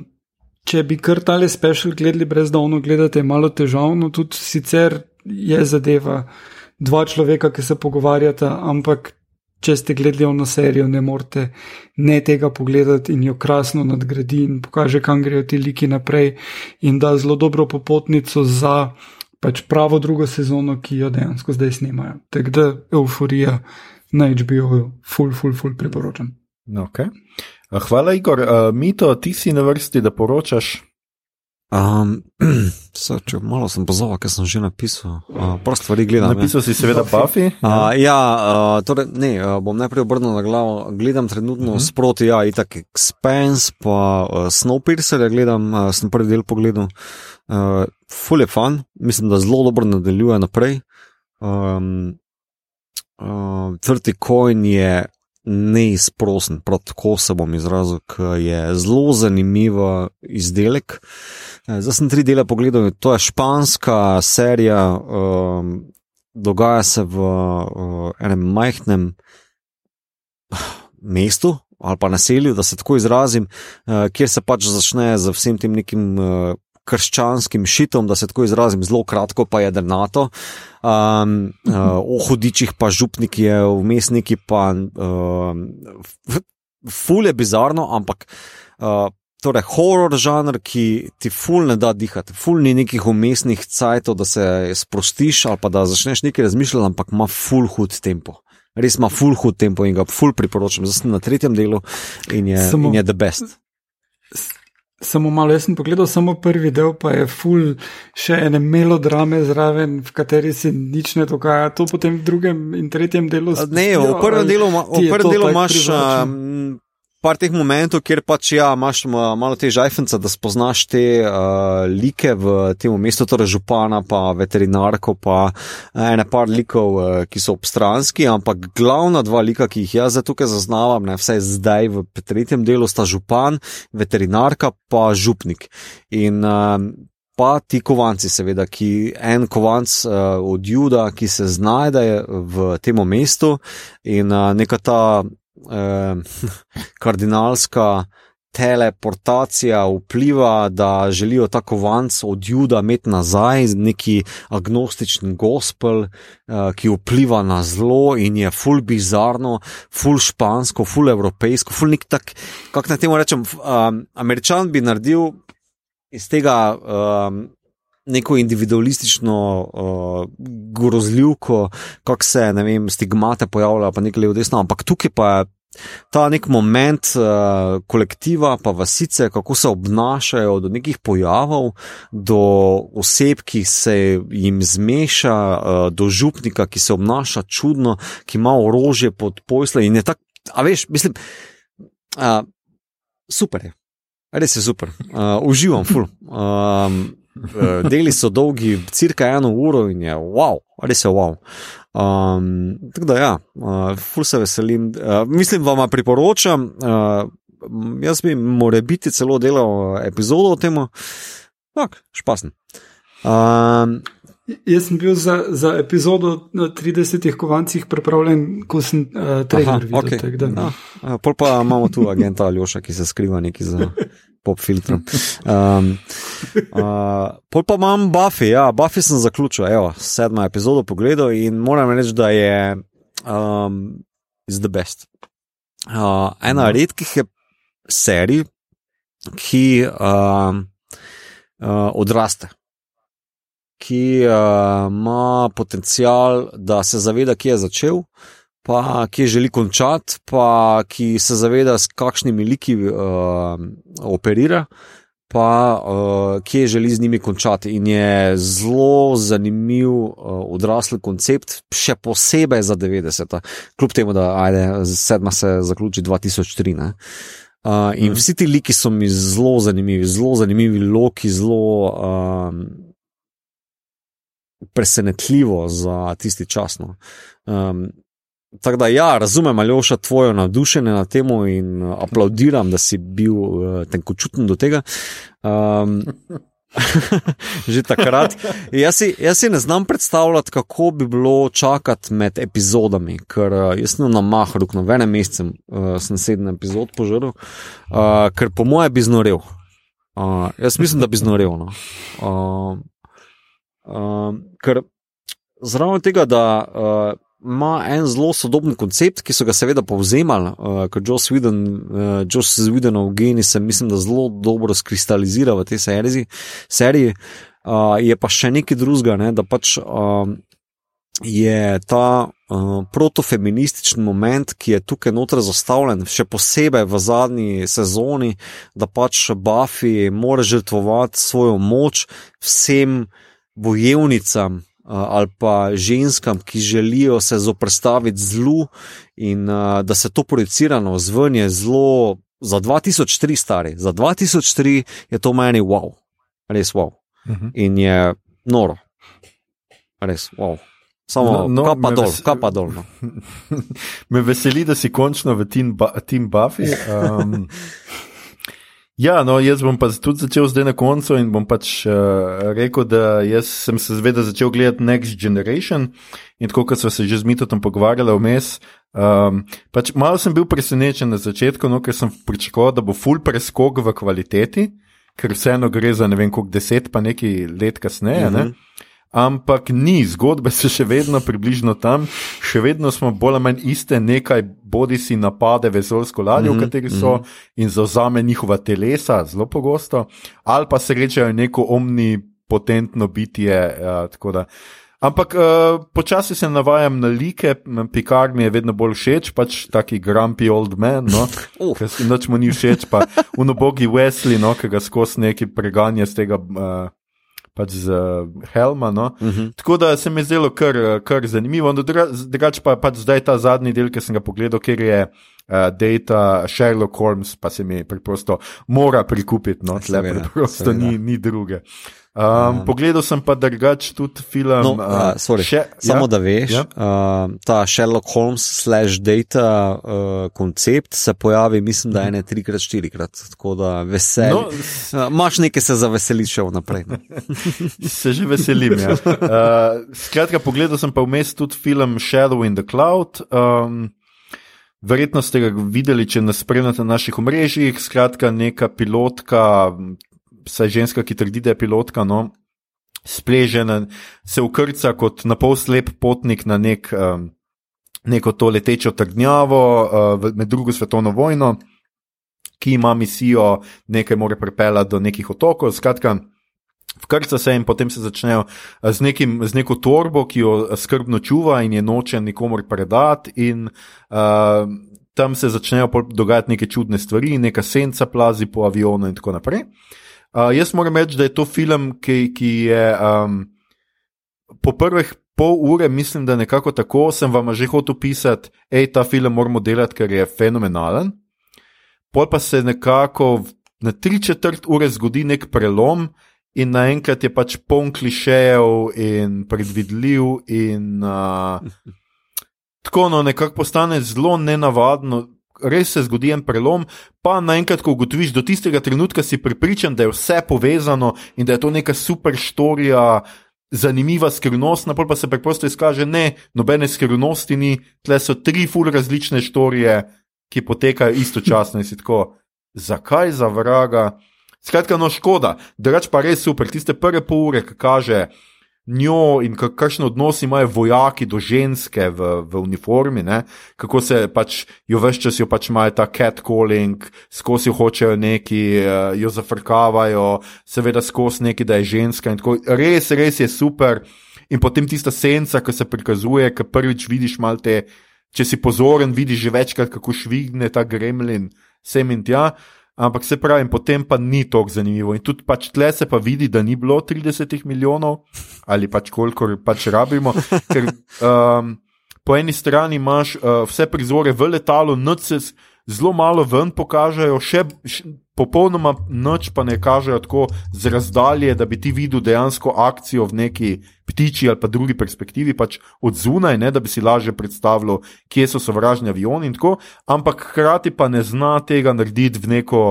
če bi kar tale special gledali, brez da ono gledate, je malo težavno, tudi sicer je zadeva dva človeka, ki se pogovarjata, ampak če ste gledali ono serijo, ne morete ne tega pogledati in jo krasno nadgradi in pokaže, kam grejo ti liki naprej in da zelo dobro popotnico za pač pravo drugo sezono, ki jo dejansko zdaj snimajo. Tako da euforija na HBO, full, full, full priporočam. Okay. Hvala, Igor. Uh, Mito, ti si na vrsti, da poročaš. Um, so, če malo sem pozval, ker sem že napisal, uh, prost stvari gledam. Napisal si seveda Buffy. Uh, ja, uh, torej, ne, uh, bom najprej obrnil na glavo. Gledam trenutno uh -huh. sproti, ja, itak Expense, pa uh, Snowpiercer, gledam, uh, sem prvi del pogledal. Uh, full je fun, mislim, da zelo dobro nadaljuje naprej. Um, uh, Trti coin je neizprosen, prav tako se bom izrazil, ker je zelo zanimiv izdelek. Eh, zdaj sem tri dele pogledal, to je španska serija, um, dogaja se v uh, enem majhnem mestu ali pa naselju, da se tako izrazim, uh, kjer se pač začne z vsem tem nekim. Uh, Krščanskim šitom, da se tako izrazim, zelo kratko, pa je drnato. Um, uh, o hudičih, pa župniki, vmesniki, pa uh, ful je bizarno, ampak uh, torej, horor žanr, ki ti ful ne da dihati, ful ni nekih umestnih cajtov, da se sprostiš ali pa da začneš nekaj razmišljati, ampak ima ful hud tempo. Res ima ful hud tempo in ga ful priporočam. Zdaj sem na tretjem delu in je, Samo... in je the best. Samo malo, jaz sem pogledal samo prvi del, pa je full še ene melodrame zraven, v kateri se nič ne dogaja. To potem v drugem in tretjem delu. Ne, v prvem delu, v prvem delu imaš. Um, par teh momentov, kjer pač ja, imaš malo te žajfence, da spoznaš te uh, like v tem mestu, torej župana, pa veterinarko, pa ene par likov, uh, ki so obstranski, ampak glavna dva lika, ki jih jaz tukaj zaznavam, ne vse zdaj v tretjem delu, sta župan, veterinarka, pa župnik. In, uh, Pa ti kovanci, seveda, ki en kovanc uh, od Juda, ki se znajde v tem mestu, in uh, neka ta eh, kardinalska teleportacija vpliva, da želijo ta kovanc od Juda imeti nazaj, neki agnostični gospel, eh, ki vpliva na zlo in je full bizarno, full špansko, full evropejsko, full nek tak, kako naj temu rečem, um, američan bi naredil iz tega. Um, neko individualistično uh, grozljivko, kako se vem, stigmate pojavljajo, pa nekaj levo desno, ampak tukaj pa je. Ta nek moment uh, kolektiva, pa vasice, kako se obnašajo do nekih pojavov, do oseb, ki se jim zmeša, uh, do župnika, ki se obnaša čudno, ki ima orožje pod pojslom. In je tako, a veš, mislim, uh, super je, res je super, uh, uživam, ful. Um, deli so dolgi, cirka eno uro in je wow, res je wow. Um, tako da, ja, uh, ful se veselim. Uh, mislim, vam priporočam, uh, jaz bi moral biti celo delal epizodo o tem, tako, špasen. Um, Jaz sem bil za, za epizodo na 30 kovancih pripravljen, ko sem uh, trailer videl. Okay. No, pol pa imamo tu agenta Aljoša, ki se skriva neki za pop filtrom. Um, uh, pol pa imam Buffy, ja, Buffy sem zaključil, evo, sedma epizoda pogledal in moram reči, da je um, is the best. Uh, ena Mhm. redkih je serij, ki uh, uh, odraste. Ki uh, ima potencial, da se zaveda, kje je začel, pa kje želi končati, pa ki se zaveda, s kakšnimi liki uh, operira, pa uh, kje želi z njimi končati. In je zelo zanimiv uh, odrasli koncept, še posebej za 90. Kljub temu, da ajde, sedma se zaključi 2003. Ne? Uh, in Mhm. vsi ti liki so mi zelo zanimivi, zelo zanimivi loki, zelo um, presenetljivo za tisti čas. No. Um, Tako da, ja, razumem, Aljoša, tvoje navdušenje na temo in uh, aplaudiram, da si bil uh, tenkočuten do tega. Um, že takrat. Jaz si, jaz si ne znam predstavljati, kako bi bilo čakati med epizodami, ker uh, jaz sem na mah, rukno, v enem mesecu uh, sem sedem epizod požrl, uh, ker po moje bi znorel. Uh, jaz mislim, da bi znorel. No. Uh, uh, ker zraven tega, da. Uh, ima en zelo sodoben koncept, ki so ga seveda povzemali, uh, kot Joss Whedon, uh, Joss Whedonov geni se mislim, da zelo dobro skristalizira v tej seriji. seriji. Uh, je pa še nekaj drugega, ne, da pač um, je ta uh, protofeministični moment, ki je tukaj noter zastavljen, še posebej v zadnji sezoni, da pač Buffy mora žrtvovati svojo moč vsem bojevnicam ali pa ženskam, ki želijo se zoprstaviti zlu, in uh, da se to projicirano zven je zelo. Za 2003 stari, za 2003 je to meni wow, res wow. Mhm. In je noro, res wow. Samo No, no, kapa dol, ves- kapa dol. No. Me veseli, da si končno v Team, Bu team Buffy. Um, ja, no, jaz bom pa tudi začel zdaj na koncu in bom pač uh, rekel, da jaz sem se zveda začel gledati Next Generation in tako kot smo se že z Mitotom pogovarjali vmes. Um, pač malo sem bil presenečen na začetku, no, ker sem pričakoval, da bo full preskok v kvaliteti, ker vseeno gre za ne vem koliko deset, pa nekaj let kasneje. Uh -huh. Mhm. Ampak ni, zgodbe so še vedno približno tam, še vedno smo bolj ali manj iste, nekaj bodi si napade vesoljsko ladjo, mm Mhm, -hmm, v kateri so mm -hmm. in zauzame njihova telesa, zelo pogosto, ali pa srečajo neko omnipotentno bitje. Tako da. Ampak uh, počasi se navajam na like, Pikar mi je vedno bolj všeč, pač taki grumpy old man, no, Uh. ker si noč mu ni všeč, pa unobogi Wesley, no, ki ga skozi neki preganja z tega. Uh, Pač z uh, Helma. No. Uh Mhm. -huh. Tako da se mi je zdelo kar, kar zanimivo. Druga- Drugače pa pač zdaj ta zadnji del, ki sem ga pogledal, ker je uh, data Sherlock Holmes, pa se mi preprosto mora prikupiti. No, tle preprosto seveda. ni, ni druge. Um, pogledal sem pa drugače tudi film. No, uh, sorry, še, Samo ja, da veš, ja. uh, ta Sherlock Holmes slash data uh, koncept se pojavi, mislim, da ene trikrat, štirikrat. Tako da vesel. No, No, Imaš nekaj se zaveseliti še vnaprej. Se že veselim. Ja. Uh, skratka, pogledal sem pa vmes tudi film Shadow in the Cloud. Um, verjetno ste ga videli, če nas spremljate na naših omrežjih. Skratka, neka pilotka, saj ženska, ki trdi, da je pilotka, no, spležena, se ukrca kot na pol slep potnik na nek, um, neko to letečo trdnjavo uh, med drugo svetovno vojno. Ki ima misijo, nekaj mora pripeljati do nekih otokov. Skratka, Vkrca se in potem se začnejo eh, z, nekim, z neko torbo, ki jo eh, skrbno čuva in je noče nikomor predati, in uh, tam se začnejo dogajati neke čudne stvari, neka senca plazi po avionu in tako naprej. Uh, jaz moram reči, da je to film, ki, ki je um, po prvih pol ure, mislim, da nekako tako sem vam že hotel pisati, hej, ta film moramo delati, ker je fenomenalen. Pol pa se nekako na tri četrt ure zgodi nek prelom, in naenkrat je pač poln klišejev in predvidljiv, in uh, tako no, nekako postane zelo nenavadno. Res se zgodi en prelom, pa naenkrat, ko ugotoviš, do tistega trenutka si pripričan, da je vse povezano in da je to neka super storija, zanimiva skrivnost, napol pa se preprosto izkaže, ne, nobene skrivnosti ni, tle so tri ful različne storije, ki potekajo istočasno in si tako. zakaj za vraga. Skratka, no škoda, drugač pa res super, tiste prve pol ure, ki kaže njo in ka- kakšne odnose imajo vojaki do ženske v, v uniformi, ne? kako se pač jo vse čas jo pač imajo ta catcalling, skozi jo hočejo neki, eh, jo zafrkavajo, seveda skozi neki, da je ženska in tako. Res, res je super. In potem tista senca, ki se prikazuje, ki prvič vidiš malo te, če si pozoren, vidiš že večkrat, kako švigne ta gremlin sem in tja. Ampak se pravi, potem pa ni tako zanimivo. In tudi pač tle se pa vidi, da ni bilo 30 milijonov ali pač koliko pač rabimo. Ker um, po eni strani imaš uh, vse prizore v letalu, noč se zelo malo ven pokažejo, še, še popolnoma noč pa ne kažejo tako z razdalje, da bi ti videl dejansko akcijo v neki ptiči ali pa drugi perspektivi, pač od zunaj, ne, da bi si lažje predstavljal, kje so sovražni avioni in tako, ampak hkrati pa ne zna tega narediti v neko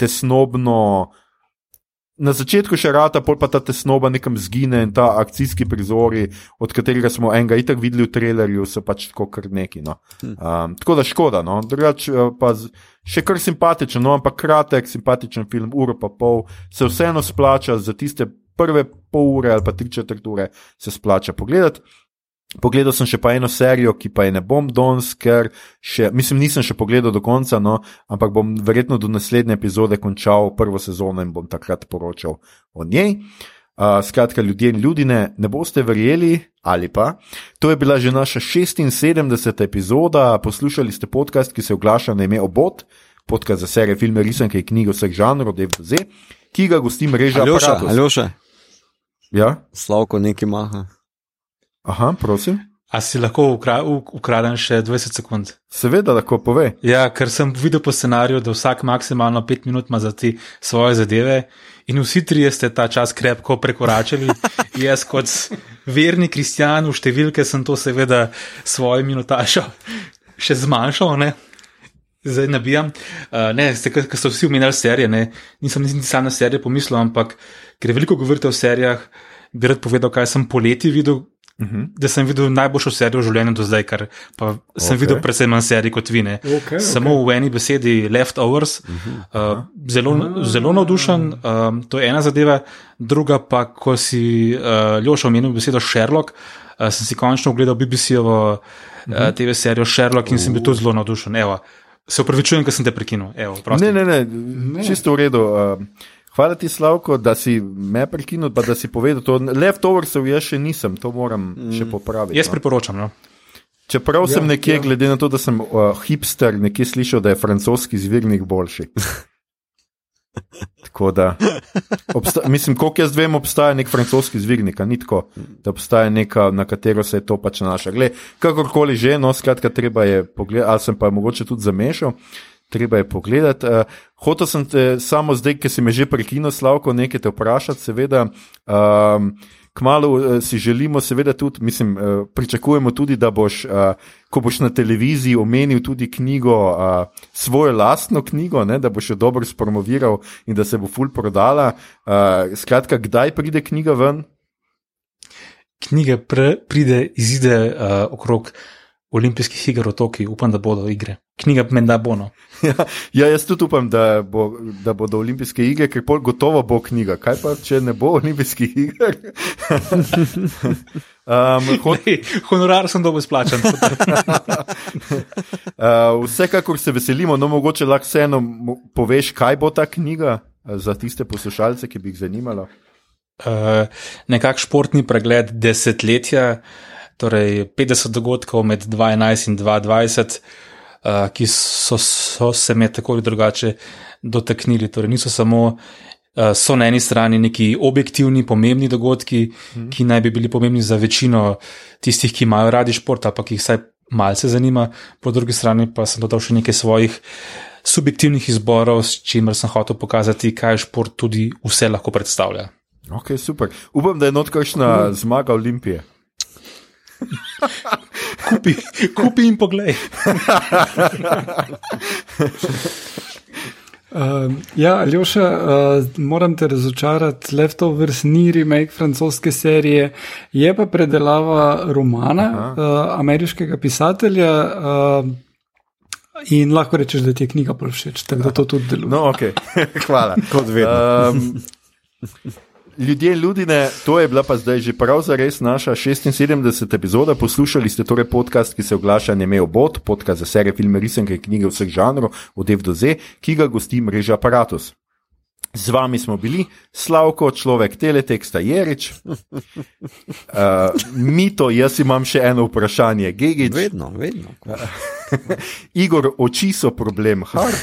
tesnobno. Na začetku še rata, pol pa ta tesnoba nekam zgine in ta akcijski prizori, od katerega smo enega itak videli v trailerju, so pač tako kar neki. No. Um, tako da škoda, no. drugač eh, pa z, še kar simpatičen, no, ampak kratek, simpatičen film, uro pa pol, se vseeno splača za tiste prve pol ure ali pa tri četrt ure, se splača pogledati. Pogledal sem še pa eno serijo, ki pa je ne bom danes, ker še, mislim, nisem še pogledal do konca, no, ampak bom verjetno do naslednje epizode končal prvo sezono in bom takrat poročal o njej. Uh, skratka, ljudje in ljudine, ne boste verjeli, ali pa. To je bila že naša 76. epizoda, poslušali ste podcast, ki se oglaša na ime Obot, podcast za serije filme, risanke in knjige vseh žanrov, DVZ, ki ga gosti mreža Aljoša, Apparatus. Aljoša, Ja? Slavko neki maha. Aha, prosim. A si lahko ukra uk- ukradem še 20 sekund? Seveda lahko pove. Ja, ker sem videl po scenariju, da vsak maksimalno 5 minut ima za ti svoje zadeve, in vsi trije ste ta čas krepko prekoračili. Jaz, kot verni kristjan, v številke sem to seveda s svojo minutašo še zmanjšal. Ne? Zdaj nabijam. Uh, ne, ste, ker ste vsi omenjali serije, ne? nisem niti sam na serije pomislil, ampak ker veliko govorite o serijah, bi rad povedal, kaj sem poleti videl. Uh -huh. Da sem videl najboljšo serijo v življenju do zdaj, ker pa sem Ok. videl predvsem manj serij kot vi. ne. Okej, Samo v eni besedi, leftovers, uh, zelo, zelo navdušen. Um, to je ena zadeva, druga pa, ko si uh, Ljoša omenil besedo Sherlock, uh, sem si končno ogledal BBC-ovo uh, TV serijo Sherlock in sem bil tudi zelo navdušen. Evo, se upravičujem, ker sem te prekinil. Evo, prosti. Ne, ne, ne, ne, čisto v redu. Uh, hvala ti, Slavko, da si me prekinil, pa da si povedal to. Leftoversov jaz še nisem, to moram mm. še popraviti. Jaz no. priporočam. No. Čeprav sem Ja, nekje, ja. glede na to, da sem uh, hipster, nekje slišal, da je francoski zvirnik boljši. Tako da, obsta, mislim, koliko jaz vem, obstaja nek francoski zvirnik, ni tako, da obstaja neka, na katero se je to pač nanaša. Glej, kakorkoli že, no, skratka, treba je pogledati, ali sem pa mogoče tudi zamešal. Treba je pogledati. Uh, hotel sem te samo zdaj, ki si me že prekinil, Slavko, nekaj te vprašati, seveda. Um, Kmalo uh, si želimo, seveda, tudi, mislim, uh, pričakujemo tudi, da boš, uh, ko boš na televiziji omenil tudi knjigo, svojo lastno knjigo, ne, da boš jo dobro spromoviral in da se bo ful prodala. Skratka, kdaj pride knjiga ven? Knjiga pre, pride, izide uh, okrog olimpijskih iger v Tokiu, upam, da bodo igre. Knjiga menda bo. No. Ja, ja, jaz tudi upam, da, bo, da bodo olimpijske igre, ker pol gotovo bo knjiga. Kaj pa, če ne bo olimpijskih iger? um, hot, Lej, honorar sem dobil splačen. uh, vsekakor se veselimo, no mogoče lahko vseeno poveš, kaj bo ta knjiga uh, za tiste poslušalce, ki bi jih zanimalo. Uh, nekak športni pregled desetletja, torej 50 dogodkov med 2011 in 2020, uh, ki so, so se me tako ali drugače dotaknili. Torej niso samo, uh, so na eni strani neki objektivni, pomembni dogodki, hmm. ki naj bi bili pomembni za večino tistih, ki imajo radi šport, ali pa ki jih vsaj malce zanima, po drugi strani pa sem dodal še nekaj svojih. Subjektivnih izborov, s čimer sem hotel pokazati, kaj šport tudi vse lahko predstavlja. Ok, super. Upam, da je not kakšna zmaga Olimpije. Kupi, kupi in poglej. Uh, ja, Aljoša, uh, moram te razočarati, Leftovers ni remake francoske serije, je pa predelava romana uh, ameriškega pisatelja. Uh, In lahko rečeš, da ti je knjiga bolj všeč, tako da to tudi deluje. No, ok, hvala. Kot vedno. Um, ljudje, ljudine, to je bila pa zdaj že prav zares naša 76. epizoda. Poslušali ste torej podcast, ki se oglaša Neme obot, podcast za serije filme, risanke knjige vseh žanrov, od F do Z, ki ga gosti mreža Apparatus. Z vami smo bili Slavko, človek teleteksta Jerič, uh, Mito, jaz imam še eno vprašanje, Gigič, Vedno, vedno. Igor, oči so problem, har.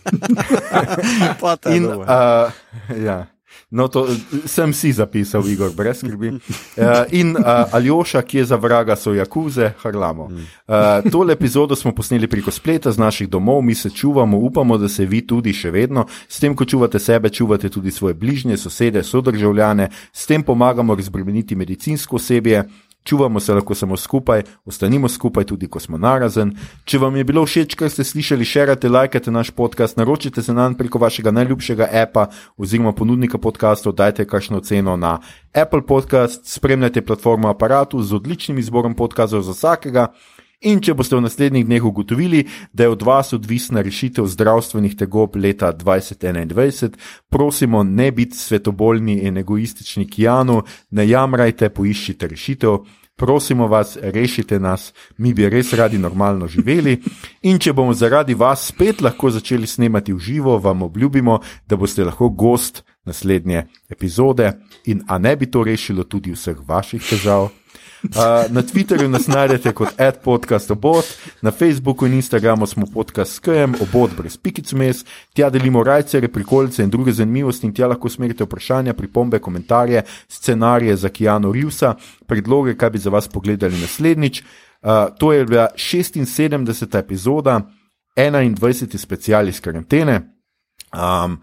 Pa ta In, uh, ja. No, to sem si zapisal, Igor, brez skrbi. Uh, in uh, Aljoša, ki je za vraga, so jakuze, harlamo. Uh, tole epizodo smo posneli preko spleta z naših domov, mi se čuvamo, upamo, da se vi tudi še vedno. S tem, ko čuvate sebe, čuvate tudi svoje bližnje, sosede, sodržavljane, s tem pomagamo razbremeniti medicinsko osebje. Čuvamo se lahko samo skupaj, ostanimo skupaj tudi, ko smo narazen. Če vam je bilo všeč, kar ste slišali, širite, lajkajte naš podcast, naročite se nam preko vašega najljubšega apa oziroma ponudnika podcastov, dajte kakšno ceno na Apple Podcast, spremljajte platformo Apparatu z odličnim izborom podcastov za vsakega. In če boste v naslednjih dneh ugotovili, da je od vas odvisna rešitev zdravstvenih tegob leta 2021, prosimo, ne biti svetoboljni in egoistični Kijanu, ne jamrajte, poiščite rešitev. Prosimo vas, rešite nas, mi bi res radi normalno živeli. In če bomo zaradi vas spet lahko začeli snemati v živo, vam obljubimo, da boste lahko gost naslednje epizode. In a ne bi to rešilo tudi vseh vaših težav? Uh, na Twitterju nas najdete kot adpodcast obot, na Facebooku in Instagramu smo podcast SKM, obot brez pikic mes, tja delimo rajce, prikolice in druge zanimivosti in tja lahko smerite vprašanja, pripombe, komentarje, scenarije za Kijano Rivsa, predloge, kaj bi za vas pogledali naslednjič. Uh, to je bila 76. epizoda, 21. special iz karantene. Um,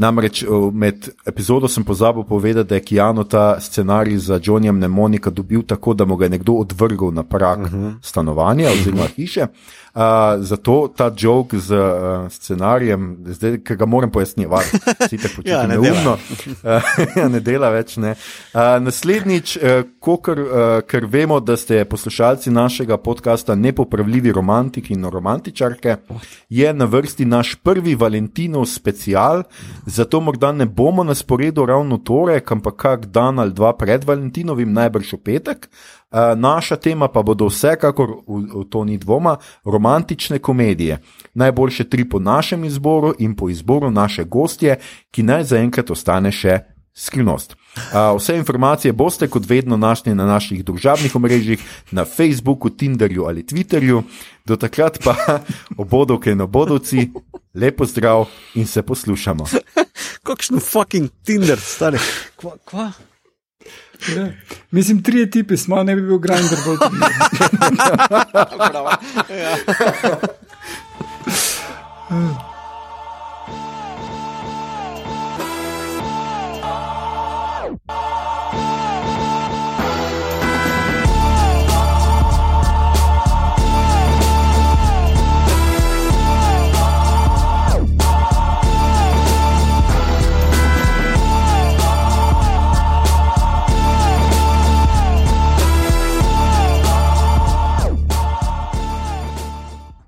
Namreč o, med epizodo sem pozabil povedati, da je Kijano ta scenarij za Johnnyjem Mnemonika dobil tako, da mu ga je nekdo odvrgel na prak uh -huh. stanovanja oziroma hiše. Uh, zato ta jok z uh, scenarijem, zdaj, ki ga moram pojasnjevati, si te počutim Ja, ne neumno. Uh, ne dela več. Ne. Uh, naslednjič, uh, kokr, uh, ker vemo, da ste poslušalci našega podcasta nepopravljivi romantiki in romantičarke, je na vrsti naš prvi Valentinov special, zato morda ne bomo na sporedu ravno torek, ampak kak dan ali dva pred Valentinovim, najbrž v petek. Uh, naša tema pa bodo vsekakor, v, v to ni dvoma, romantične komedije. Najboljše tri po našem izboru in po izboru naše gostje, ki naj zaenkrat ostane še skrivnost. Uh, vse informacije boste kot vedno našli na naših družabnih omrežjih, na Facebooku, Tinderju ali Twitterju. Do takrat pa obodovke in obodovci, lepo zdrav in se poslušamo. Kakšen fucking Tinder, stari. Kva, kva? Ja. Mislim, tri tipi smo, ne bi bil grinder bolj. Bravo. Ja.